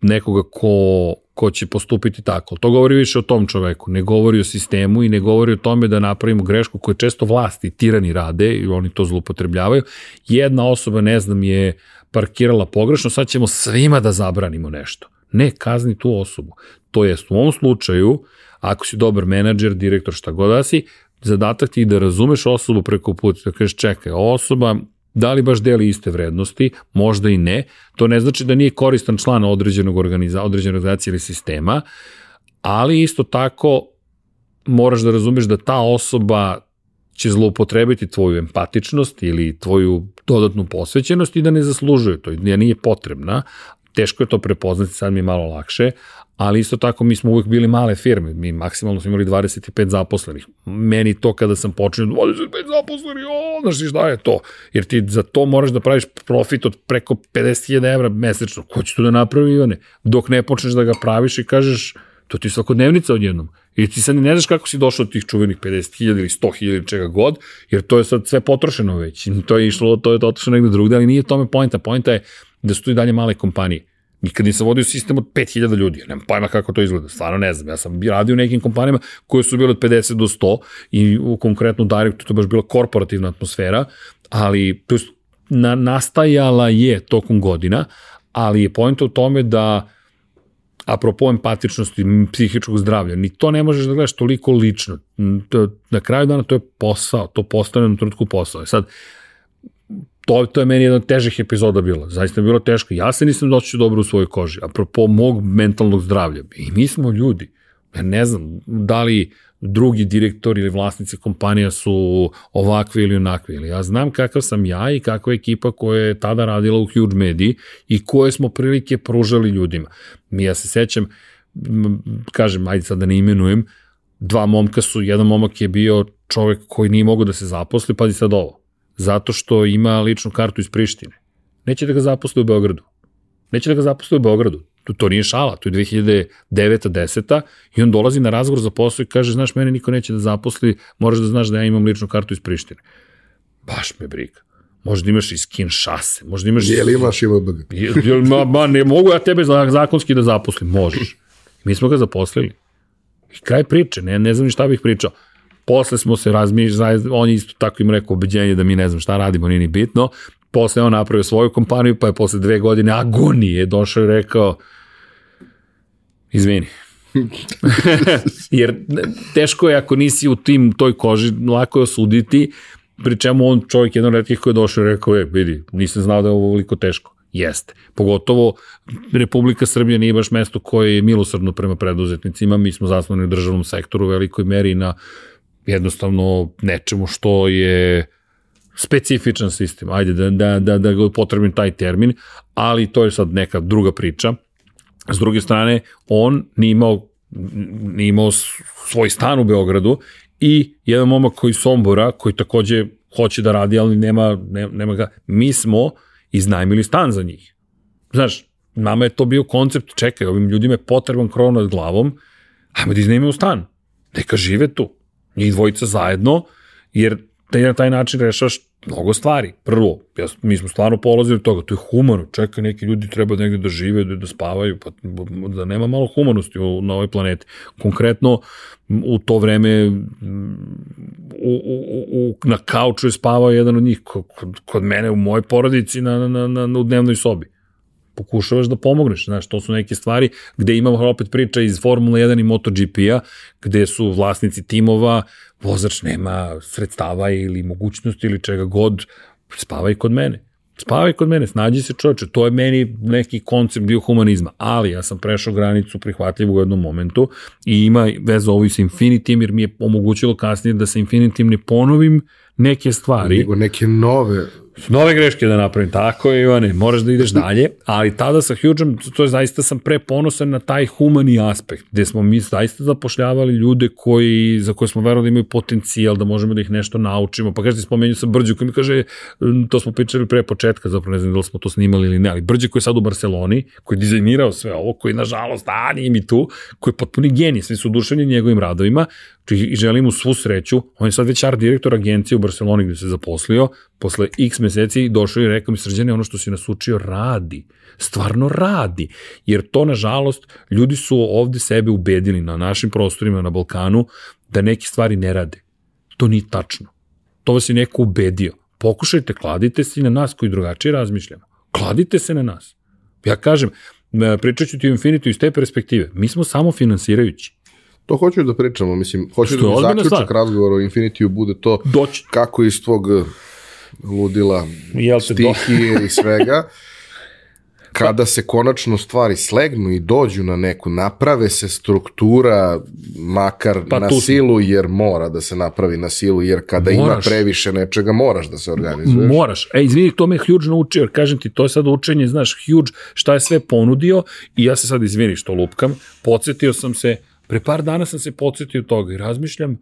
nekoga ko, ko će postupiti tako. To govori više o tom čoveku, ne govori o sistemu i ne govori o tome da napravimo grešku koju često vlasti, tirani rade i oni to zlupotrebljavaju. Jedna osoba, ne znam, je parkirala pogrešno, sad ćemo svima da zabranimo nešto. Ne, kazni tu osobu. To jest, u ovom slučaju, ako si dobar menadžer, direktor, šta god da si, zadatak ti je da razumeš osobu preko puta, da kažeš čekaj, osoba Da li baš deli iste vrednosti? Možda i ne. To ne znači da nije koristan član određenog organiza, određene organizacije ili sistema, ali isto tako moraš da razumeš da ta osoba će zloupotrebiti tvoju empatičnost ili tvoju dodatnu posvećenost i da ne zaslužuje to, da nije potrebna. Teško je to prepoznati, sad mi je malo lakše, ali isto tako mi smo uvek bili male firme, mi maksimalno smo imali 25 zaposlenih. Meni to kada sam počeo 25 zaposlenih, o, znaš šta je to? Jer ti za to moraš da praviš profit od preko 50.000 evra mesečno. Ko će to da napravi, Ivane? Dok ne počneš da ga praviš i kažeš, to ti je svakodnevnica odjednom. I ti sad ne znaš kako si došao od tih čuvenih 50.000 ili 100.000 ili čega god, jer to je sad sve potrošeno već. To je išlo, to je otišlo negde drugde, ali nije tome pojenta. Pojenta je da su tu i dalje male kompanije. Nikad nisam vodio sistem od 5000 ljudi, ja nemam pojma kako to izgleda, stvarno ne znam. Ja sam radio u nekim kompanijama koje su bile od 50 do 100 i u konkretnu Directu to baš bila korporativna atmosfera, ali to je, na, nastajala je tokom godina, ali je pojenta u tome da apropo empatičnosti, psihičkog zdravlja, ni to ne možeš da gledaš toliko lično. Na kraju dana to je posao, to postane na trenutku posao. E sad, to, to je meni jedna od težih epizoda bila. Zaista je bilo teško. Ja se nisam doći dobro u svojoj koži. Apropo mog mentalnog zdravlja. I mi smo ljudi. Ja ne znam da li drugi direktori ili vlasnici kompanija su ovakvi ili onakvi. Ili ja znam kakav sam ja i kakva ekipa koja je tada radila u Huge Mediji i koje smo prilike pružali ljudima. Mi ja se sećam, kažem, ajde sad da ne imenujem, dva momka su, jedan momak je bio čovek koji nije mogo da se zaposli, pa sad ovo zato što ima ličnu kartu iz Prištine. Neće da ga zaposle u Beogradu. Neće da ga zaposle u Beogradu. To, to nije šala, to je 2009. 10. i on dolazi na razgovor za posao i kaže, znaš, mene niko neće da zaposli, moraš da znaš da ja imam ličnu kartu iz Prištine. Baš me briga. Možda imaš i skin šase, možda imaš... Jel imaš IMBG? Jel, ma, ma, ne mogu ja tebe zakonski da zaposlim, možeš. Mi smo ga zaposlili. I kraj priče, ne, ne znam ni šta bih pričao. Posle smo se razmišljali, on je isto tako im rekao obeđenje da mi ne znam šta radimo, nije ni bitno. Posle on napravio svoju kompaniju, pa je posle dve godine agonije došao i rekao, izvini, Jer teško je ako nisi u tim toj koži, lako je osuditi, pri čemu on čovjek jedan redkih koji je došao i rekao, je, vidi, nisam znao da je ovo veliko teško. Jeste. Pogotovo Republika Srbija nije baš mesto koje je milosrdno prema preduzetnicima, mi smo zasnovani u državnom sektoru u velikoj meri na jednostavno nečemu što je specifičan sistem, ajde da, da, da, da ga potrebim taj termin, ali to je sad neka druga priča. S druge strane, on nije imao, nije imao svoj stan u Beogradu i jedan momak koji iz Sombora, koji takođe hoće da radi, ali nema, nema, nema ga. Mi smo iznajmili stan za njih. Znaš, nama je to bio koncept, čekaj, ovim ljudima je potreban krov nad glavom, ajmo da iznajmimo stan. Neka žive tu. Njih dvojica zajedno, jer te na taj način rešaš mnogo stvari. Prvo, ja, mi smo stvarno polazili od toga, to je humano, čekaj, neki ljudi treba negde da žive, da, da spavaju, pa da nema malo humanosti u, na ovoj planeti. Konkretno, u to vreme u, u, u, na kauču je spavao jedan od njih, kod, kod mene u mojoj porodici na, na, na, na, u dnevnoj sobi pokušavaš da pomogneš, znaš, to su neke stvari gde imamo opet priča iz Formula 1 i MotoGP-a, gde su vlasnici timova, vozač nema sredstava ili mogućnosti ili čega god, spavaj kod mene. Spavaj kod mene, snađi se čoveče, to je meni neki koncept bio humanizma, ali ja sam prešao granicu prihvatljivu u jednom momentu i ima veze ovo i sa Infinitim, jer mi je omogućilo kasnije da sa Infinitim ne ponovim neke stvari. Nego neke nove nove greške da napravim, tako je Ivane, moraš da ideš dalje, ali tada sa Hugeom, to je zaista sam preponosan na taj humani aspekt, gde smo mi zaista zapošljavali ljude koji, za koje smo verovali da imaju potencijal, da možemo da ih nešto naučimo, pa kažete, spomenju sam Brđu koji mi kaže, to smo pričali pre početka, zapravo ne znam da li smo to snimali ili ne, ali Brđe koji je sad u Barceloni, koji je dizajnirao sve ovo, koji nažalost, a nije mi tu, koji je potpuni genij, svi su oduševljeni njegovim radovima, i želim mu svu sreću, on je sad već art direktor agencije u Barceloni gde se zaposlio, posle x meseci došao i rekao mi srđane ono što si nas učio radi, stvarno radi, jer to nažalost ljudi su ovde sebe ubedili na našim prostorima na Balkanu da neke stvari ne rade. To nije tačno. To vas je neko ubedio. Pokušajte, kladite se na nas koji drugačije razmišljamo. Kladite se na nas. Ja kažem, pričat ću ti o Infinity iz te perspektive. Mi smo samo finansirajući. To hoću da pričamo, mislim, hoću Što da mi zaključak razgovora o Infinityu bude to Doći. kako iz tvog ludila, Jel stihije i svega, kada se konačno stvari slegnu i dođu na neku, naprave se struktura, makar pa na silu, jer mora da se napravi na silu, jer kada moraš. ima previše nečega, moraš da se organizuješ. Moraš. E, izvini, to me Huge naučio, jer kažem ti, to je sad učenje, znaš, Huge šta je sve ponudio i ja se sad izvini što lupkam, podsjetio sam se Pre par dana sam se podsjetio toga i razmišljam,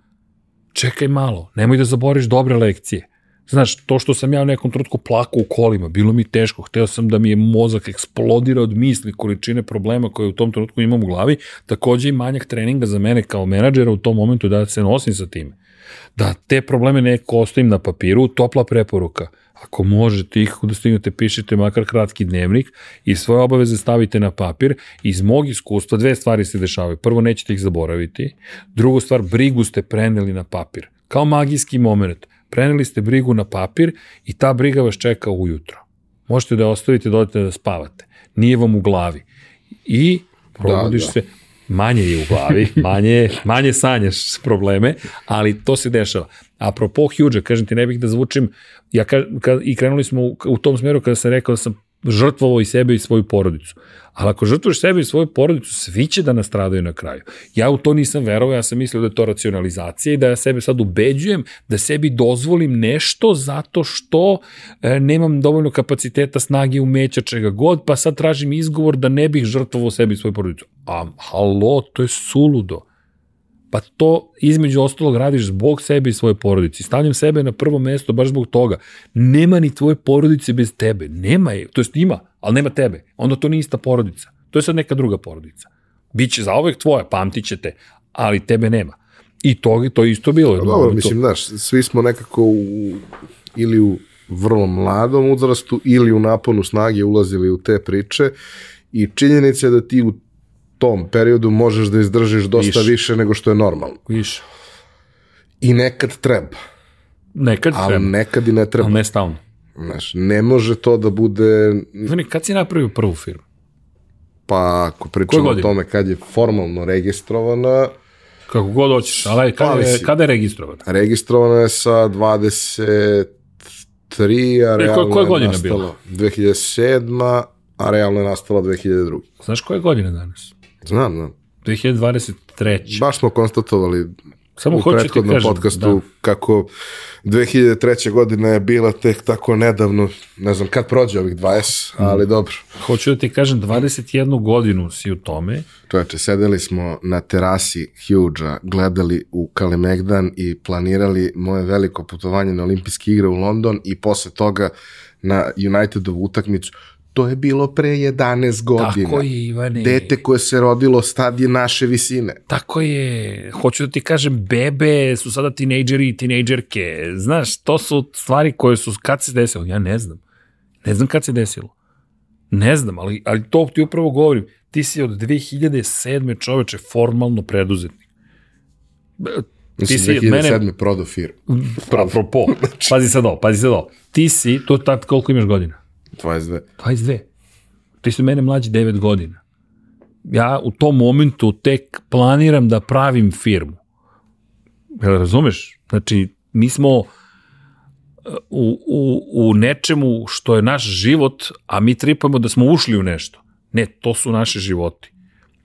čekaj malo, nemoj da zaboriš dobre lekcije. Znaš, to što sam ja u nekom trutku plakao u kolima, bilo mi teško, hteo sam da mi je mozak eksplodira od misli, količine problema koje u tom trenutku imam u glavi, takođe i manjak treninga za mene kao menadžera u tom momentu da se nosim sa time. Da te probleme neko ostavim na papiru, topla preporuka – Ako možete ikako da stignete, pišite makar kratki dnevnik i svoje obaveze stavite na papir. Iz mog iskustva dve stvari se dešavaju. Prvo, nećete ih zaboraviti. Drugo stvar, brigu ste preneli na papir. Kao magijski moment. Preneli ste brigu na papir i ta briga vas čeka ujutro. Možete da je ostavite, dodate da spavate. Nije vam u glavi. I probudiš da, da. se, manje je u glavi, manje, manje sanjaš probleme, ali to se dešava. Apropo Huge, kažem ti, ne bih da zvučim, ja ka, ka, i krenuli smo u, u tom smeru kada sam rekao da sam žrtvovao i sebe i svoju porodicu. Ali ako žrtvuješ sebe i svoju porodicu, svi će da nastradaju na kraju. Ja u to nisam verovao, ja sam mislio da je to racionalizacija i da ja sebe sad ubeđujem da sebi dozvolim nešto zato što e, nemam dovoljno kapaciteta, snage, umeća, čega god, pa sad tražim izgovor da ne bih žrtvovao sebe i svoju porodicu. A halo, to je suludo. Pa to između ostalog radiš zbog sebe i svoje porodice. Stavljam sebe na prvo mesto baš zbog toga. Nema ni tvoje porodice bez tebe. Nema je. To jest ima, ali nema tebe. Onda to nije ista porodica. To je sad neka druga porodica. Biće za uvek tvoja, pamtit ćete, ali tebe nema. I to, to je isto bilo. Dobro, mislim, znaš, svi smo nekako u, ili u vrlo mladom uzrastu ili u naponu snage ulazili u te priče i činjenica je da ti u tom periodu možeš da izdržiš dosta više, više nego što je normalno. Više. I nekad treba. Nekad ali treba. nekad i ne treba. Ali ne stavno. Znaš, ne može to da bude... Zvani, kad si napravio prvu firmu? Pa, ako pričamo o tome kad je formalno registrovana... Kako god hoćeš, ali kada, pa, je, kada je registrovana? Registrovana je sa 23, a e, realno koje, koje je nastala 2007, a realno je nastala 2002. Znaš koje godine danas? Znam, znam. 2023. Baš smo konstatovali Samo u prethodnom kažem, podcastu da. kako 2003. godina je bila tek tako nedavno, ne znam kad prođe ovih 20, Mm. ali dobro. Hoću da ti kažem, 21 godinu si u tome, Čoveče, sedeli smo na terasi Huge-a, gledali u Kalemegdan i planirali moje veliko putovanje na olimpijske igre u London i posle toga na Unitedovu utakmicu. To je bilo pre 11 godina. Tako je, Ivane. Dete koje se rodilo stad je naše visine. Tako je. Hoću da ti kažem, bebe su sada tinejdžeri i tinejdžerke. Znaš, to su stvari koje su, kad se desilo? Ja ne znam. Ne znam kad se desilo. Ne znam, ali, ali to ti upravo govorim. Ti si od 2007. čoveče formalno preduzetnik. Mislim, si od 2007. mene- prodao firmu. Apropo, pazi sad ovo, pazi sad ovo. Ti si, to tad koliko imaš godina? 22. 22. Ti od mene mlađi 9 godina. Ja u tom momentu tek planiram da pravim firmu. Jel razumeš? Znači, mi smo uh, u, u, u nečemu što je naš život, a mi tripamo da smo ušli u nešto. Ne, to su naši životi.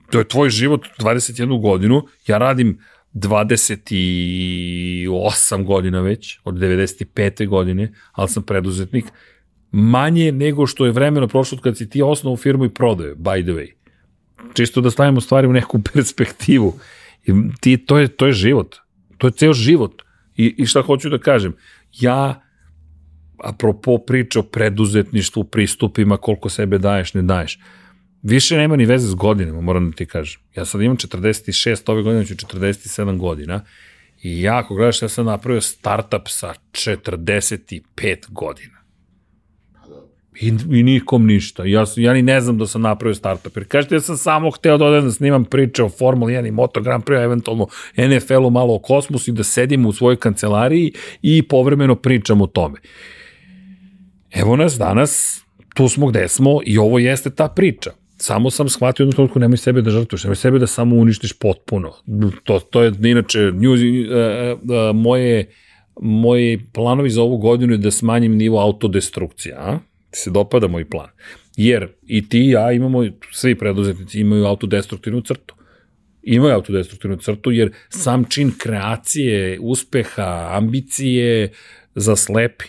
To je tvoj život 21 godinu, ja radim 28 godina već, od 95. godine, ali sam preduzetnik, manje nego što je vremena prošlo kad si ti osnovu firmu i prodaju, by the way. Čisto da stavimo stvari u neku perspektivu. I ti, to, je, to je život. To je ceo život. I, I šta hoću da kažem? Ja, apropo priče o preduzetništvu, pristupima, koliko sebe daješ, ne daješ, više nema ni veze s godinama, moram da ti kažem. Ja sad imam 46, ove godine ću 47 godina i ja, ako gledaš, ja sam napravio startup sa 45 godina. I, I nikom ništa. Ja, ja ni ne znam da sam napravio startup. Jer kažete, ja sam samo hteo da odem da snimam priče o Formuli 1 i Moto Grand Prix, eventualno NFL-u malo o kosmosu i da sedim u svojoj kancelariji i povremeno pričam o tome. Evo nas danas, tu smo gde smo i ovo jeste ta priča. Samo sam shvatio jednu trenutku, nemoj sebe da žrtvuješ, nemoj sebe da samo uništiš potpuno. To, to je, inače, news, uh, uh, moje, moji planovi za ovu godinu je da smanjim nivo autodestrukcija, a? Se dopada moj plan. Jer i ti i ja imamo, svi preduzetnici imaju autodestruktivnu crtu imaju autodestruktivnu crtu, jer sam čin kreacije, uspeha, ambicije zaslepi.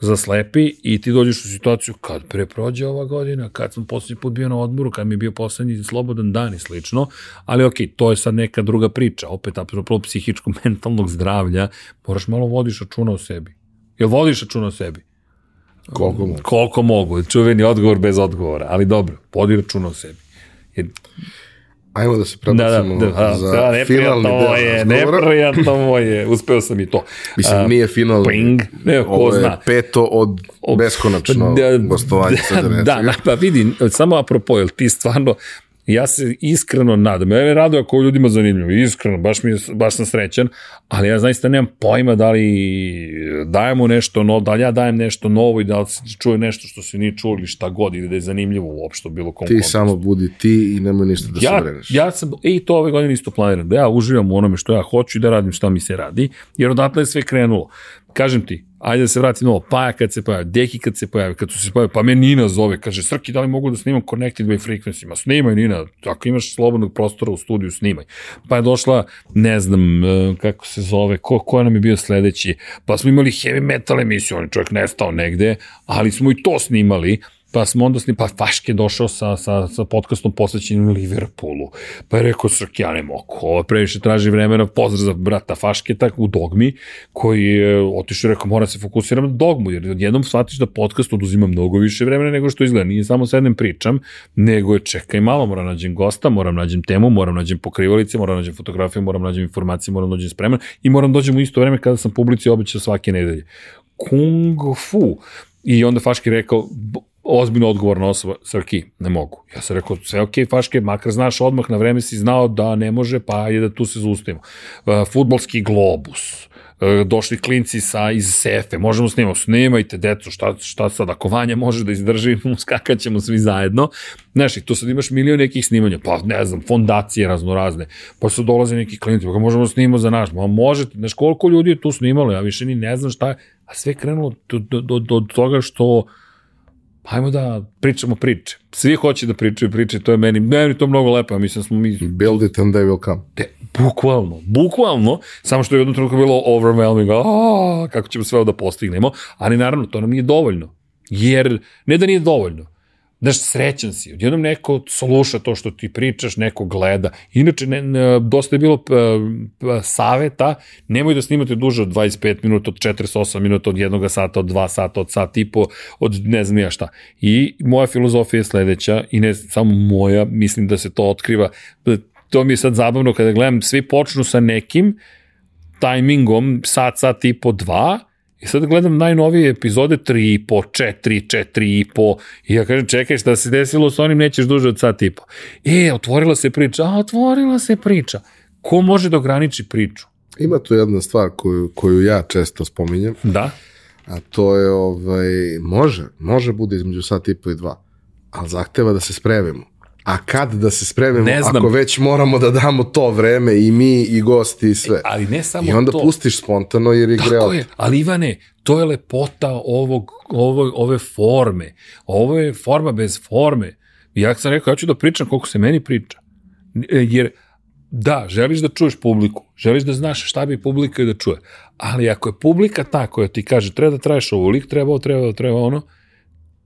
Zaslepi i ti dođeš u situaciju kad pre prođe ova godina, kad sam poslednji put bio na odmoru, kad mi je bio poslednji slobodan dan i slično, ali ok, to je sad neka druga priča, opet apropo psihičkog mentalnog zdravlja, moraš malo vodiš računa o sebi. Jel vodiš računa o sebi? Koliko mogu. Koliko mogu, čuveni odgovor bez odgovora, ali dobro, vodi računa o sebi. Jer Ajmo da se Da, da, prebacimo da, da, za da finalni neprijatno deo moje, razgovora. neprijatno moje, uspeo sam i to. Mislim, A, nije final. ping, ne, ko Ovo je zna. peto od beskonačno gostovanje. Da, da, da, pa vidi, samo apropo, jel ti stvarno, ja se iskreno nadam, ja me rado ako je ljudima zanimljivo, iskreno, baš, mi je, baš sam srećan, ali ja zaista nemam pojma da li dajemo nešto novo, da li ja dajem nešto novo i da li se čuje nešto što se nije čuo ili šta god, ili da je zanimljivo uopšte bilo kom Ti kontekstu. samo budi ti i nemoj ništa da se ja, breneš. ja sam, e, i to ove godine isto planiram, da ja uživam u onome što ja hoću i da radim šta mi se radi, jer odatle je sve krenulo. Kažem ti, ajde da se vratim ovo, Paja kad se pojavi, Deki kad se pojavi, kad su se pojavi, pa me Nina zove, kaže, Srki, da li mogu da snimam Connected by Frequency? Ma snimaj Nina, ako imaš slobodnog prostora u studiju, snimaj. Pa je došla, ne znam, e, kako se zove, ko, ko nam je bio sledeći, pa smo imali heavy metal emisiju, on je čovjek nestao negde, ali smo i to snimali, Pa smo onda snimali, pa Faške došao sa, sa, sa podcastom posvećenim Liverpoolu. Pa je rekao, Srk, ja ne mogu, ovo previše traži vremena, pozdrav za brata Faške, tak u Dogmi, koji je otišao i rekao, mora se fokusiram na Dogmu, jer odjednom shvatiš da podcast oduzima mnogo više vremena nego što izgleda. Nije samo sednem pričam, nego je čekaj malo, moram nađem gosta, moram nađem temu, moram nađem pokrivalice, moram nađem fotografiju, moram nađem informacije, moram dođem spreman i moram dođem u isto vreme kada sam publici običao svake nedelje. Kung fu. I onda Faški rekao, ozbiljno odgovorna osoba, Srki, ne mogu. Ja sam rekao, sve ok, Faške, makar znaš odmah, na vreme si znao da ne može, pa je da tu se zaustavimo. Uh, futbolski globus, uh, došli klinci sa, iz Sefe, možemo snimati, snimajte, deco, šta, šta sad, ako Vanja može da izdrži, skakat ćemo svi zajedno. Znaš, tu sad imaš milion nekih snimanja, pa ne znam, fondacije raznorazne, pa su dolaze neki klinci, pa možemo snimati za naš, ma možete, znaš koliko ljudi je tu snimalo, ja više ni ne znam šta je, a sve krenulo do, do, do, do toga što Hajmo da pričamo priče. Svi hoće da pričaju priče, to je meni, meni to mnogo lepo, mislim da smo mi... Build it and they will come. Te, bukvalno, bukvalno, samo što je u jednom trenutku bilo overwhelming, a, kako ćemo sve ovo da postignemo, ali naravno, to nam nije dovoljno. Jer, ne da nije dovoljno, Znaš, srećan si. Odjednom neko sluša to što ti pričaš, neko gleda. Inače, ne, ne, dosta je bilo p, p, saveta, nemoj da snimate duže od 25 minuta, od 48 minuta, od jednog sata, od dva sata, od sat i po, od ne znam ja šta. I moja filozofija je sledeća, i ne samo moja, mislim da se to otkriva. To mi je sad zabavno kada gledam, svi počnu sa nekim tajmingom, sat, sat i po, dva, I sad gledam najnovije epizode 3 i po, 4, 4 i po. I ja kažem, čekaj, šta se desilo s onim, nećeš duže od sat i po. E, otvorila se priča. A, otvorila se priča. Ko može da ograniči priču? Ima tu jedna stvar koju, koju ja često spominjem, Da. a to je, ovaj, može, može bude između sat i po i dva, ali zahteva da se spremimo. A kad da se spremimo, Ne znam. ako već moramo da damo to vreme i mi i gosti i sve. Ali ne samo I onda to. pustiš spontano jer je Tako greo. je, ali Ivane, to je lepota ovog, ovog, ove forme. Ovo je forma bez forme. Ja sam rekao, ja ću da pričam koliko se meni priča. E, Jer, da, želiš da čuješ publiku, želiš da znaš šta bi publika da čuje, ali ako je publika ta koja ti kaže treba da traješ ovo, lik treba ovo, treba ovo, treba ono,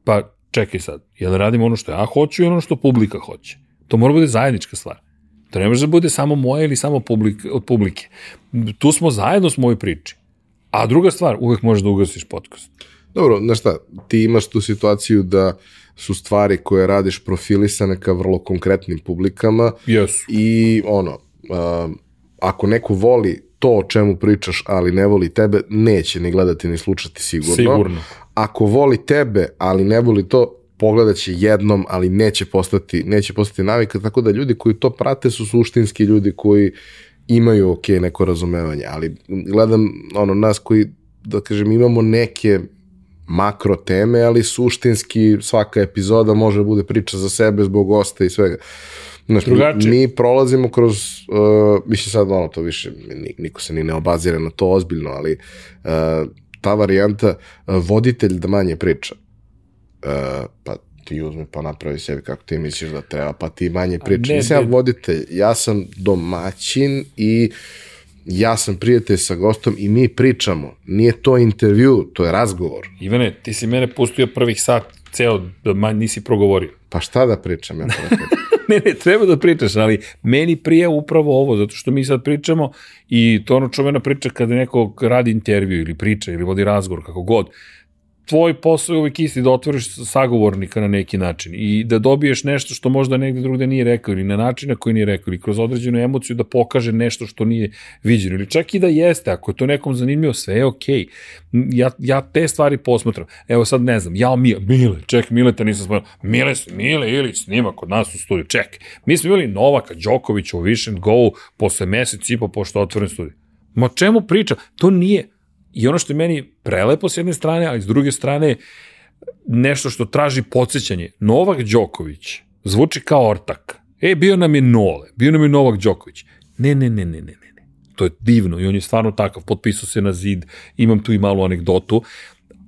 pa čekaj sad, jel radimo ono što ja hoću i ono što publika hoće. To mora bude zajednička stvar. To ne može da bude samo moje ili samo publike, od publike. Tu smo zajedno s mojoj priči. A druga stvar, uvek možeš da ugasiš podcast. Dobro, znaš šta, ti imaš tu situaciju da su stvari koje radiš profilisane ka vrlo konkretnim publikama Jesu. i ono, uh, ako neko voli to o čemu pričaš, ali ne voli tebe, neće ni gledati ni slušati sigurno. Sigurno. Ako voli tebe, ali ne voli to, pogledat će jednom, ali neće postati, neće postati navika, tako da ljudi koji to prate su suštinski ljudi koji imaju ok neko razumevanje, ali gledam ono nas koji, da kažem, imamo neke makro teme, ali suštinski svaka epizoda može da bude priča za sebe zbog gosta i svega. Znaš, mi, Drugačije. mi prolazimo kroz, uh, mislim sad ono to više, ni- niko se ni ne obazira na to ozbiljno, ali uh, ta varijanta uh, voditelj da manje priča. Uh, pa ti uzmi pa napravi sebi kako ti misliš da treba, pa ti manje priča. Nisam ja voditelj, ja sam domaćin i ja sam prijatelj sa gostom i mi pričamo. Nije to intervju, to je razgovor. Ivane, ti si mene pustio prvih sat, ceo, da nisi progovorio. Pa šta da pričam ja ponekad? ne, ne, treba da pričaš, ali meni prije upravo ovo, zato što mi sad pričamo i to ono čuvena priča kada neko radi intervju ili priča ili vodi razgovor, kako god. Tvoj posao je uvijek isti da otvoriš sagovornika na neki način i da dobiješ nešto što možda negde drugde nije rekao ili na način na koji nije rekao ili kroz određenu emociju da pokaže nešto što nije viđeno ili čak i da jeste, ako je to nekom zanimljivo, sve je okej. Ja, ja te stvari posmatram. Evo sad ne znam, ja Mile, Mile, ček, Mileta nisam spomenuo. Mile, Mile Ilić snima kod nas u studiju, ček. Mi smo imali Novaka Đokovića u Vision Go posle mesec i po pošto otvoren studiju. Ma čemu priča? To nije. I ono što je meni prelepo s jedne strane, ali s druge strane nešto što traži podsjećanje. Novak Đoković zvuči kao ortak. E, bio nam je Nole, bio nam je Novak Đoković. Ne, ne, ne, ne, ne, ne. To je divno i on je stvarno takav, potpisao se na zid, imam tu i malu anegdotu,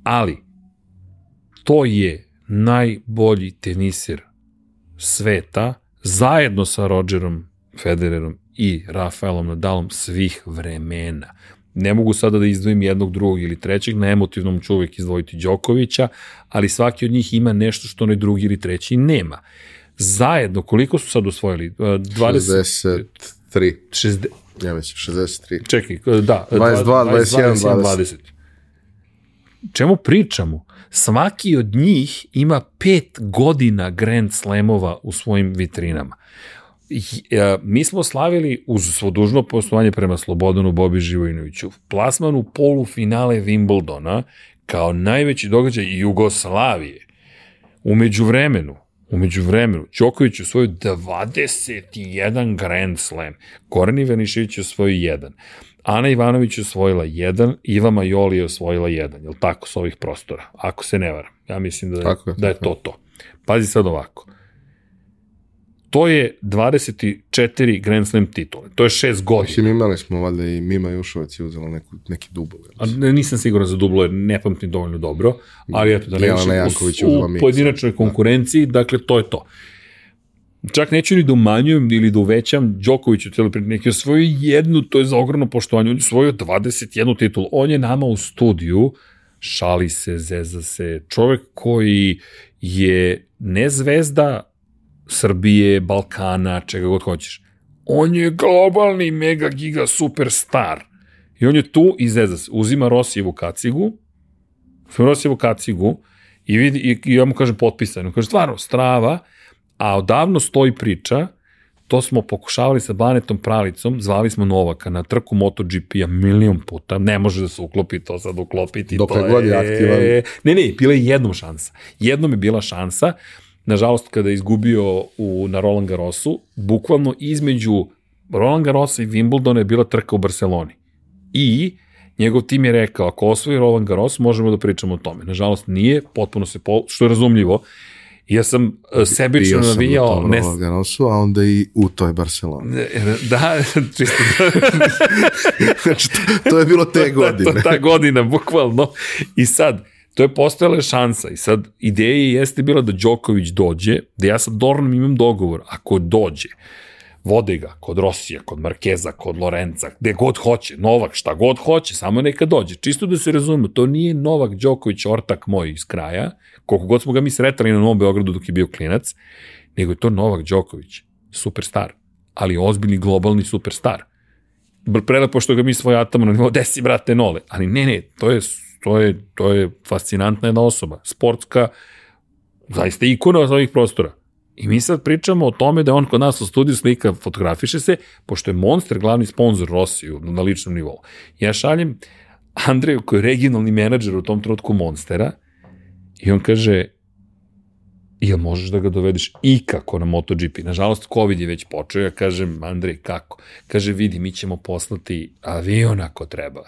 ali to je najbolji tenisir sveta zajedno sa Rogerom Federerom i Rafaelom Nadalom svih vremena. Ne mogu sada da izdvojim jednog, drugog ili trećeg, na emotivnom ću uvek izdvojiti Đokovića, ali svaki od njih ima nešto što onaj drugi ili treći nema. Zajedno, koliko su sad osvojili? E, 20, 63, 60, ja mislim, 63. čekaj, da. 22, 21, 20. Čemu pričamo? Svaki od njih ima pet godina Grand Slamova u svojim vitrinama. E, mi smo slavili uz svo dužno postovanje prema Slobodanu Bobi Živojinoviću plasmanu polufinale Wimbledona kao najveći događaj Jugoslavije. Umeđu vremenu, umeđu vremenu, Đoković je osvojio 21 Grand Slam, Goran Ivanišević je osvojio jedan, Ana Ivanović je osvojila jedan, Iva Majoli je osvojila jedan, jel tako, s ovih prostora, ako se ne varam. Ja mislim da, Tako je, da je to to. Pazi sad ovako. To je 24 Grand Slam titule. To je 6 godina. Mislim, imali smo, valjda i Mima Jušovac je uzela neku, neki dubl. A ne, nisam siguran za dublo, jer ne pamtim dovoljno dobro, ali eto, da ne više u, u pojedinačnoj konkurenciji, dakle, to je to. Čak neću ni da umanjujem ili da uvećam Đoković u priči, neki osvojio jednu, to je za ogromno poštovanje, on je osvojio 21 titulu. On je nama u studiju, šali se, zeza se, čovek koji je ne zvezda Srbije, Balkana, čega god hoćeš. On je globalni mega giga superstar. I on je tu i zeza se. Uzima Rosijevu kacigu, Rosijevu kacigu i, vidi, i, i ja mu kažem potpisano. Kaže, stvarno, strava, a odavno stoji priča, to smo pokušavali sa Banetom Pralicom, zvali smo Novaka na trku MotoGP-a milion puta, ne može da se uklopi to sad uklopiti. Dokle to god je aktivan. Ne, ne, bila je jednom šansa. Jednom je bila šansa, nažalost kada je izgubio u, na Roland Garrosu, bukvalno između Roland Garrosa i Wimbledona je bila trka u Barceloni. I njegov tim je rekao, ako osvoji Roland Garros, možemo da pričamo o tome. Nažalost nije, potpuno se, po, što je razumljivo, Ja sam uh, sebično Bio sam na navijao, tom ne, Garrosu, a onda i u toj Barceloni. da, čisto znači, to, to je bilo te godine. to, ta godina, bukvalno. I sad, to je postojala šansa i sad ideja jeste bila da Đoković dođe, da ja sa Dornom imam dogovor, ako dođe, vode ga kod Rosija, kod Markeza, kod Lorenza, gde god hoće, Novak, šta god hoće, samo neka dođe. Čisto da se razumemo, to nije Novak Đoković ortak moj iz kraja, koliko god smo ga mi sretali na Novom Beogradu dok je bio klinac, nego je to Novak Đoković, superstar, ali ozbiljni globalni superstar. Prelepo što ga mi svojatamo na nivou, desi brate nole, ali ne, ne, to je, to je, to je fascinantna jedna osoba, sportska, zaista ikona od ovih prostora. I mi sad pričamo o tome da on kod nas u studiju slika, fotografiše se, pošto je Monster glavni sponsor Rosiju na ličnom nivou. Ja šaljem Andreju koji je regionalni menadžer u tom trenutku Monstera i on kaže jel možeš da ga dovedeš ikako na MotoGP? Nažalost, COVID je već počeo, ja kažem, Andrej, kako? Kaže, vidi, mi ćemo poslati avion ako treba.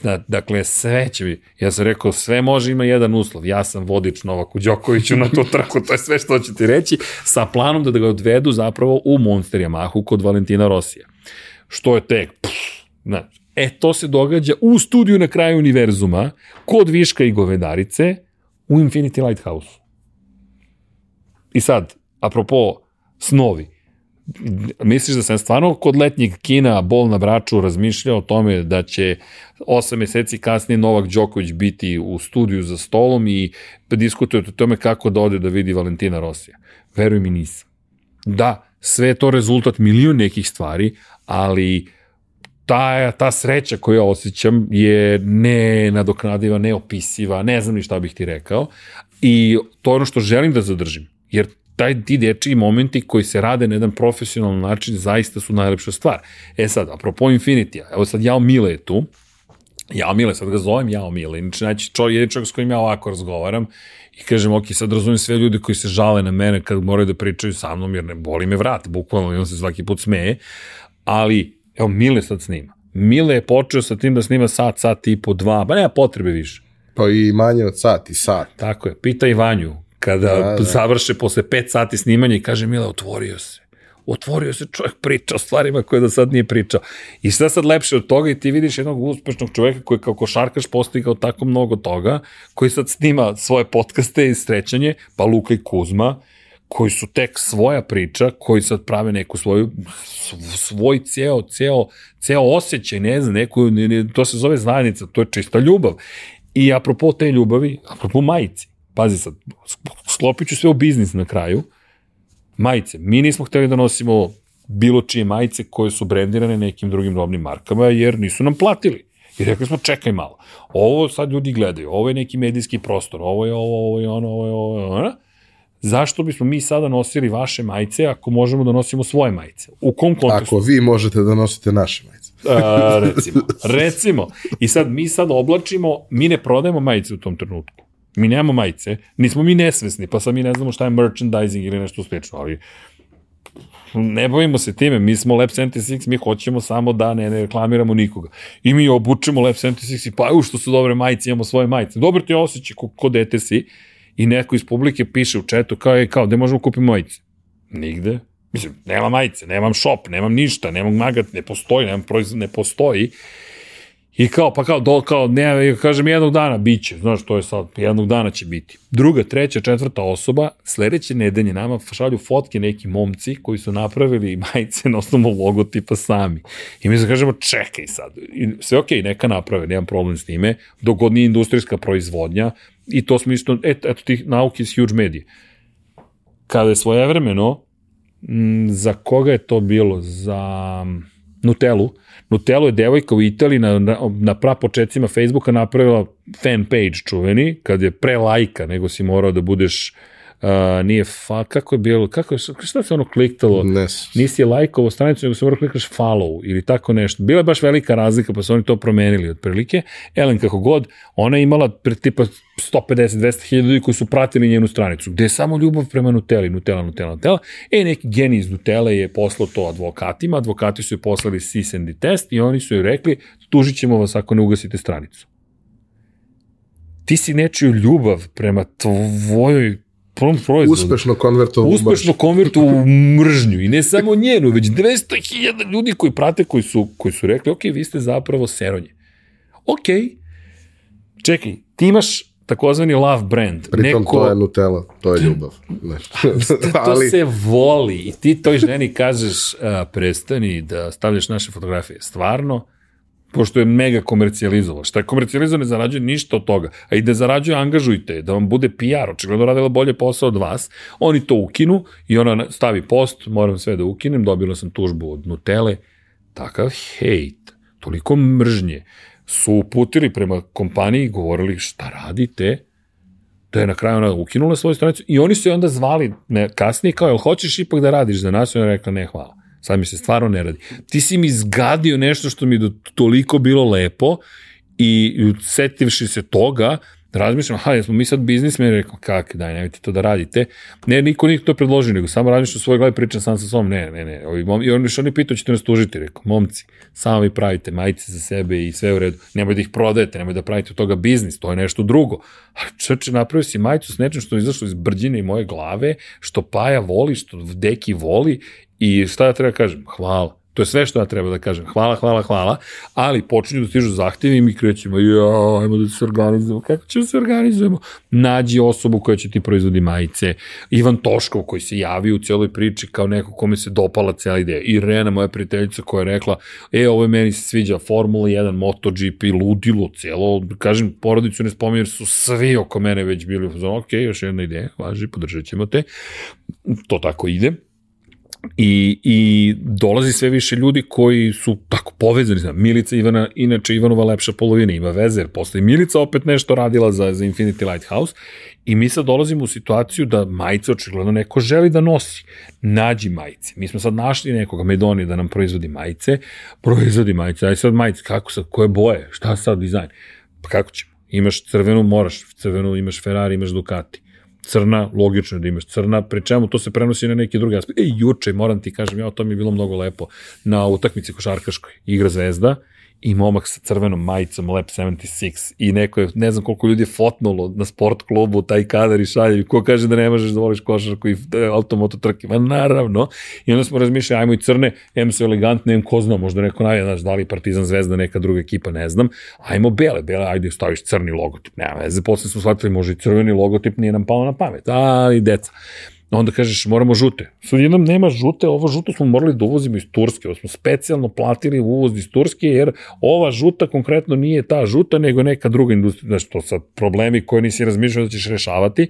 Zna, dakle, sve će mi, ja sam rekao, sve može, ima jedan uslov, ja sam vodič Novaku Đokoviću na tu trku, to je sve što ću ti reći, sa planom da, ga odvedu zapravo u Monster Yamahu kod Valentina Rosija. Što je tek, pff, znači, e, to se događa u studiju na kraju univerzuma, kod Viška i Govedarice, u Infinity Lighthouse. I sad, apropo snovi, misliš da sam stvarno kod letnjeg kina bol na braču razmišljao o tome da će 8 meseci kasnije Novak Đoković biti u studiju za stolom i diskutuje o tome kako da ode da vidi Valentina Rosija. Veruj mi nisam. Da, sve je to rezultat milion nekih stvari, ali ta, ta sreća koju ja osjećam je nenadoknadiva, neopisiva, ne znam ni šta bih ti rekao i to je ono što želim da zadržim. Jer taj ti dečiji momenti koji se rade na jedan profesionalan način zaista su najlepša stvar. E sad, apropo Infinity, evo sad Jao Mile je tu, Jao Mile, sad ga zovem Jao Mile, inače znači čo, je čovjek s kojim ja ovako razgovaram i kažem, ok, sad razumijem sve ljudi koji se žale na mene kad moraju da pričaju sa mnom, jer ne boli me vrat, bukvalno, i on se svaki put smeje, ali, evo, Mile sad snima. Mile je počeo sa tim da snima sat, sat i po dva, ba nema potrebe više. Pa i manje od sat i sat. Tako je, pita Ivanju, kada da, da. završe posle 5 sati snimanja i kaže Mila, otvorio se. Otvorio se čovjek priča o stvarima koje do sad nije pričao. I šta sad lepše od toga i ti vidiš jednog uspešnog čoveka koji kao košarkaš postigao tako mnogo toga, koji sad snima svoje podcaste i srećanje, pa Luka i Kuzma, koji su tek svoja priča, koji sad prave neku svoju, svoj ceo, ceo, ceo osjećaj, ne znam, neku, to se zove zajednica, to je čista ljubav. I apropo te ljubavi, apropo majici, pazi sad, sklopit ću sve u biznis na kraju, majice. Mi nismo hteli da nosimo bilo čije majice koje su brendirane nekim drugim robnim markama, jer nisu nam platili. I rekli smo, čekaj malo, ovo sad ljudi gledaju, ovo je neki medijski prostor, ovo je ovo, ovo je ono, ovo je ovo, je ono. Zašto bismo mi sada nosili vaše majice ako možemo da nosimo svoje majice? U kom kontekstu? Ako vi možete da nosite naše majice. A, recimo, recimo. I sad mi sad oblačimo, mi ne prodajemo majice u tom trenutku. Mi nemamo majice, nismo mi nesvesni, pa sad mi ne znamo šta je merchandising ili nešto slično, ali ne bavimo se time, mi smo Lab 76, mi hoćemo samo da ne, ne reklamiramo nikoga. I mi obučemo Lab 76 i pa u što su dobre majice, imamo svoje majice. Dobro ti osjećaj ko, ko dete si i neko iz publike piše u četu kao je kao, gde možemo kupiti majice? Nigde. Mislim, nema majice, nemam shop, nemam ništa, nemam magat, ne postoji, nemam proizvod, ne postoji. I kao, pa kao, do, kao, ne, kažem, jednog dana bit će, znaš, to je sad, jednog dana će biti. Druga, treća, četvrta osoba, sledeće nedelje nama šalju fotke neki momci koji su napravili majice na osnovu logotipa sami. I mi se kažemo, čekaj sad, I sve okej, okay, neka naprave, nemam problem s time, dok god nije industrijska proizvodnja, i to smo isto, eto, eto tih nauke iz huge medije. Kada je svojevremeno, m, za koga je to bilo? Za Nutellu, Nutella je devojka u Italiji na, na, na prapočetcima Facebooka napravila fan page čuveni, kad je pre lajka, nego si morao da budeš nije fa, kako je bilo, kako je, šta se ono kliktalo? Nes. Nisi je lajkovo stranicu, nego se morao klikaš follow ili tako nešto. Bila je baš velika razlika, pa su oni to promenili otprilike. Ellen, kako god, ona je imala pre tipa 150-200 hiljada ljudi koji su pratili njenu stranicu, gde je samo ljubav prema Nutelli, Nutella, Nutella, Nutella. E, neki genij iz Nutella je poslao to advokatima, advokati su joj poslali cease and test i oni su joj rekli, tužit ćemo vas ako ne ugasite stranicu. Ti si nečiju ljubav prema tvojoj prvom proizvodu. Uspešno konvertovao Uspešno konvertovao u mržnju. I ne samo njenu, već 200.000 ljudi koji prate, koji su, koji su rekli, ok, vi ste zapravo seronje. Ok, čekaj, ti imaš takozvani love brand. Pritom Neko... to je Nutella, to je ljubav. Ne. to Ali... se voli i ti toj ženi kažeš uh, prestani da stavljaš naše fotografije. Stvarno, pošto je mega komercijalizovao. Šta je komercijalizovao, ne zarađuje ništa od toga. A i da zarađuje, angažujte, da vam bude PR, očigledno radila bolje posao od vas. Oni to ukinu i ona stavi post, moram sve da ukinem, dobila sam tužbu od Nutele. Takav hejt, toliko mržnje su uputili prema kompaniji i govorili šta radite, da je na kraju ona ukinula svoju stranicu i oni su je onda zvali ne, kasnije kao, jel hoćeš ipak da radiš za nas? I ona rekla, ne, hvala. Sad mi se stvarno ne radi. Ti si mi zgadio nešto što mi je toliko bilo lepo i setivši se toga, razmišljam, aha, jesmo mi sad biznismeni, rekao, kak, daj, nemojte to da radite. Ne, niko niko to predložio, nego samo razmišljam u svojoj glavi, pričam sam sa svom, ne, ne, ne. Ovi, mom, I oni što oni pitao, ćete nas tužiti, rekao, momci, samo vi pravite majice za sebe i sve u redu. Nemoj da ih prodajete, nemoj da pravite od toga biznis, to je nešto drugo. A čeče, napravio si majicu s nečim što je izašlo iz brđine i moje glave, što Paja voli, što Deki voli I šta ja treba da kažem? Hvala. To je sve što ja treba da kažem. Hvala, hvala, hvala. Ali počinju da stižu zahtjevi i mi krećemo, ja, ajmo da se organizujemo. Kako ćemo da se organizujemo? Nađi osobu koja će ti proizvodi majice. Ivan Toškov koji se javio u cijeloj priči kao neko kome se dopala cijela ideja. Irena, moja prijateljica koja je rekla, e, ovo je meni se sviđa Formula 1, MotoGP, ludilo, cijelo. Kažem, porodicu ne spominjem, su svi oko mene već bili, ok, još jedna ideja, važi, podržat ćemo te. To tako ide I, I dolazi sve više ljudi koji su tako povezani. Znam, Milica Ivana, inače Ivanova lepša polovina, ima veze, jer posle Milica opet nešto radila za, za Infinity Lighthouse i mi sad dolazimo u situaciju da majice očigledno neko želi da nosi. Nađi majice. Mi smo sad našli nekoga, Medoni, da nam proizvodi majice. Proizvodi majice. Aj sad majice, kako sad, koje boje, šta sad dizajn? Pa kako ćemo? Imaš crvenu, moraš crvenu, imaš Ferrari, imaš Ducati crna, logično da imaš crna, pri čemu to se prenosi na neki drugi aspekt. E, juče, moram ti kažem, ja, to mi je bilo mnogo lepo, na utakmici košarkaškoj, igra Zvezda, i momak sa crvenom majicom Lab 76 i neko je, ne znam koliko ljudi je fotnulo na sport klubu taj kadar i šalje ko kaže da ne možeš da voliš košarku i e, automoto trke, ma naravno. I onda smo razmišljali, ajmo i crne em su elegantne, em ko zna, možda neko najde, znaš, da li Partizan Zvezda, neka druga ekipa, ne znam, ajmo bele, bele, ajde staviš crni logotip, nema veze, posle smo shvatili, može i crveni logotip, nije nam pao na pamet, ali deca onda kažeš moramo žute. Sad jednom nema žute, ovo žuto smo morali da uvozimo iz Turske, ovo smo specijalno platili uvoz iz Turske, jer ova žuta konkretno nije ta žuta, nego neka druga industrija, znači to sad problemi koje nisi razmišljao da ćeš rešavati,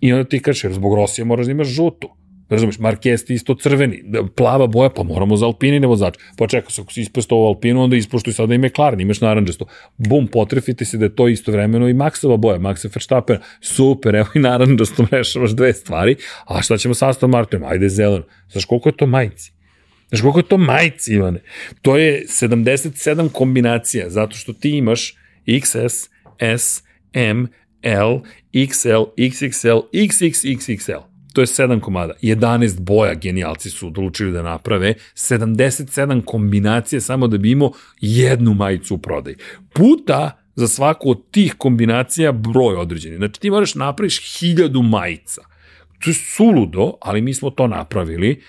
i onda ti kažeš, zbog Rosije moraš da imaš žutu. Razumeš, Marquez isto crveni, plava boja, pa moramo za Alpini ne vozač. Pa čekaj, ako si ovo Alpinu, onda ispoštuj sada i McLaren, imaš naranđasto. Bum, potrefite se da je to isto vremeno i Maxova boja, Maxa Verstappen, super, evo i naranđasto rešavaš dve stvari, a šta ćemo sa Aston Martinom? Ajde zeleno. Znaš koliko je to majci? Znaš koliko je to majci, Ivane? To je 77 kombinacija, zato što ti imaš XS, S, M, L, XL, XXL, XXXXL. To je 7 komada. 11 boja genijalci su odlučili da naprave. 77 kombinacije samo da bi imao jednu majicu u prodaj. Puta za svaku od tih kombinacija broj određeni. Znači ti moraš napraviš hiljadu majica. To je suludo, ali mi smo to napravili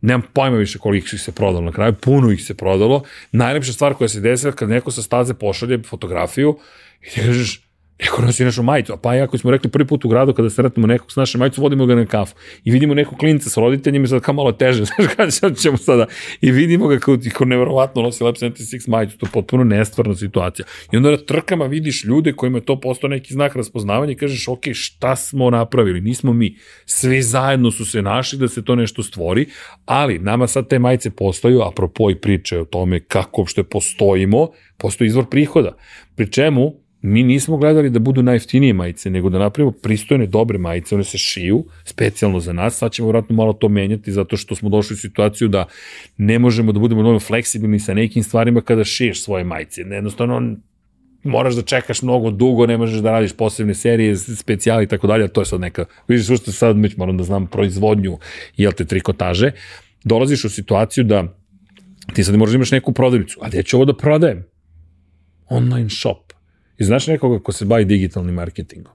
Nemam pojma više koliko ih se prodalo na kraju, puno ih se prodalo. Najlepša stvar koja se desila kad neko sa staze pošalje fotografiju i ti kažeš, Neko nosi našu majicu, a pa ja ako smo rekli prvi put u gradu kada sretnemo nekog s naše majicu, vodimo ga na kafu i vidimo nekog klinca sa roditeljima i sad kao malo teže, znaš kada sad ćemo sada i vidimo ga kao, kao nevjerovatno nosi Lab 76 majicu, to je potpuno nestvarna situacija. I onda na trkama vidiš ljude kojima je to postao neki znak raspoznavanja i kažeš, ok, šta smo napravili, nismo mi. Svi zajedno su se našli da se to nešto stvori, ali nama sad te majice postaju, apropo i priče o tome kako uopšte postojimo, postoji izvor prihoda. Pri čemu mi nismo gledali da budu najjeftinije majice, nego da napravimo pristojne, dobre majice, one se šiju specijalno za nas, sad ćemo vratno malo to menjati zato što smo došli u situaciju da ne možemo da budemo dovoljno fleksibilni sa nekim stvarima kada šiješ svoje majice. Jednostavno, moraš da čekaš mnogo dugo, ne možeš da radiš posebne serije, specijali i tako dalje, to je sad neka, vidiš što sad već moram da znam proizvodnju, jel te, trikotaže, dolaziš u situaciju da ti sad moraš da imaš neku prodavnicu, a gde ću ovo da prodajem? Online shop I znaš nekoga ko se bavi digitalnim marketingom?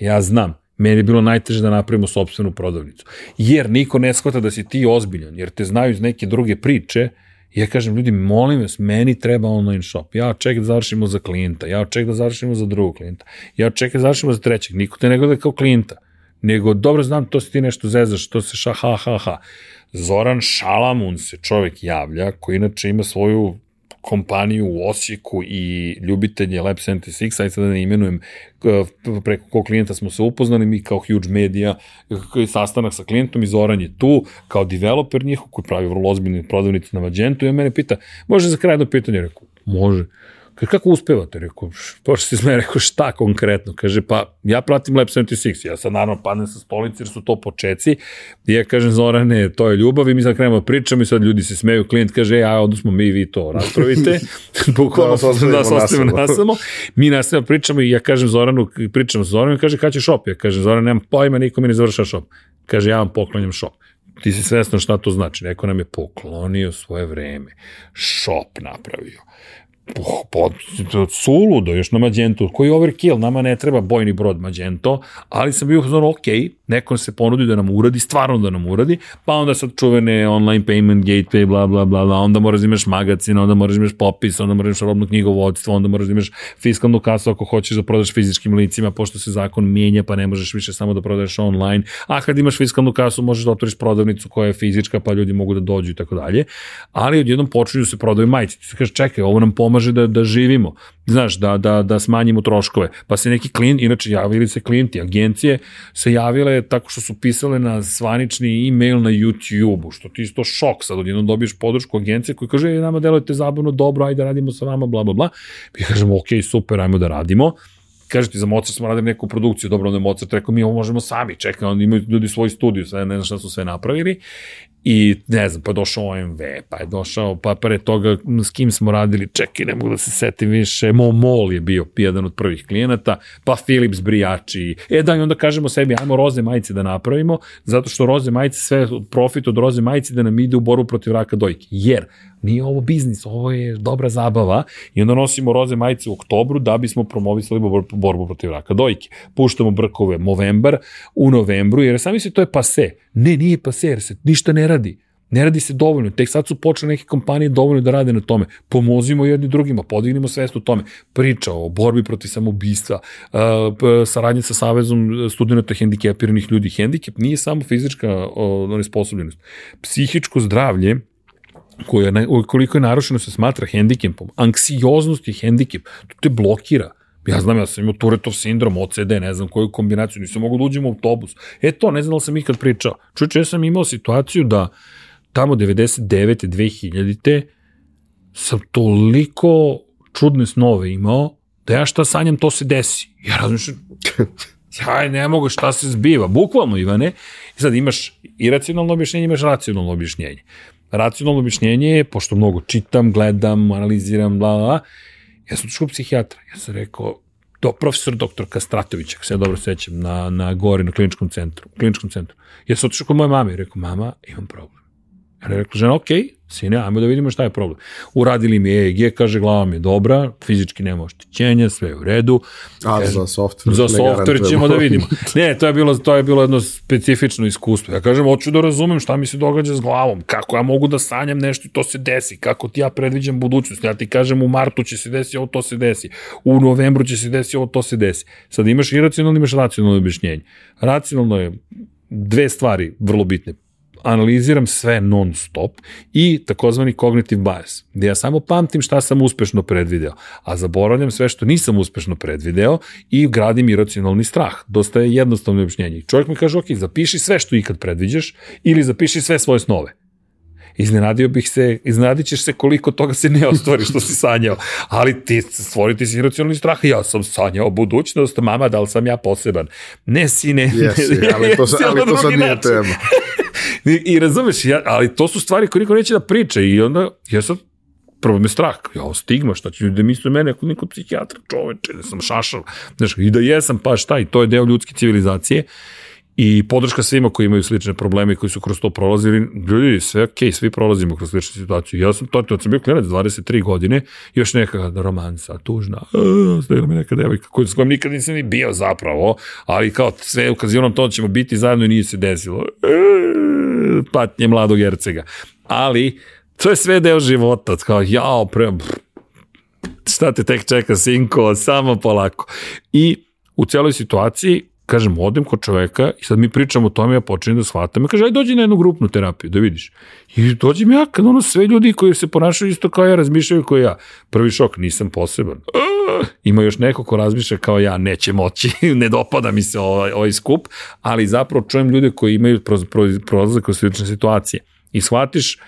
Ja znam, meni je bilo najteže da napravimo sobstvenu prodavnicu. Jer niko ne shvata da si ti ozbiljan, jer te znaju iz neke druge priče, ja kažem, ljudi, molim vas, meni treba online shop. Ja čekam da završimo za klijenta, ja čekam da završimo za drugog klijenta, ja čekam da završimo za trećeg. Niko te ne gleda kao klijenta. Nego, dobro znam, to si ti nešto zezaš, to se ša, ha, ha, ha. Zoran Šalamun se čovek javlja, koji inače ima svoju kompaniju u Osijeku i ljubitelje Lab 76, ajde sada da ne imenujem preko kog klijenta smo se upoznali, mi kao huge media, sastanak sa klijentom i Zoran je tu, kao developer njihov koji pravi vrlo ozbiljne prodavnice na Magentu i on mene pita, može za kraj jedno pitanje? Rekao, može. Kaže, kako uspevate? Rekao, pošto se izme, rekao, šta konkretno? Kaže, pa, ja pratim Lab 76, ja sad naravno padnem sa stolice jer su to počeci. I ja kažem, Zorane, to je ljubav i mi sad krenemo da pričamo i sad ljudi se smeju, klijent kaže, ja, e, onda smo mi, vi to raspravite. Bukvalno da nas ostavimo nasamo. Mi nastavimo pričamo i ja kažem Zoranu, pričamo sa Zoranom i kaže, kada će šop? Ja kažem, Zoran, nemam pojma, niko mi ne završa šop. Kaže, ja vam poklanjam šop ti si svesno šta to znači. Neko nam je poklonio svoje vreme, šop napravio pod, suludo, još na Magento, koji je overkill, nama ne treba bojni brod Magento, ali sam bio uzmano, ok, neko se ponudi da nam uradi, stvarno da nam uradi, pa onda sad čuvene online payment gateway, bla, bla, bla, bla, onda moraš da imaš magazin, onda moraš da imaš popis, onda moraš da imaš robno knjigovodstvo, onda moraš da imaš fiskalnu kasu ako hoćeš da prodaš fizičkim licima, pošto se zakon mijenja, pa ne možeš više samo da prodaješ online, a kad imaš fiskalnu kasu možeš da otvoriš prodavnicu koja je fizička, pa ljudi mogu da dođu i tako dalje, ali odjednom počinju da se prodaju majice, ti se kažeš, čekaj, ovo nam pomaže da, da živimo, znaš, da, da, da smanjimo troškove, pa se neki klient, inače javili se klijenti, agencije se javile tako što su pisale na svanični e-mail na YouTube-u, što ti isto šok, sad odjedno dobiješ podršku agencije koji kaže, e, nama delujete zabavno, dobro, ajde radimo sa vama, bla, bla, bla. I kažemo, ok, super, ajmo da radimo kažete za Mozart smo radili neku produkciju, dobro, onda je Mozart rekao, mi ovo možemo sami, čekaj, onda imaju ljudi svoj studiju, sve, ne znam šta su sve napravili I ne znam, pa je došao OMV, pa je došao, pa pre toga s kim smo radili, čekaj, ne mogu da se setim više, Mo Mol je bio jedan od prvih klijenata, pa Philips Brijači. E da, i onda kažemo sebi, ajmo roze majice da napravimo, zato što roze majice, sve profit od roze majice da nam ide u borbu protiv raka dojke. Jer nije ovo biznis, ovo je dobra zabava i onda nosimo roze majice u oktobru da bismo promovisali borbu protiv raka dojke. Puštamo brkove Movember u novembru, jer sami se to je pase. Ne, nije pase, jer se ništa ne radi. Ne radi se dovoljno, tek sad su počele neke kompanije dovoljno da rade na tome. Pomozimo jedni drugima, podignimo svest o tome. Priča o borbi protiv samoubistva, uh, saradnje sa Savezom studenta hendikepiranih ljudi. Hendikep nije samo fizička nesposobljenost. Psihičko zdravlje koja koliko je narušeno se smatra hendikepom, anksioznost je hendikep, to te blokira. Ja znam, ja sam imao Turetov sindrom, OCD, ne znam koju kombinaciju, nisam mogu da uđem u autobus. E to, ne znam da sam ikad pričao. Čuče, ja sam imao situaciju da tamo 99. 2000. sam toliko čudne snove imao, da ja šta sanjam, to se desi. Ja razmišljam, ja ne mogu šta se zbiva, bukvalno Ivane. I sad imaš iracionalno objašnjenje, imaš racionalno objašnjenje. Racionalno objašnjenje je, pošto mnogo čitam, gledam, analiziram, bla, bla, ja sam otišao psihijatra. Ja sam rekao, do, profesor doktor Kastratović, ako se ja dobro sećam, na, na gori, na kliničkom centru. Kliničkom centru. Ja sam otišao kod moje mame i rekao, mama, imam problem. Ja je rekao, žena, ok, Sine, ajmo da vidimo šta je problem. Uradili mi EEG, kaže, glava mi je dobra, fizički nema oštećenja, sve je u redu. A Kaže, za software Za software ćemo da vidimo. Ne, to je bilo to je bilo jedno specifično iskustvo. Ja kažem, hoću da razumem šta mi se događa s glavom, kako ja mogu da sanjam nešto i to se desi, kako ti ja predviđam budućnost. Ja ti kažem u martu će se desiti ovo, to se desi. U novembru će se desiti ovo, to se desi. Sad imaš iracionalno, imaš racionalno objašnjenje. Racionalno je dve stvari vrlo bitne analiziram sve non stop i takozvani cognitive bias, gde ja samo pamtim šta sam uspešno predvideo, a zaboravljam sve što nisam uspešno predvideo i gradim iracionalni strah. Dosta je jednostavno objašnjenje. Čovjek mi kaže, ok, zapiši sve što ikad predviđaš ili zapiši sve svoje snove. Iznenadio bih se, iznenadit ćeš se koliko toga se ne ostvari što si sanjao, ali ti stvoriti si iracionalni strah, ja sam sanjao budućnost, mama, da li sam ja poseban? Ne, sine, Jesi, ali to, ali to sad nije način. tema. I, i razumeš, ja, ali to su stvari koje niko neće da priča i onda ja sad prvo me strah, ja ovo stigma, šta će ljudi da misle mene ako niko psihijatra čoveče, da sam šašal, znaš, i da jesam, pa šta, i to je deo ljudske civilizacije i podrška svima koji imaju slične probleme i koji su kroz to prolazili, ljudi, sve ok, svi prolazimo kroz sličnu situaciju. Ja sam to, to sam bio klinac 23 godine, još neka romansa, tužna, a, stigla mi neka devojka koju s kojom nikad nisam ni bio zapravo, ali kao sve ukazivano na to ćemo biti zajedno i nije se desilo. E, patnje mladog Ercega. Ali, to je sve deo života, kao, jao, pre, šta te tek čeka, sinko, samo polako. I u celoj situaciji, kažem, odem kod čoveka i sad mi pričamo o tome, ja počinem da shvatam. Ja kaže, aj dođi na jednu grupnu terapiju, da vidiš. I dođem ja, kad ono sve ljudi koji se ponašaju isto kao ja, razmišljaju kao ja. Prvi šok, nisam poseban. Ah, Ima još neko ko razmišlja kao ja, neće moći, ne dopada mi se ovaj, ovaj skup, ali zapravo čujem ljude koji imaju prolazak kroz slične situacije. I shvatiš,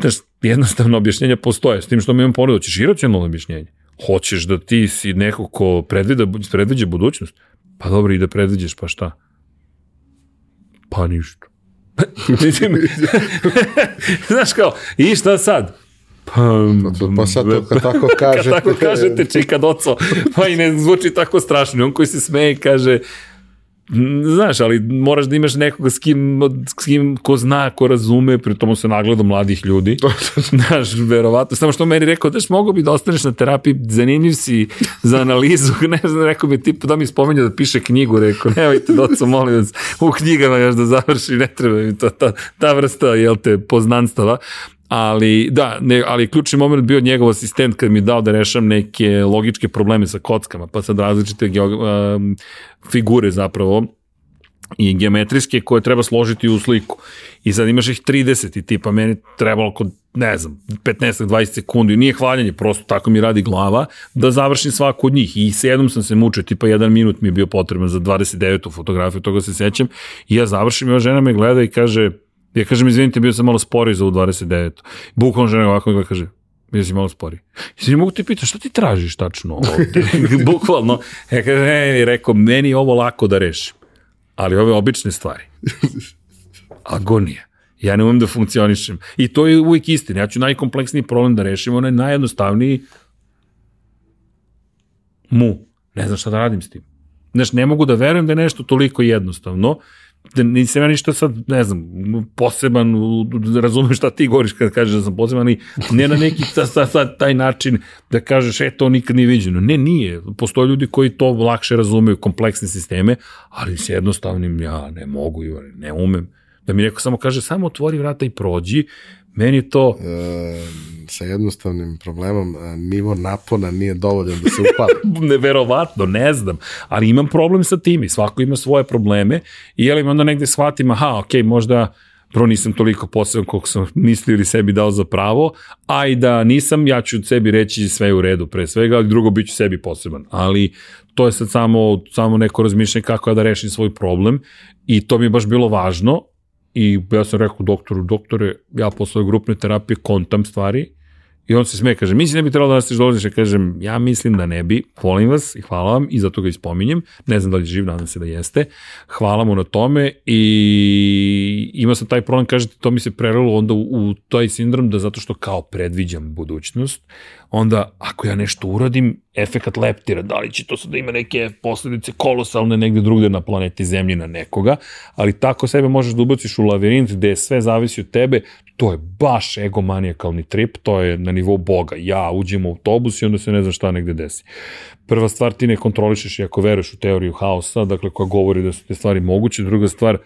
znaš, jednostavno objašnjenja postoje, s tim što mi imam ponudu, ćeš iracionalno objašnjenje. Hoćeš da ti si neko ko predvida, predviđa budućnost? Pa dobro, i da predviđaš, pa šta? Pa ništa. Znaš kao, i šta sad? Pa, Pa sad to kad tako kažete... kad tako kažete, čika doco, pa i ne zvuči tako strašno. On koji se smeje kaže, "Mm, znaš, ali moraš da imaš nekoga s kim, s kim ko zna, ko razume, pri tomu se nagleda mladih ljudi. Znaš, verovatno. Samo što meni rekao, daš, mogo bi da ostaneš na terapiji, zanimljiv si za analizu, ne znam, rekao mi tip da mi spominje da piše knjigu, rekao, nemojte doco, molim vas, u knjigama još da završi, ne treba mi to, ta, ta vrsta, jel te, poznanstava. Ali, da, ne, ali ključni moment bio njegov asistent kad mi je dao da rešam neke logičke probleme sa kockama, pa sad različite geog, um, figure zapravo, i geometrijske koje treba složiti u sliku. I sad imaš ih 30 i tipa meni trebalo oko, ne znam, 15-20 sekundi, nije hvaljanje, prosto tako mi radi glava, da završim svaku od njih. I s jednom sam se mučio, tipa jedan minut mi je bio potreban za 29. fotografiju, toga se sećam. I ja završim i ova žena me gleda i kaže, ja kažem, izvinite, bio sam malo sporiji za ovu 29. Bukvalno žena ovako gleda kaže, bio si malo spori. I sad mogu te pitati, šta ti tražiš tačno ovde? Bukvalno. Ja kažem, ne, rekao, meni je ovo lako da rešim ali ove obične stvari. Agonija. Ja ne umem da funkcionišem. I to je uvijek istina. Ja ću najkompleksniji problem da rešim, onaj najjednostavniji mu. Ne znam šta da radim s tim. Znaš, ne mogu da verujem da je nešto toliko jednostavno, nisam ja ništa sad, ne znam, poseban, razumem šta ti govoriš kad kažeš da sam poseban, ali ne na neki sa, sa, sa, taj način da kažeš, e, to nikad nije viđeno. Ne, nije. Postoje ljudi koji to lakše razumeju, kompleksne sisteme, ali s jednostavnim ja ne mogu, ne umem. Da mi neko samo kaže, samo otvori vrata i prođi, meni to, E, sa jednostavnim problemom, e, nivo napona nije dovoljan da se upali. neverovatno, ne znam, ali imam problem sa tim i svako ima svoje probleme i jel im onda negde shvatim, aha, ok, možda prvo nisam toliko poseban koliko sam mislio ili sebi dao za pravo, a i da nisam, ja ću sebi reći sve je u redu pre svega, ali drugo bit ću sebi poseban. Ali to je sad samo, samo neko razmišljanje kako ja da rešim svoj problem i to mi je baš bilo važno i ja sam rekao doktoru, doktore, ja posle grupne terapije kontam stvari. I on se smeje, kaže, mislim da bi trebalo da nastaviš dolaziš, ja kažem, ja mislim da ne bi, volim vas i hvala vam i zato ga ispominjem, ne znam da li je živ, nadam se da jeste, hvala mu na tome i imao sam taj problem, kažete, to mi se prelilo onda u, u taj sindrom da zato što kao predviđam budućnost, onda ako ja nešto uradim, efekat leptira, da li će to sad da ima neke posledice kolosalne negde drugde na planeti Zemlji na nekoga, ali tako sebe možeš da ubaciš u lavirint gde sve zavisi od tebe, to je baš egomanijakalni trip, to je na nivou boga. Ja uđem u autobus i onda se ne znam šta negde desi. Prva stvar, ti ne kontrolišeš i ako veruješ u teoriju haosa, dakle koja govori da su te stvari moguće, druga stvar,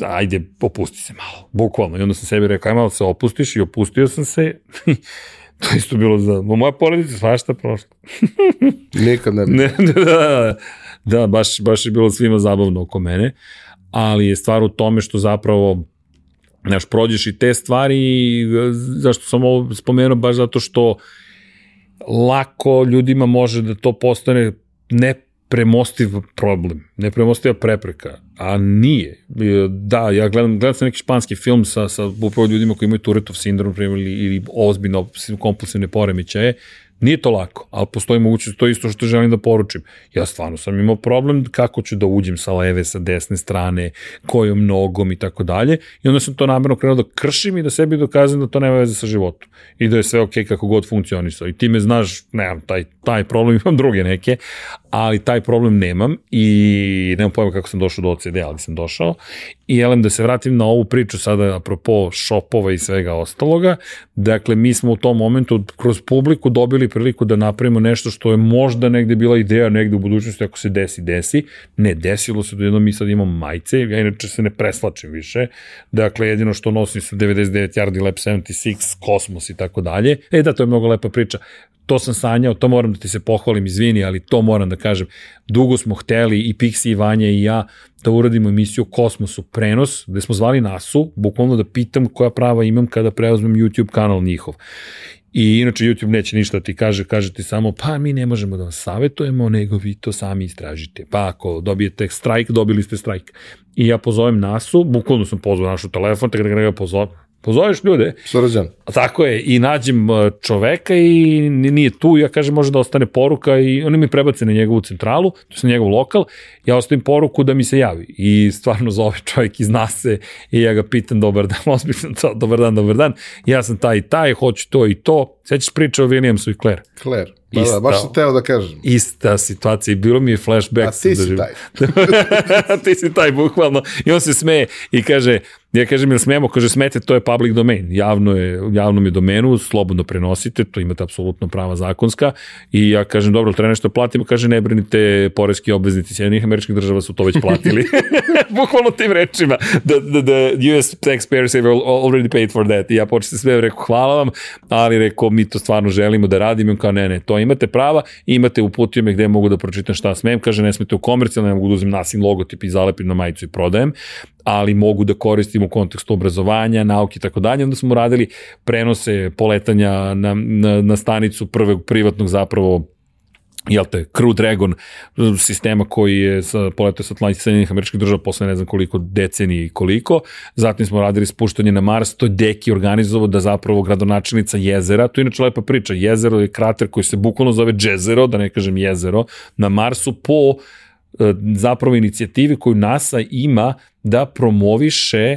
ajde, opusti se malo, bukvalno. I onda sam sebi rekao, aj malo se opustiš i opustio sam se To isto bilo za... Moja porodica svašta prošla. Nikad ne bi. ne, da, da, da, baš, baš je bilo svima zabavno oko mene, ali je stvar u tome što zapravo znaš, prođeš i te stvari i zašto sam ovo spomenuo, baš zato što lako ljudima može da to postane ne premostiv problem, nepremostiva prepreka, a nije. Da, ja gledam, gledam sam neki španski film sa, sa upravo ljudima koji imaju Turetov sindrom ili, ili ozbiljno kompulsivne poremećaje Nije to lako, ali postoji mogućnost, to isto što želim da poručim. Ja stvarno sam imao problem kako ću da uđem sa leve, sa desne strane, kojom nogom i tako dalje. I onda sam to namerno krenuo da kršim i da sebi dokazam da to nema veze sa životom. I da je sve okej okay kako god funkcionisao. I ti me znaš, nemam taj, taj problem, imam druge neke, ali taj problem nemam i nemam pojma kako sam došao do OCD, ali sam došao. I elem da se vratim na ovu priču sada apropo šopova i svega ostaloga. Dakle, mi smo u tom momentu kroz publiku dobili priliku da napravimo nešto što je možda negde bila ideja negde u budućnosti ako se desi, desi. Ne, desilo se jedno mi sad imamo majice, ja inače se ne preslačim više. Dakle, jedino što nosim su 99 Yardi Lab 76, Kosmos i tako dalje. E da, to je mnogo lepa priča to sam sanjao, to moram da ti se pohvalim, izvini, ali to moram da kažem. Dugo smo hteli i Pixi i Vanja i ja da uradimo emisiju Kosmosu prenos, gde smo zvali Nasu, bukvalno da pitam koja prava imam kada preuzmem YouTube kanal njihov. I inače YouTube neće ništa ti kaže, kaže ti samo pa mi ne možemo da vam savjetujemo, nego vi to sami istražite. Pa ako dobijete strajk, dobili ste strajk. I ja pozovem Nasu, bukvalno sam pozvao našu telefon, tako da ga pozovem, Pozoveš ljude. Srđan. Tako je, i nađem uh, čoveka i nije tu, ja kažem može da ostane poruka i oni mi prebace na njegovu centralu, to je njegov lokal, ja ostavim poruku da mi se javi i stvarno zove čovjek iz nase i ja ga pitam dobar dan, ozbiljno to, dobar dan, dobar dan, ja sam taj i taj, hoću to i to, sećaš priče o Williamsu i Claire? Claire. Da, da, baš sam teo da kažem. Ista situacija i bilo mi je flashback. A ti si taj. ti si taj, bukvalno. I on se smeje i kaže, Ja kažem, jel smemo, kaže, smete, to je public domain, javno je, javnom je domenu, slobodno prenosite, to imate apsolutno prava zakonska. I ja kažem, dobro, treba nešto platimo, kaže, ne brinite, poreski obveznici Sjedinih američkih država su to već platili. Bukvalno tim rečima, the, the, the US taxpayers have already paid for that. I ja početi sve, rekao, hvala vam, ali rekao, mi to stvarno želimo da radimo, im kao, ne, ne, to imate prava, imate, uputio me gde mogu da pročitam šta smem, kaže, ne smete u komercijalno, ne mogu da uzem nasim logotip i zalepim na majicu i prodajem, ali mogu da koristim u kontekstu obrazovanja, nauke i tako dalje. Onda smo radili prenose poletanja na, na, na stanicu prvog privatnog zapravo jel te, Crew Dragon sistema koji je sa, poletao sa tlanjih Sjedinjenih američkih država posle ne znam koliko decenije i koliko. Zatim smo radili spuštanje na Mars, to je Deki organizovao da zapravo gradonačelnica jezera, to je inače lepa priča, jezero je krater koji se bukvalno zove Džezero, da ne kažem jezero, na Marsu po e, zapravo inicijativi koju NASA ima da promoviše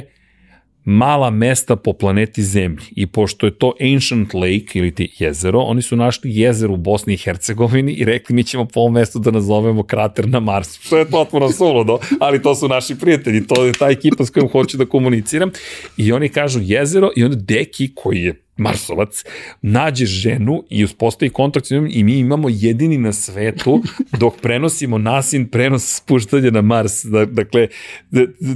mala mesta po planeti Zemlji. I pošto je to Ancient Lake ili ti jezero, oni su našli jezero u Bosni i Hercegovini i rekli mi ćemo po ovom mestu da nazovemo krater na Marsu. Što je potpuno suludo, ali to su naši prijatelji, to je ta ekipa s kojom hoću da komuniciram. I oni kažu jezero i onda Deki koji je Marsovac, nađe ženu i uspostavi kontakt s njom i mi imamo jedini na svetu dok prenosimo nasin prenos spuštanja na Mars. Dakle,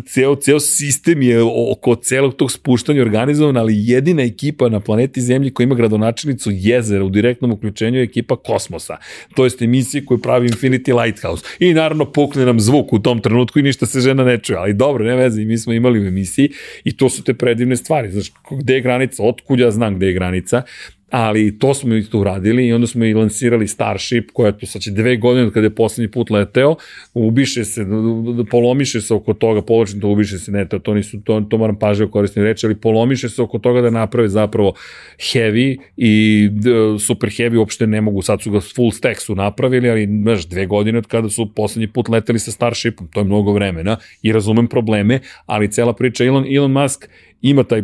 ceo, ceo sistem je oko celog tog spuštanja organizovan, ali jedina ekipa na planeti Zemlji koja ima gradonačelnicu jezera u direktnom uključenju je ekipa Kosmosa. To jest emisija koju pravi Infinity Lighthouse. I naravno pukne nam zvuk u tom trenutku i ništa se žena ne čuje, ali dobro, ne veze, mi smo imali u emisiji i to su te predivne stvari. Znaš, gde je granica, otkud ja znam gde je granica, ali to smo isto uradili i onda smo i lansirali Starship, koja to sad će dve godine kada je poslednji put leteo, ubiše se, polomiše se oko toga, poločno to ubiše se, ne, to, to, nisu, to, to moram pažljivo koristiti reći, ali polomiše se oko toga da naprave zapravo heavy i super heavy uopšte ne mogu, sad su ga full stack su napravili, ali znaš, dve godine od kada su poslednji put leteli sa Starshipom, to je mnogo vremena i razumem probleme, ali cela priča Elon, Elon Musk ima taj,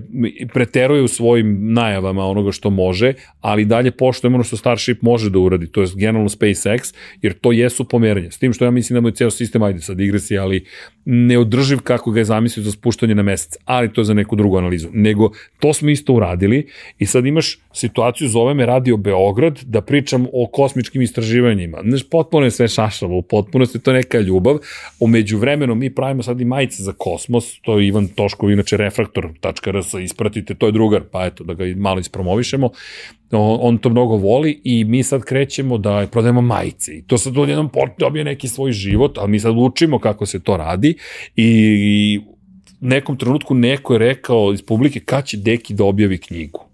preteruje u svojim najavama onoga što može, ali dalje poštujemo ono što Starship može da uradi, to je generalno SpaceX, jer to jesu pomeranje. S tim što ja mislim da mu je ceo sistem, ajde sad igresi, ali neodrživ kako ga je zamislio za spuštanje na mesec, ali to je za neku drugu analizu. Nego, to smo isto uradili i sad imaš situaciju, zove me Radio Beograd, da pričam o kosmičkim istraživanjima. Znaš, potpuno je sve šašavo, potpuno je to neka ljubav. Umeđu vremenu mi pravimo sad i majice za kosmos, to je Ivan Toškov, inače refraktor.rs, ispratite, to je drugar, pa eto, da ga malo ispromovišemo. On to mnogo voli i mi sad krećemo da prodajemo majice. I to sad odjednom dobije neki svoj život, ali mi sad učimo kako se to radi i nekom trenutku neko je rekao iz publike kad će Deki da objavi knjigu.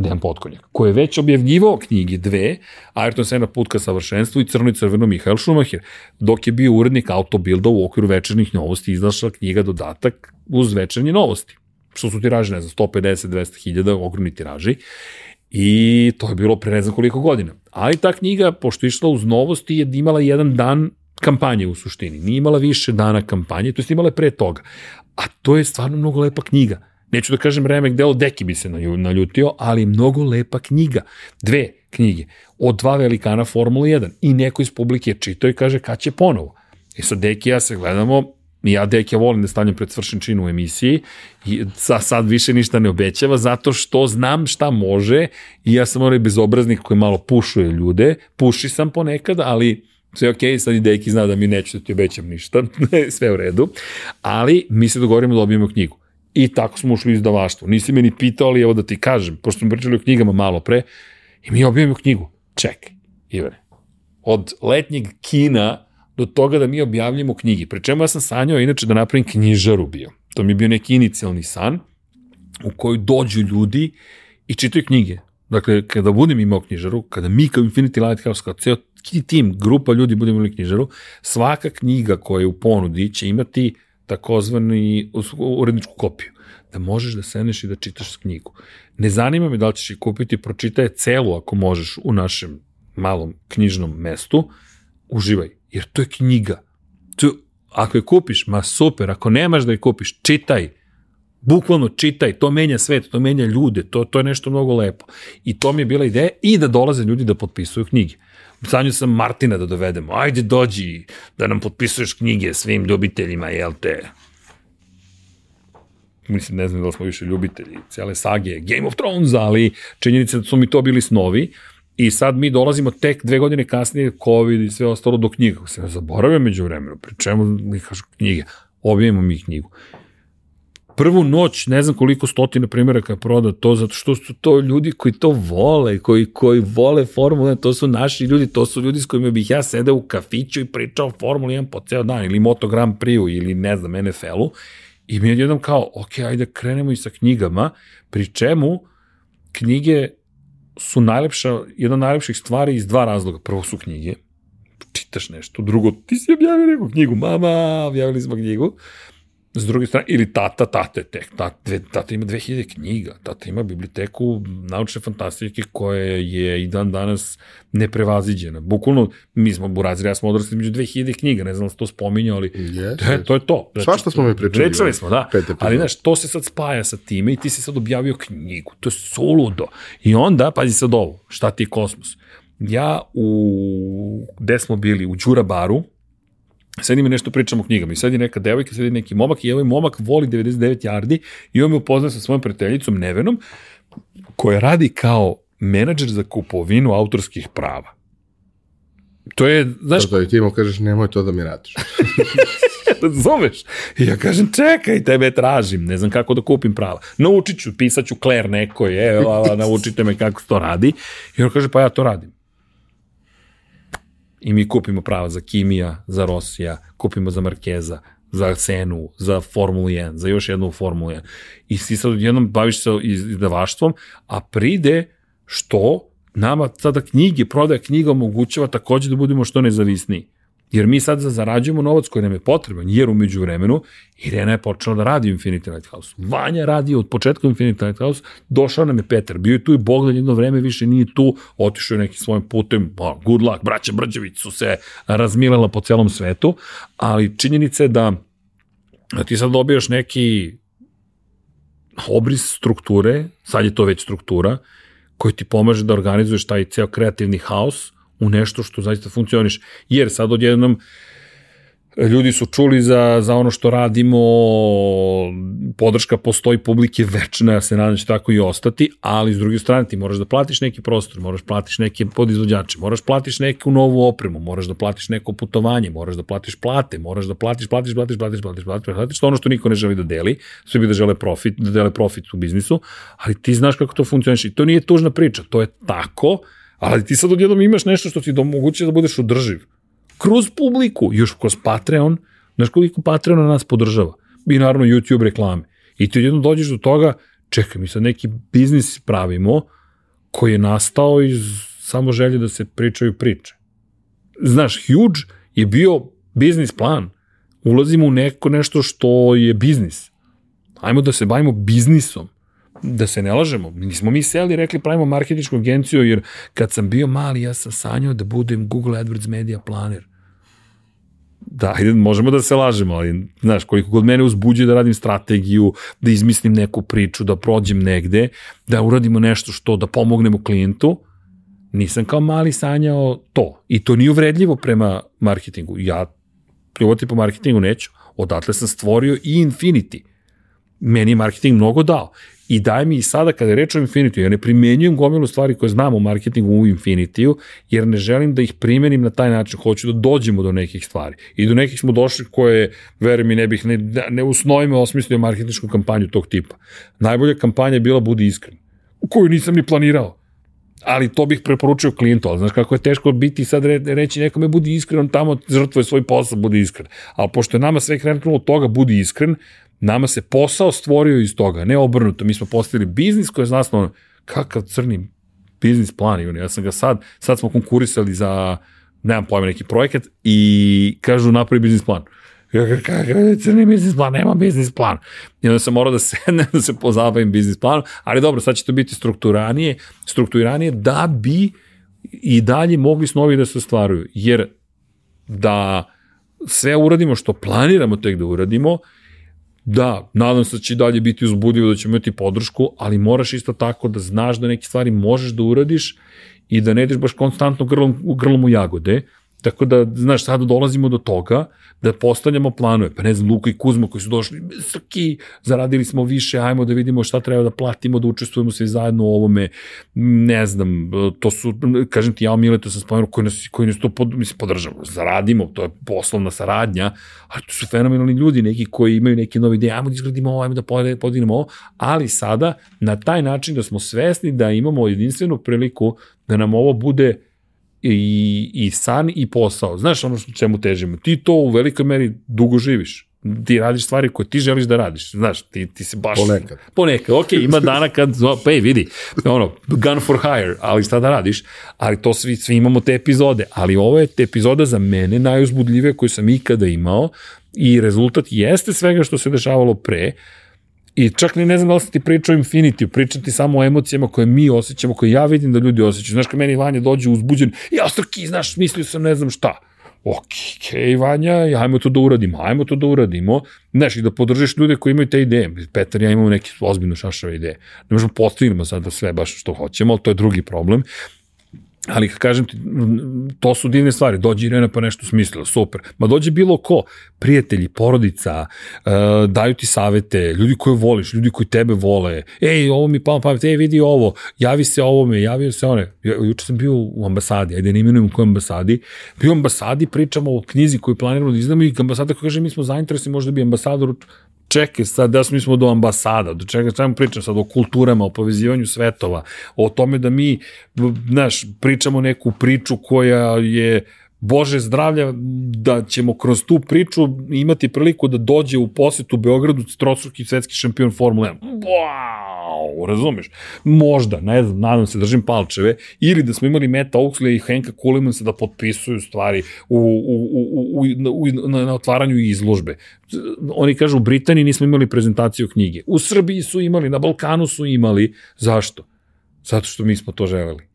Dejan Potkonjak, koji je već objavljivao knjige dve, Ayrton Senna put ka savršenstvu i Crno i crveno Mihael Schumacher, dok je bio urednik Autobilda u okviru večernjih novosti izašla knjiga dodatak uz večernje novosti što su tiraži, ne znam, 150, 200 hiljada, ogromni tiraži. I to je bilo pre ne znam koliko godina. Ali ta knjiga, pošto išla uz novosti, je imala jedan dan kampanje u suštini. Nije imala više dana kampanje, to je imala pre toga. A to je stvarno mnogo lepa knjiga. Neću da kažem remek delo Deki bi se naljutio, ali mnogo lepa knjiga. Dve knjige od dva velikana Formula 1 i neko iz publike čitao i kaže kad će ponovo. I sad Deki ja se gledamo, ja Deke volim da stavljam pred svršen čin u emisiji i sa, sad više ništa ne obećava zato što znam šta može i ja sam onaj bezobraznik koji malo pušuje ljude, puši sam ponekad, ali sve ok, sad i Deki zna da mi neću da ti obećam ništa, sve u redu, ali mi se dogovorimo da dobijemo knjigu. I tako smo ušli u izdavaštvo. Nisi me ni pitao, ali evo da ti kažem, pošto smo pričali o knjigama malo pre, i mi objavimo knjigu. Čekaj, Ivane, od letnjeg kina do toga da mi objavljamo knjige. Pre čemu ja sam sanjao inače da napravim knjižaru bio. To mi je bio neki inicijalni san u kojoj dođu ljudi i čitaju knjige. Dakle, kada budem imao knjižaru, kada mi kao Infinity Lighthouse, kao ceo tim, grupa ljudi budemo imali knjižaru, svaka knjiga koja je u ponudi će imati takozvani uredničku kopiju da možeš da seneš i da čitaš knjigu. Ne zanima me da li ćeš je kupiti, pročitaj celu ako možeš u našem malom knjižnom mestu, uživaj jer to je knjiga. To, ako je kupiš, ma super, ako nemaš da je kupiš, čitaj, bukvalno čitaj, to menja svet, to menja ljude, to, to je nešto mnogo lepo. I to mi je bila ideja i da dolaze ljudi da potpisuju knjige. Sanju sam Martina da dovedemo, ajde dođi da nam potpisuješ knjige svim ljubiteljima, jel te? Mislim, ne znam da smo više ljubitelji cijele sage Game of Thrones, ali činjenica da su mi to bili snovi, I sad mi dolazimo tek dve godine kasnije, COVID i sve ostalo do knjiga. Se zaboravio među vremenu, pri čemu mi kažu knjige. Objavimo mi knjigu. Prvu noć, ne znam koliko stotina primjeraka proda to, zato što su to ljudi koji to vole, koji, koji vole Formula 1, to su naši ljudi, to su ljudi s kojima bih ja sedeo u kafiću i pričao o Formula 1 po ceo dan, ili Moto Grand Prix ili ne znam, NFL-u. I mi je jednom kao, ok, ajde krenemo i sa knjigama, pri čemu knjige su najlepša, jedna od najlepših stvari iz dva razloga. Prvo su knjige, čitaš nešto. Drugo, ti si objavio neku knjigu, mama, objavili smo knjigu. S druge strane, ili tata, tate tek, tata, dve, tata ima 2000 knjiga, tata ima biblioteku naučne fantastike koja je i dan danas neprevaziđena. Bukvalno, mi smo, Burazir, ja smo odrasli među 2000 knjiga, ne znam da to spominjao, ali yes, to, to je to. Znači, Svašta smo mi pričali. Pričali smo, da. Ali, znaš, to se sad spaja sa time i ti si sad objavio knjigu. To je suludo. I onda, pazi sad ovo, šta ti je kosmos? Ja u, gde smo bili? U Đurabaru, sad ima nešto pričamo o knjigama i sad je neka devojka, sad je neki momak i ovaj momak voli 99 yardi i on me upoznao sa svojom prijateljicom Nevenom koja radi kao menadžer za kupovinu autorskih prava. To je, znaš... Da i ti mu kažeš, nemoj to da mi radiš. Zoveš. I ja kažem, čekaj, tebe tražim, ne znam kako da kupim prava. Naučit ću, pisat ću Claire nekoj, e, naučite me kako to radi. I on kaže, pa ja to radim i mi kupimo prava za Kimija, za Rosija, kupimo za Markeza, za Senu, za Formulu 1, za još jednu Formulu 1. I si sad jednom baviš se izdavaštvom, a pride što nama sada knjige, prodaja knjiga omogućava takođe da budemo što nezavisniji. Jer mi sad zarađujemo novac koji nam je potreban, jer umeđu vremenu Irena je počela da radi u Infinity Lighthouse. Vanja radi od početka Infinity Lighthouse, došao nam je Petar, bio je tu i Bogdan jedno vreme više nije tu, otišao je nekim svojim putem, oh, good luck, braća Brđević su se razmilela po celom svetu, ali činjenica je da ti sad dobijaš neki obris strukture, sad je to već struktura, koji ti pomaže da organizuješ taj ceo kreativni haos u nešto što zaista funkcioniš. Jer sad odjednom ljudi su čuli za, za ono što radimo, podrška postoji, publike večna, ja se nadam da će tako i ostati, ali s druge strane ti moraš da platiš neki prostor, moraš platiš neke podizvođače, moraš platiš neku novu opremu, moraš da platiš neko putovanje, moraš da platiš plate, moraš da platiš, platiš, platiš, platiš, platiš, platiš, platiš, što ono što niko ne želi da deli, svi bi da žele profit, da dele profit u biznisu, ali ti znaš kako to funkcioniše i to nije tužna priča, to je tako, ali ti sad odjednom imaš nešto što ti domoguće da budeš održiv kroz publiku, još kroz Patreon, znaš koliko Patreon nas podržava. I naravno YouTube reklame. I ti jedno dođeš do toga, čekaj, mi sad neki biznis pravimo koji je nastao iz samo želje da se pričaju priče. Znaš, huge je bio biznis plan. Ulazimo u neko nešto što je biznis. Ajmo da se bavimo biznisom da se ne lažemo, nismo mi seli rekli pravimo marketičku agenciju, jer kad sam bio mali, ja sam sanjao da budem Google AdWords Media Planner da, ajde, možemo da se lažemo, ali, znaš, koliko god mene uzbuđuje da radim strategiju, da izmislim neku priču, da prođem negde, da uradimo nešto što, da pomognemo klijentu, nisam kao mali sanjao to. I to nije uvredljivo prema marketingu. Ja pljuvati po marketingu neću. Odatle sam stvorio i Infinity. Meni je marketing mnogo dao. I daj mi i sada kada reč o Infinity, ja ne primenjujem gomilu stvari koje znam u marketingu u Infinity, jer ne želim da ih primenim na taj način, hoću da dođemo do nekih stvari. I do nekih smo došli koje, verujem mi, ne bih ne, ne u osmislio marketinšku kampanju tog tipa. Najbolja kampanja je bila Budi iskren, koju nisam ni planirao ali to bih preporučio klijentu, ali znaš kako je teško biti sad re, reći nekome budi iskren, on tamo žrtvuje svoj posao, budi iskren. Ali pošto je nama sve krenulo od toga, budi iskren, Nama se posao stvorio iz toga, ne obrnuto. Mi smo postavili biznis koji je zasnovan, kakav crni biznis plan, Ivani. Ja sam ga sad, sad smo konkurisali za, nemam pojma, neki projekat i kažu napravi biznis plan. Kakav je crni biznis plan, nema biznis plan. I onda sam morao da sednem, da se pozabavim biznis planom, ali dobro, sad će to biti strukturanije, strukturanije da bi i dalje mogli snovi da se ostvaruju. Jer da sve uradimo što planiramo tek da uradimo, Da, nadam se da će dalje biti uzbudljivo, da ćemo imati podršku, ali moraš isto tako da znaš da neke stvari možeš da uradiš i da ne ideš baš konstantno grlom, grlom u jagode, Tako da, znaš, sada dolazimo do toga da postavljamo planove. Pa ne znam, Luka i Kuzma koji su došli, srki, zaradili smo više, ajmo da vidimo šta treba da platimo, da učestvujemo svi zajedno u ovome. Ne znam, to su, kažem ti, ja o to sam spomenuo, koji nas, koji nas to pod, mislim, podržamo. Zaradimo, to je poslovna saradnja, ali to su fenomenalni ljudi, neki koji imaju neke nove ideje, ajmo da izgradimo ovo, ajmo da podignemo ovo, ali sada na taj način da smo svesni da imamo jedinstvenu priliku da nam ovo bude i, i san i posao. Znaš ono što čemu težimo. Ti to u velikoj meri dugo živiš. Ti radiš stvari koje ti želiš da radiš. Znaš, ti, ti se baš... Ponekad. Ponekad, ok, ima dana kad, pa ej, vidi, ono, gun for hire, ali šta da radiš? Ali to svi, svi imamo te epizode. Ali ovo je te epizoda za mene najuzbudljivije koju sam ikada imao i rezultat jeste svega što se dešavalo pre, I čak ni ne znam da li sam ti pričao o Infinity, pričam ti samo o emocijama koje mi osjećamo, koje ja vidim da ljudi osjećaju. Znaš, kad meni Vanja dođe uzbuđen, ja Srki, znaš, mislio sam ne znam šta. Ok, okay, Vanja, ajmo to da uradimo, ajmo to da uradimo. Znaš, i da podržiš ljude koji imaju te ideje. Petar ja imamo neke ozbiljno šašave ideje. Ne možemo postaviti sada sve baš što hoćemo, ali to je drugi problem. Ali kažem ti, to su divne stvari, dođe Irena pa nešto smislila, super. Ma dođe bilo ko, prijatelji, porodica, uh, daju ti savete, ljudi koje voliš, ljudi koji tebe vole, ej, ovo mi pa pamet, ej, vidi ovo, javi se ovome, javi se one. Ja, juče sam bio u ambasadi, ajde ne imenujem u kojoj ambasadi, bio u ambasadi, pričamo o knjizi koju planiramo da izdamo i ambasada koja kaže mi smo zainteresni, možda bi ambasador čekaj sad, da smo do ambasada, do čega sam pričam sad o kulturama, o povezivanju svetova, o tome da mi, znaš, pričamo neku priču koja je Bože zdravlja da ćemo kroz tu priču imati priliku da dođe u posetu Beogradu trostruki svetski šampion Formule 1. Wow, razumeš? Možda, ne znam, nadam se, držim palčeve. Ili da smo imali Meta Oxley i Henka Kulimansa da potpisuju stvari u, u, u, u, u, na, na otvaranju izložbe. Oni kažu, u Britaniji nismo imali prezentaciju knjige. U Srbiji su imali, na Balkanu su imali. Zašto? Zato što mi smo to želeli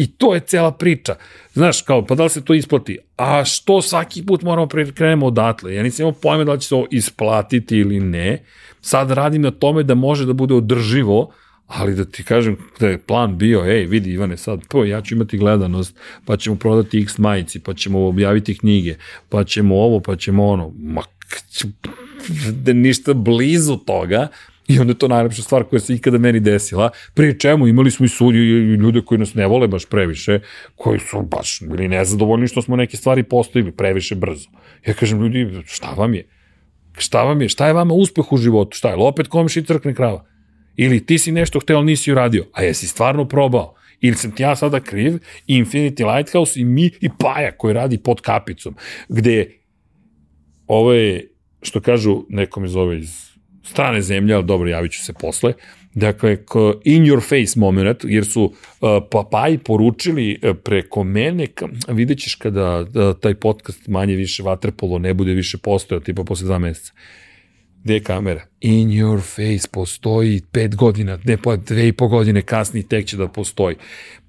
I to je cela priča. Znaš, kao, pa da li se to isplati? A što svaki put moramo krenemo odatle? Ja nisam imao pojma da li će se ovo isplatiti ili ne. Sad radim na tome da može da bude održivo, ali da ti kažem da je plan bio, ej, vidi Ivane, sad, po, ja ću imati gledanost, pa ćemo prodati x majici, pa ćemo objaviti knjige, pa ćemo ovo, pa ćemo ono, ma, da ništa blizu toga, I onda je to najlepša stvar koja se ikada meni desila. Prije čemu imali smo i sudi i ljude koji nas ne vole baš previše, koji su baš bili nezadovoljni što smo neke stvari postavili previše brzo. Ja kažem, ljudi, šta vam je? Šta vam je? Šta je vama uspeh u životu? Šta je? Opet komši crkne krava? Ili ti si nešto hteo, nisi uradio. A jesi stvarno probao? Ili sam ti ja sada kriv, Infinity Lighthouse i mi i Paja koji radi pod kapicom, gde ovo je, što kažu, neko me zove iz strane zemlje, ali dobro, javit ću se posle. Dakle, in your face moment, jer su uh, papaji poručili uh, preko mene, vidjet ćeš kada uh, taj podcast manje više vatrepolo ne bude više postojao, tipa posle dva meseca. Gde je kamera? In your face postoji pet godina, ne pa dve i po godine kasnije tek će da postoji.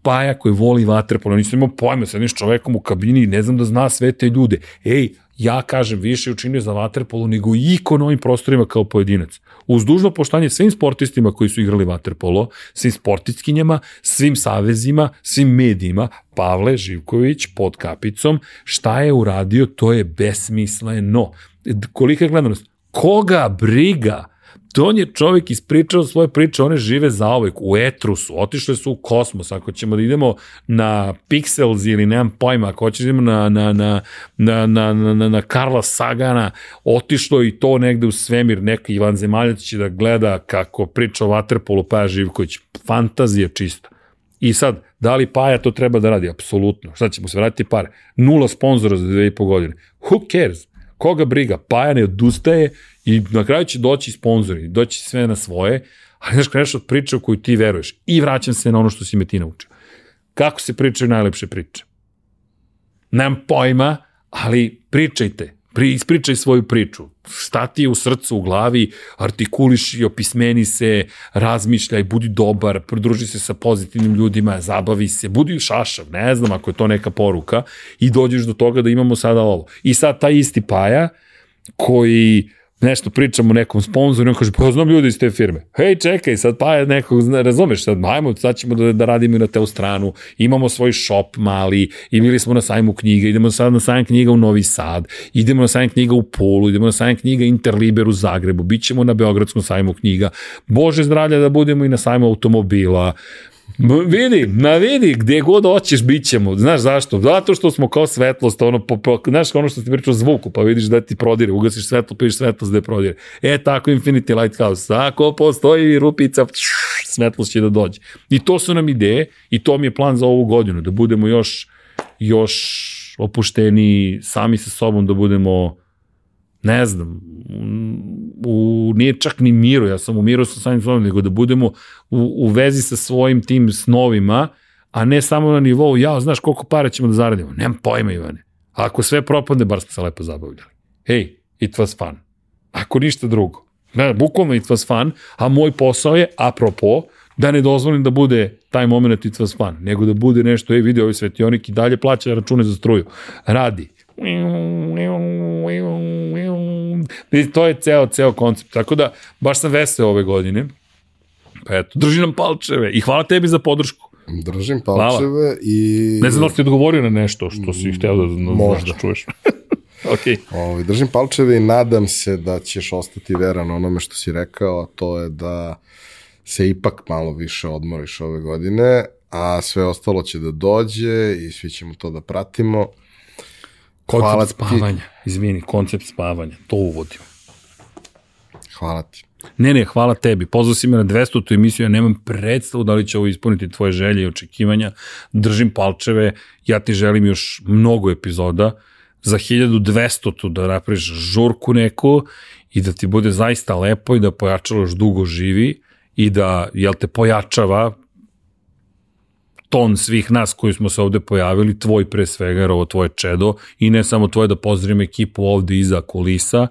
Paja koji voli vaterpolo, nisam imao pojma, sad s čovekom u kabini ne znam da zna sve te ljude. Ej, ja kažem, više učinio za vaterpolo nego iko na ovim prostorima kao pojedinac. Uz dužno poštanje svim sportistima koji su igrali vaterpolo, svim sportistkinjama, svim savezima, svim medijima, Pavle Živković pod kapicom, šta je uradio, to je besmisleno. Kolika je gledanost? Koga briga? To on je čovjek ispričao svoje priče, one žive za zaovek, u etru su, otišle su u kosmos, ako ćemo da idemo na Pixels ili nemam pojma, ako hoćemo da idemo na, na, na, na, na, na, na, na Karla Sagana, otišlo i to negde u svemir, neka Ivan Zemaljac će da gleda kako priča o Waterpolu Paja Živković, fantazija čista. I sad, da li Paja to treba da radi? Apsolutno. Šta ćemo se vratiti pare? Nula sponzora za dve i po godine. Who cares? Koga briga? Paja ne odustaje i na kraju će doći sponzori, doći sve na svoje, ali znaš kreneš od priče u koju ti veruješ. I vraćam se na ono što si me ti naučio. Kako se pričaju najlepše priče? Nemam pojma, ali pričajte. Pri, ispričaj svoju priču. Šta ti je u srcu, u glavi, artikuliši, opismeni se, razmišljaj, budi dobar, pridruži se sa pozitivnim ljudima, zabavi se, budi šašav, ne znam ako je to neka poruka i dođeš do toga da imamo sada ovo. I sad taj isti Paja koji nešto pričamo o nekom sponzoru on kaže, pa znam ljudi iz te firme. Hej, čekaj, sad pa je nekog, razumeš, sad ajmo, sad ćemo da, da radimo na teo stranu, imamo svoj shop mali, i bili smo na sajmu knjiga, idemo sad na sajam knjiga u Novi Sad, idemo na sajam knjiga u Polu, idemo na sajam knjiga Interliber u Zagrebu, bit ćemo na Beogradskom sajmu knjiga, Bože zdravlja da budemo i na sajmu automobila, Vidi, na vidi, gdje god hoćeš, bit ćemo. Znaš zašto? Zato što smo kao svetlost, ono, po, po, znaš ono što ti pričao zvuku, pa vidiš da ti prodire, ugasiš svetlo, piš svetlost je prodire. E, tako Infinity Lighthouse. Ako postoji rupica, svetlost će da dođe. I to su nam ideje i to mi je plan za ovu godinu, da budemo još, još opušteni sami sa sobom, da budemo ne znam, u, nije čak ni miru, ja sam u miru sa samim sobom, nego da budemo u, u vezi sa svojim tim snovima, a ne samo na nivou, ja, znaš koliko para ćemo da zaradimo. Nemam pojma, Ivane. A ako sve propadne, bar smo se lepo zabavljali. Hej, it was fun. Ako ništa drugo. Ne, bukvalno it was fun, a moj posao je, apropo, da ne dozvolim da bude taj moment it was fun, nego da bude nešto, ej, vidi, ovaj svetionik i dalje plaća račune za struju. Radi. I to je ceo, ceo koncept. Tako da, baš sam veseo ove godine. Pa eto, drži nam palčeve i hvala tebi za podršku. Držim palčeve hvala. i... Ne znam da ti odgovorio na nešto što si hteo da, da, Možda. da čuješ. ok. Ovo, ovaj, držim palčeve i nadam se da ćeš ostati veran onome što si rekao, a to je da se ipak malo više odmoriš ove godine, a sve ostalo će da dođe i svi ćemo to da pratimo. Koncept Hvala spavanja, ti. izvini, koncept spavanja, to uvodim. Hvala ti. Ne, ne, hvala tebi. Pozvao si me na 200. tu emisiju, ja nemam predstavu da li će ovo ispuniti tvoje želje i očekivanja. Držim palčeve, ja ti želim još mnogo epizoda. Za 1200 tu da napraviš žurku neku i da ti bude zaista lepo i da pojačalo još dugo živi i da, jel te pojačava, ton svih nas koji smo se ovde pojavili, tvoj pre svega, jer ovo tvoje čedo, i ne samo tvoje da pozdravim ekipu ovde iza kulisa,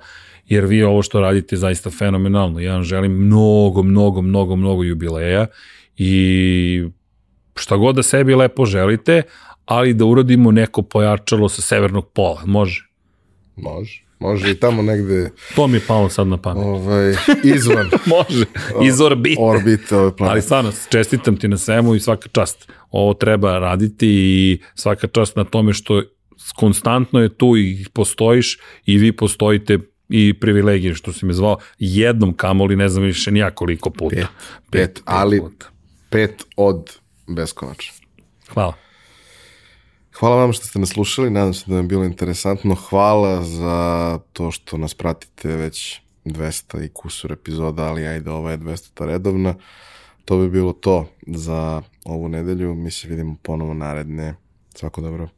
jer vi ovo što radite je zaista fenomenalno. Ja vam želim mnogo, mnogo, mnogo, mnogo jubileja i šta god da sebi lepo želite, ali da uradimo neko pojačalo sa severnog pola. Može? Može. Može i tamo negde... To mi je palo sad na pamet. Ovaj, izvan. Može, iz orbite. Orbite ove planete. Ali stvarno, čestitam ti na svemu i svaka čast. Ovo treba raditi i svaka čast na tome što konstantno je tu i postojiš i vi postojite i privilegije što si me zvao jednom kamoli, ne znam više nija koliko puta. Pet, pet, pet ali puta. pet od beskonačno. Hvala. Hvala vam što ste nas slušali, nadam se da vam je bilo interesantno. Hvala za to što nas pratite već 200 i kusur epizoda, ali ajde, ova je 200 redovna. To bi bilo to za ovu nedelju. Mi se vidimo ponovo naredne. Svako dobro.